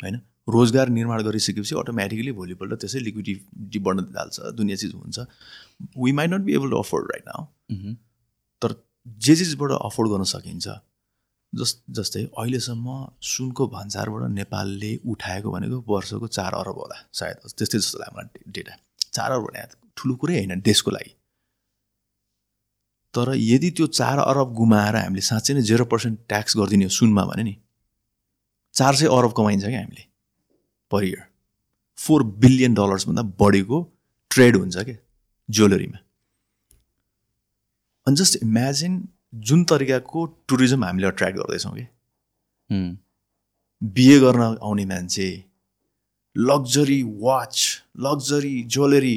S1: होइन? रोजगार निर्माण गरिसकेपछि अटोमेटिकली भोलिपल्ट त्यसै लिक्विडिटी बढ्न थाल्छ दुनियाँ चिज हुन्छ। We might not be able to afford right now तर जे चिजबाट अफोर्ड गर्न सकिन्छ जस जस्तै अहिलेसम्म सुनको भन्सारबाट नेपालले उठाएको भनेको वर्षको चार अरब होला सायद। त्यस्तै जस्तो लाग्यो मलाई डेटा चार अरब भने ठुलो कुरै होइन देशको लागि। तर यदि त्यो चार अरब गुमाएर हामीले साँच्चै नै जेरो पर्सेन्ट ट्याक्स गरिदिने हो सुनमा भने नि चार सय अरब कमाइन्छ क्या हामीले पर इयर फोर बिलियन डलर्सभन्दा बढीको ट्रेड हुन्छ क्या ज्वेलरीमा अनि जस्ट इमेजिन जुन तरिकाको टुरिज्म हामीले अट्र्याक्ट गर्दैछौँ कि। बिहे गर्न आउने मान्छे लग्जरी वाच लग्जरी ज्वेलरी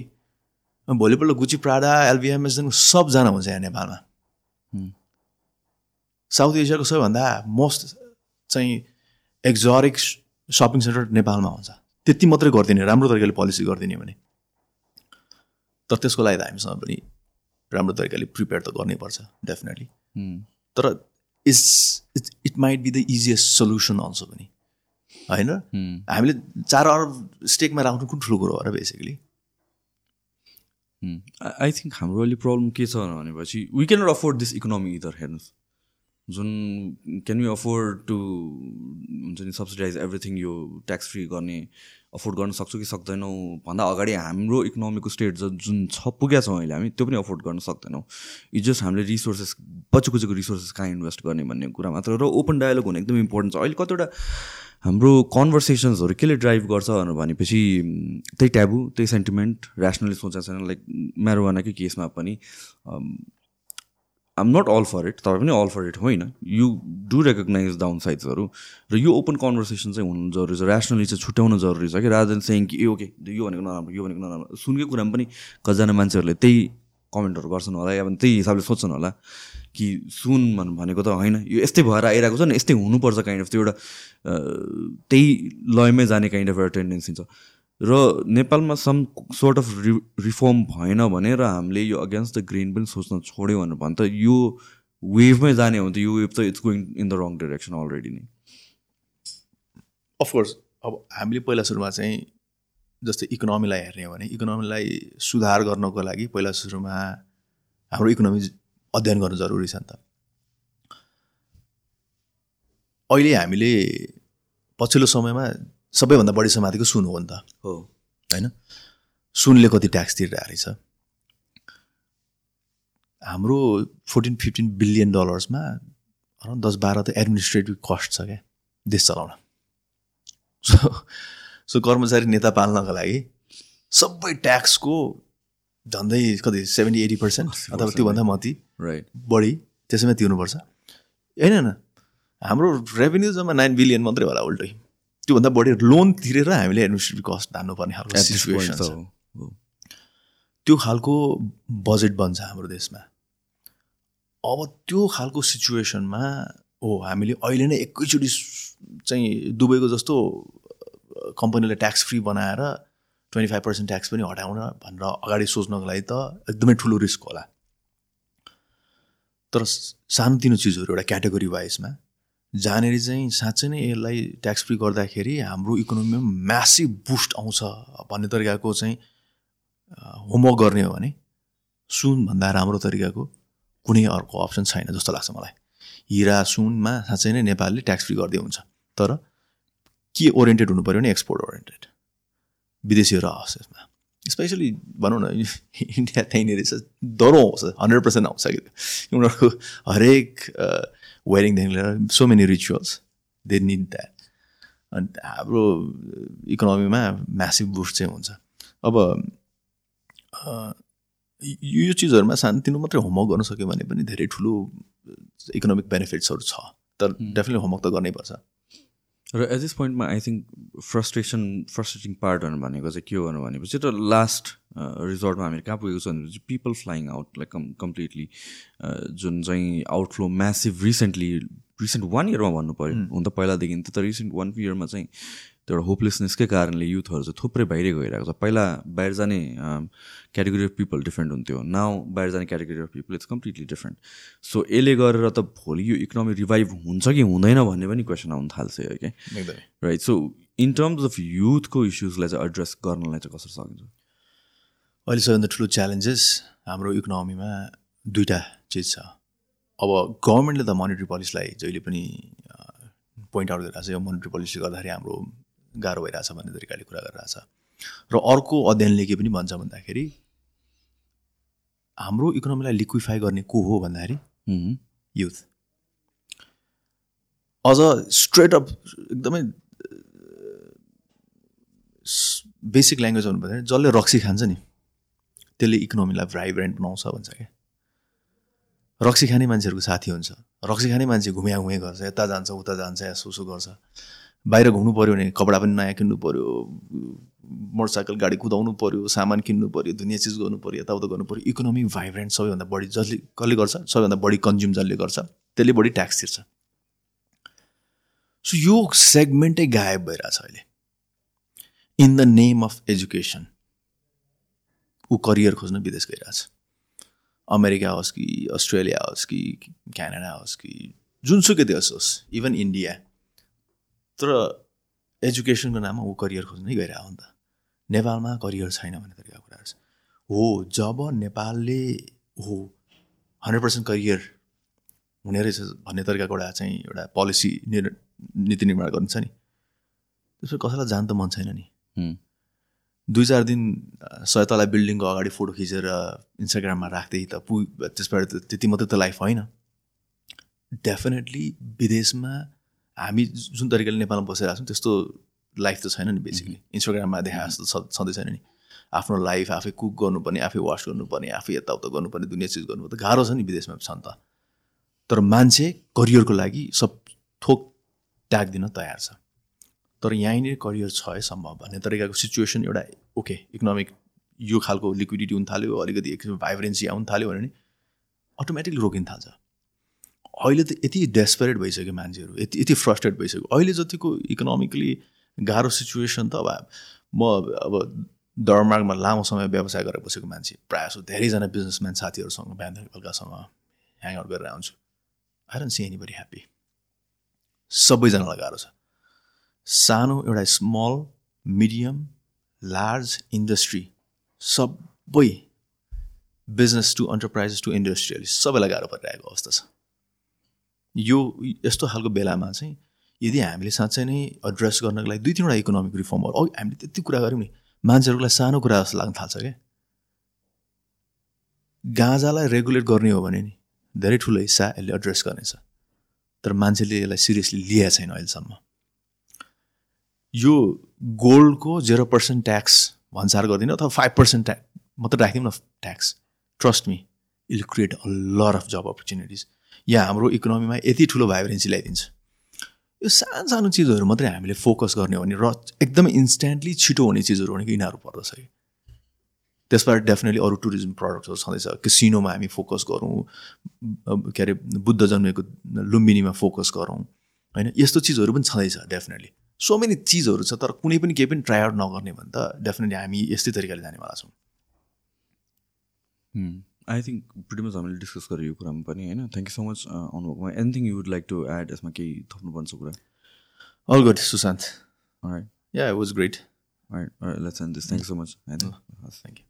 S1: भोलिपल्ट गुची प्राडा एलबिएमएसदेखि सबजना हुन्छ यहाँ नेपालमा। साउथ एसियाको सबैभन्दा मोस्ट चाहिँ एक्जोरिक सपिङ सेन्टर नेपालमा हुन्छ। त्यति मात्रै गरिदिने राम्रो तरिकाले पोलिसी गरिदिने भने। तर त्यसको लागि त हामीसँग पनि राम्रो तरिकाले प्रिपेयर त गर्नै पर्छ डेफिनेटली तर it's it's it might be the easiest solution also पनि। होइन? हामीले चार अरब स्टेकमा राख्नु कुन ठुलो कुरो हो र बेसिकली?
S2: आई थिङ्क हाम्रो अहिले प्रब्लम के छ भनेपछि we can not afford this economy either हेर्नुहोस् जुन क्यान यु अफोर्ड टु हुन्छ नि सब्सिडाइज एभ्रिथिङ यो ट्याक्स फ्री गर्ने अफोर्ड गर्न सक्छौँ कि सक्दैनौँ? भन्दा अगाडि हाम्रो इकोनोमीको स्टेट जुन छ पुगेका छौँ अहिले हामी त्यो पनि अफोर्ड गर्न सक्दैनौँ। इट जस्ट हामीले रिसोर्सेस बच्चो कुचोको रिसोर्सेस कहाँ इन्भेस्ट गर्ने भन्ने कुरा मात्र र ओपन डायलग हुनु एकदम इम्पोर्टेन्ट छ। अहिले कतिवटा हाम्रो कन्भर्सेसन्सहरू केले ड्राइभ गर्छ भनेपछि त्यही ट्याबु त्यही सेन्टिमेन्ट ऱ्यासनली सोचेको छैन। लाइक म्यारोवानाकै केसमा पनि I'm not all for it तपाईँ पनि अल फर इट होइन। यु डु रेकगनाइज डाउन साइड्सहरू र यो ओपन कन्भर्सेसन चाहिँ हुनु जरुरी छ। ऱ्यासनली चाहिँ छुट्याउनु जरुरी छ कि? राजन सेङ कि ए ओके यो भनेको नराम्रो यो भनेको नराम्रो। सुनकै कुरामा पनि कतिजना मान्छेहरूले त्यही कमेन्टहरू गर्छन् होला या त्यही हिसाबले सोध्छन् होला। कि सुन भनेको त होइन। यो यस्तै भएर आइरहेको छ नि यस्तै हुनुपर्छ काइन्ड अफ त्यो एउटा त्यही लयमै जाने काइन्ड अफ एउटा टेन्डेन्सी छ। र नेपालमा some sort of re reform भएन भने र हामीले यो अगेन्स्ट द ग्रिन पनि सोच्न छोड्यो भने त यो वेभमै जाने हो भने त यो वेभ त it's going in the wrong direction already नै।
S1: अफकोर्स अब हामीले पहिला सुरुमा चाहिँ जस्तै इकोनोमीलाई हेर्ने हो भने इकोनोमीलाई सुधार गर्नको लागि पहिला सुरुमा हाम्रो इकोनोमी अध्ययन गर्नु जरुरी छ नि त। अहिले हामीले पछिल्लो समयमा सबैभन्दा बढी समातेको सुन हो नि त।
S2: हो।
S1: होइन? सुनले कति ट्याक्स तिरिरहेको रहेछ हाम्रो फोर्टिन फिफ्टिन बिलियन डलर्समा अराउन्ड दस बाह्र त एडमिनिस्ट्रेटिभ कस्ट छ क्या देश चलाउन। सो सो कर्मचारी नेता पाल्नको लागि सबै ट्याक्सको झन्डै कति सेभेन्टी एटी पर्सेन्ट अथवा त्योभन्दा माथि
S2: राइट
S1: बढी त्यसैमा तिर्नुपर्छ। होइन होइन। हाम्रो रेभेन्यू जम्मा नाइन बिलियन मात्रै होला उल्टै। त्योभन्दा बढी लोन तिरेर हामीले एडमिनिस्ट्रेटिभ कस्ट धान्नुपर्ने खालको सिचुएसन छ। त्यो खालको बजेट बन्छ हाम्रो देशमा। अब त्यो खालको सिचुएसनमा हो हामीले अहिले नै एकैचोटि चाहिँ दुबईको जस्तो कम्पनीलाई ट्याक्स फ्री बनाएर ट्वेन्टी फाइभ पर्सेन्ट ट्याक्स पनि हटाउन भनेर अगाडि सोच्नको लागि त एकदमै ठुलो रिस्क होला। तर सानोतिनो चिजहरू एउटा क्याटेगोरी वाइजमा जहाँनिर चाहिँ साँच्चै नै यसलाई ट्याक्स फ्री गर्दाखेरि हाम्रो इकोनोमीमा म्यासिभ बुस्ट आउँछ भन्ने तरिकाको चाहिँ होमवर्क गर्ने हो भने सुनभन्दा राम्रो तरिकाको कुनै अर्को अप्सन छैन जस्तो लाग्छ मलाई। हिरा सुनमा साँच्चै नै नेपालले ट्याक्स फ्री गरिदियो हुन्छ। तर के ओरिएन्टेड हुनु पऱ्यो भने एक्सपोर्ट ओरिएन्टेड विदेशीहरू आओस् यसमा। स्पेसली भनौँ न इन्डिया त्यहीँनिर चाहिँ डह्रो आउँछ हन्ड्रेड पर्सेन्ट आउँछ कि उनीहरूको हरेक वेडिङदेखि लिएर so many rituals they need that अनि हाम्रो इकोनोमीमा म्यासिभ बुस्ट चाहिँ हुन्छ अब यो चिजहरूमा सानोतिनो मात्रै होमवर्क गर्न सक्यो भने पनि धेरै ठुलो इकोनोमिक बेनिफिट्सहरू छ। तर डेफिनेटली होमवर्क त गर्नैपर्छ
S2: र एट दिस पोइन्टमा आई थिङ्क फ्रस्ट्रेसन फ्रस्ट्रेटिङ पार्टहरू भनेको चाहिँ के हो भनेपछि त लास्ट रिजोर्टमा हामीले कहाँ पुगेको छ भनेपछि people flying out like com completely जुन चाहिँ outflow massive recently recent one इयरमा भन्नु पऱ्यो हुन त पहिलादेखि त रिसेन्ट वान इयरमा चाहिँ त्यो एउटा होपलेसनेसकै कारणले युथहरू चाहिँ थुप्रै बाहिरै गइरहेको छ। पहिला बाहिर जाने क्याटेगोरी अफ पिपल डिफ्रेन्ट हुन्थ्यो। नाउ बाहिर जाने category of people it's completely different so यसले गरेर त भोलि यो इकोनोमी रिभाइभ हुन्छ कि हुँदैन भन्ने पनि क्वेसन आउनु थाल्छ है क्या right so in terms of युथको इस्युजलाई चाहिँ एड्रेस गर्नलाई चाहिँ कसरी सकिन्छ?
S1: अहिले सबैभन्दा ठुलो च्यालेन्जेस हाम्रो इकोनोमीमा दुईवटा चिज छ। अब गभर्मेन्टले त मोनिटरी पोलिसीलाई जहिले पनि पोइन्ट आउट गरिरहेको छ। यो मोनिटरी पोलिसी गर्दाखेरि हाम्रो गाह्रो भइरहेछ भन्ने तरिकाले कुरा गरिरहेछ। र अर्को अध्ययनले के पनि भन्छ भन्दाखेरि हाम्रो इकोनोमीलाई लिक्विफाई गर्ने को हो भन्दाखेरि युथ। अझ स्ट्रेट अप एकदमै बेसिक ल्याङ्ग्वेज भन्नु भन्दाखेरि जसले रक्सी खान्छ नि त्यसले इकोनोमीलाई भाइब्रेन्ट बनाउँछ भन्छ क्या। रक्सी खाने मान्छेहरूको साथी हुन्छ। रक्सी खाने मान्छे घुम्या घुमे गर्छ यता जान्छ उता जान्छ यसो उसो गर्छ। बाहिर घुम्नु पऱ्यो भने कपडा पनि नयाँ किन्नु पऱ्यो मोटरसाइकल गाडी कुदाउनु पऱ्यो सामान किन्नु पऱ्यो दुनियाँ चिज गर्नु पऱ्यो यताउता गर्नु पऱ्यो इकोनोमी भाइब्रेन्ट सबैभन्दा बढी जसले कसले गर्छ? सबैभन्दा बढी कन्ज्युम जसले गर्छ त्यसले बढी ट्याक्स तिर्छ। सो यो सेगमेन्टै गायब भइरहेछ अहिले। In the name of education ऊ करियर खोज्न विदेश गइरहेछ। अमेरिका होस् कि अस्ट्रेलिया होस् कि क्यानाडा होस् कि जुनसुकै देश होस् इभन इन्डिया तर एजुकेसनको नाममा ऊ करियर खोज्नै गइरहेको हो नि त। नेपालमा करियर छैन भन्ने तरिकाको कुराहरू छ हो जब नेपालले हो हन्ड्रेड पर्सेन्ट करियर हुने रहेछ भन्ने तरिकाको एउटा चाहिँ एउटा पोलिसी निर् नीति निर्माण गर्नु छ नि। त्यसपछि कसैलाई जान त मन छैन नि। दुई चार दिन सय तला बिल्डिङको अगाडि फोटो खिचेर इन्स्टाग्राममा राख्दै त पु त्यसबाट त्यति मात्रै त लाइफ होइन। डेफिनेटली विदेशमा हामी जुन तरिकाले नेपालमा बसिरहेको छौँ त्यस्तो लाइफ त छैन नि बेसिकली इन्स्टाग्राममा देखाए जस्तो छँदै छैन नि। आफ्नो लाइफ आफै कुक गर्नुपर्ने आफै वास गर्नुपर्ने आफै यताउता गर्नुपर्ने दुनियाँ चिज गर्नु त गाह्रो छ नि विदेशमा छ नि त। तर मान्छे करियरको लागि सब थोक ट्याग दिन तयार छ। तर यहीँनिर करियर छ है सम्भव भन्ने तरिकाको सिचुएसन एउटा ओके इकोनोमिक यो खालको लिक्विडिटी हुन थाल्यो अलिकति एक भाइब्रेन्सी आउनु थाल्यो भने नि अटोमेटिकली रोकिन थाल्छ। अहिले त यति डेस्परेट भइसक्यो मान्छेहरू यति यति फ्रस्ट्रेट भइसक्यो। अहिले जतिको इकोनोमिकली गाह्रो सिचुएसन त अब म अब दरमार्गमा लामो समय व्यवसाय गरेर बसेको मान्छे प्रायः जस्तो धेरैजना बिजनेसम्यान साथीहरूसँग बिहान बेलुकासँग ह्याङआउट गरेर आउँछु। आई सी एनी ह्याप्पी सबैजनालाई गाह्रो छ। सानो एउटा स्मल मिडियम लार्ज इन्डस्ट्री सबै business to enterprises to industrialist सबैलाई गाह्रो परिरहेको अवस्था छ। यो यस्तो खालको बेलामा चाहिँ यदि हामीले साँच्चै नै एड्रेस गर्नको लागि दुई तिनवटा इकोनोमिक रिफर्महरू अघि हामीले त्यति कुरा गऱ्यौँ नि मान्छेहरूलाई सानो कुरा जस्तो लाग्न थाल्छ क्या। गाँजालाई रेगुलेट गर्ने हो भने नि धेरै ठुलो हिस्सा यसले एड्रेस गर्नेछ। तर मान्छेले यसलाई सिरियसली लिएको छैन अहिलेसम्म। यो गोल्डको जेरो पर्सेन्ट ट्याक्स भन्सार गरिदिनु अथवा फाइभ पर्सेन्ट ट्याक्स मात्रै राखिदिउँ न tax trust me I'll create a lot of job opportunities यहाँ हाम्रो इकोनोमीमा यति ठुलो भाइब्रेन्सी ल्याइदिन्छ। यो सानो सानो चिजहरू मात्रै हामीले फोकस गर्ने हो भने र एकदमै इन्स्ट्यान्टली छिटो हुने चिजहरू भनेको यिनीहरू पर्दछ कि। त्यसबाट डेफिनेटली अरू टुरिज्म प्रडक्ट्सहरू छँदैछ। किसिनोमा हामी फोकस गरौँ के अरे बुद्ध जन्मेको लुम्बिनीमा फोकस गरौँ होइन? यस्तो चिजहरू पनि छँदैछ डेफिनेटली सो मेनी चिजहरू छ तर कुनै पनि केही पनि ट्राई आउट नगर्ने भने त डेफिनेटली हामी यस्तै तरिकाले जानेवाला छौँ।
S2: आई थिङ्क प्रिटी मच हामीले डिस्कस गरेँ यो कुरामा पनि होइन। थ्याङ्क यू सो मच अनुभवमा। Anything you would like to add यसमा केही थप्नुपर्छ कुरा?
S1: All good Sushant. Yeah was great
S2: right let's end this thank you so much
S1: thank you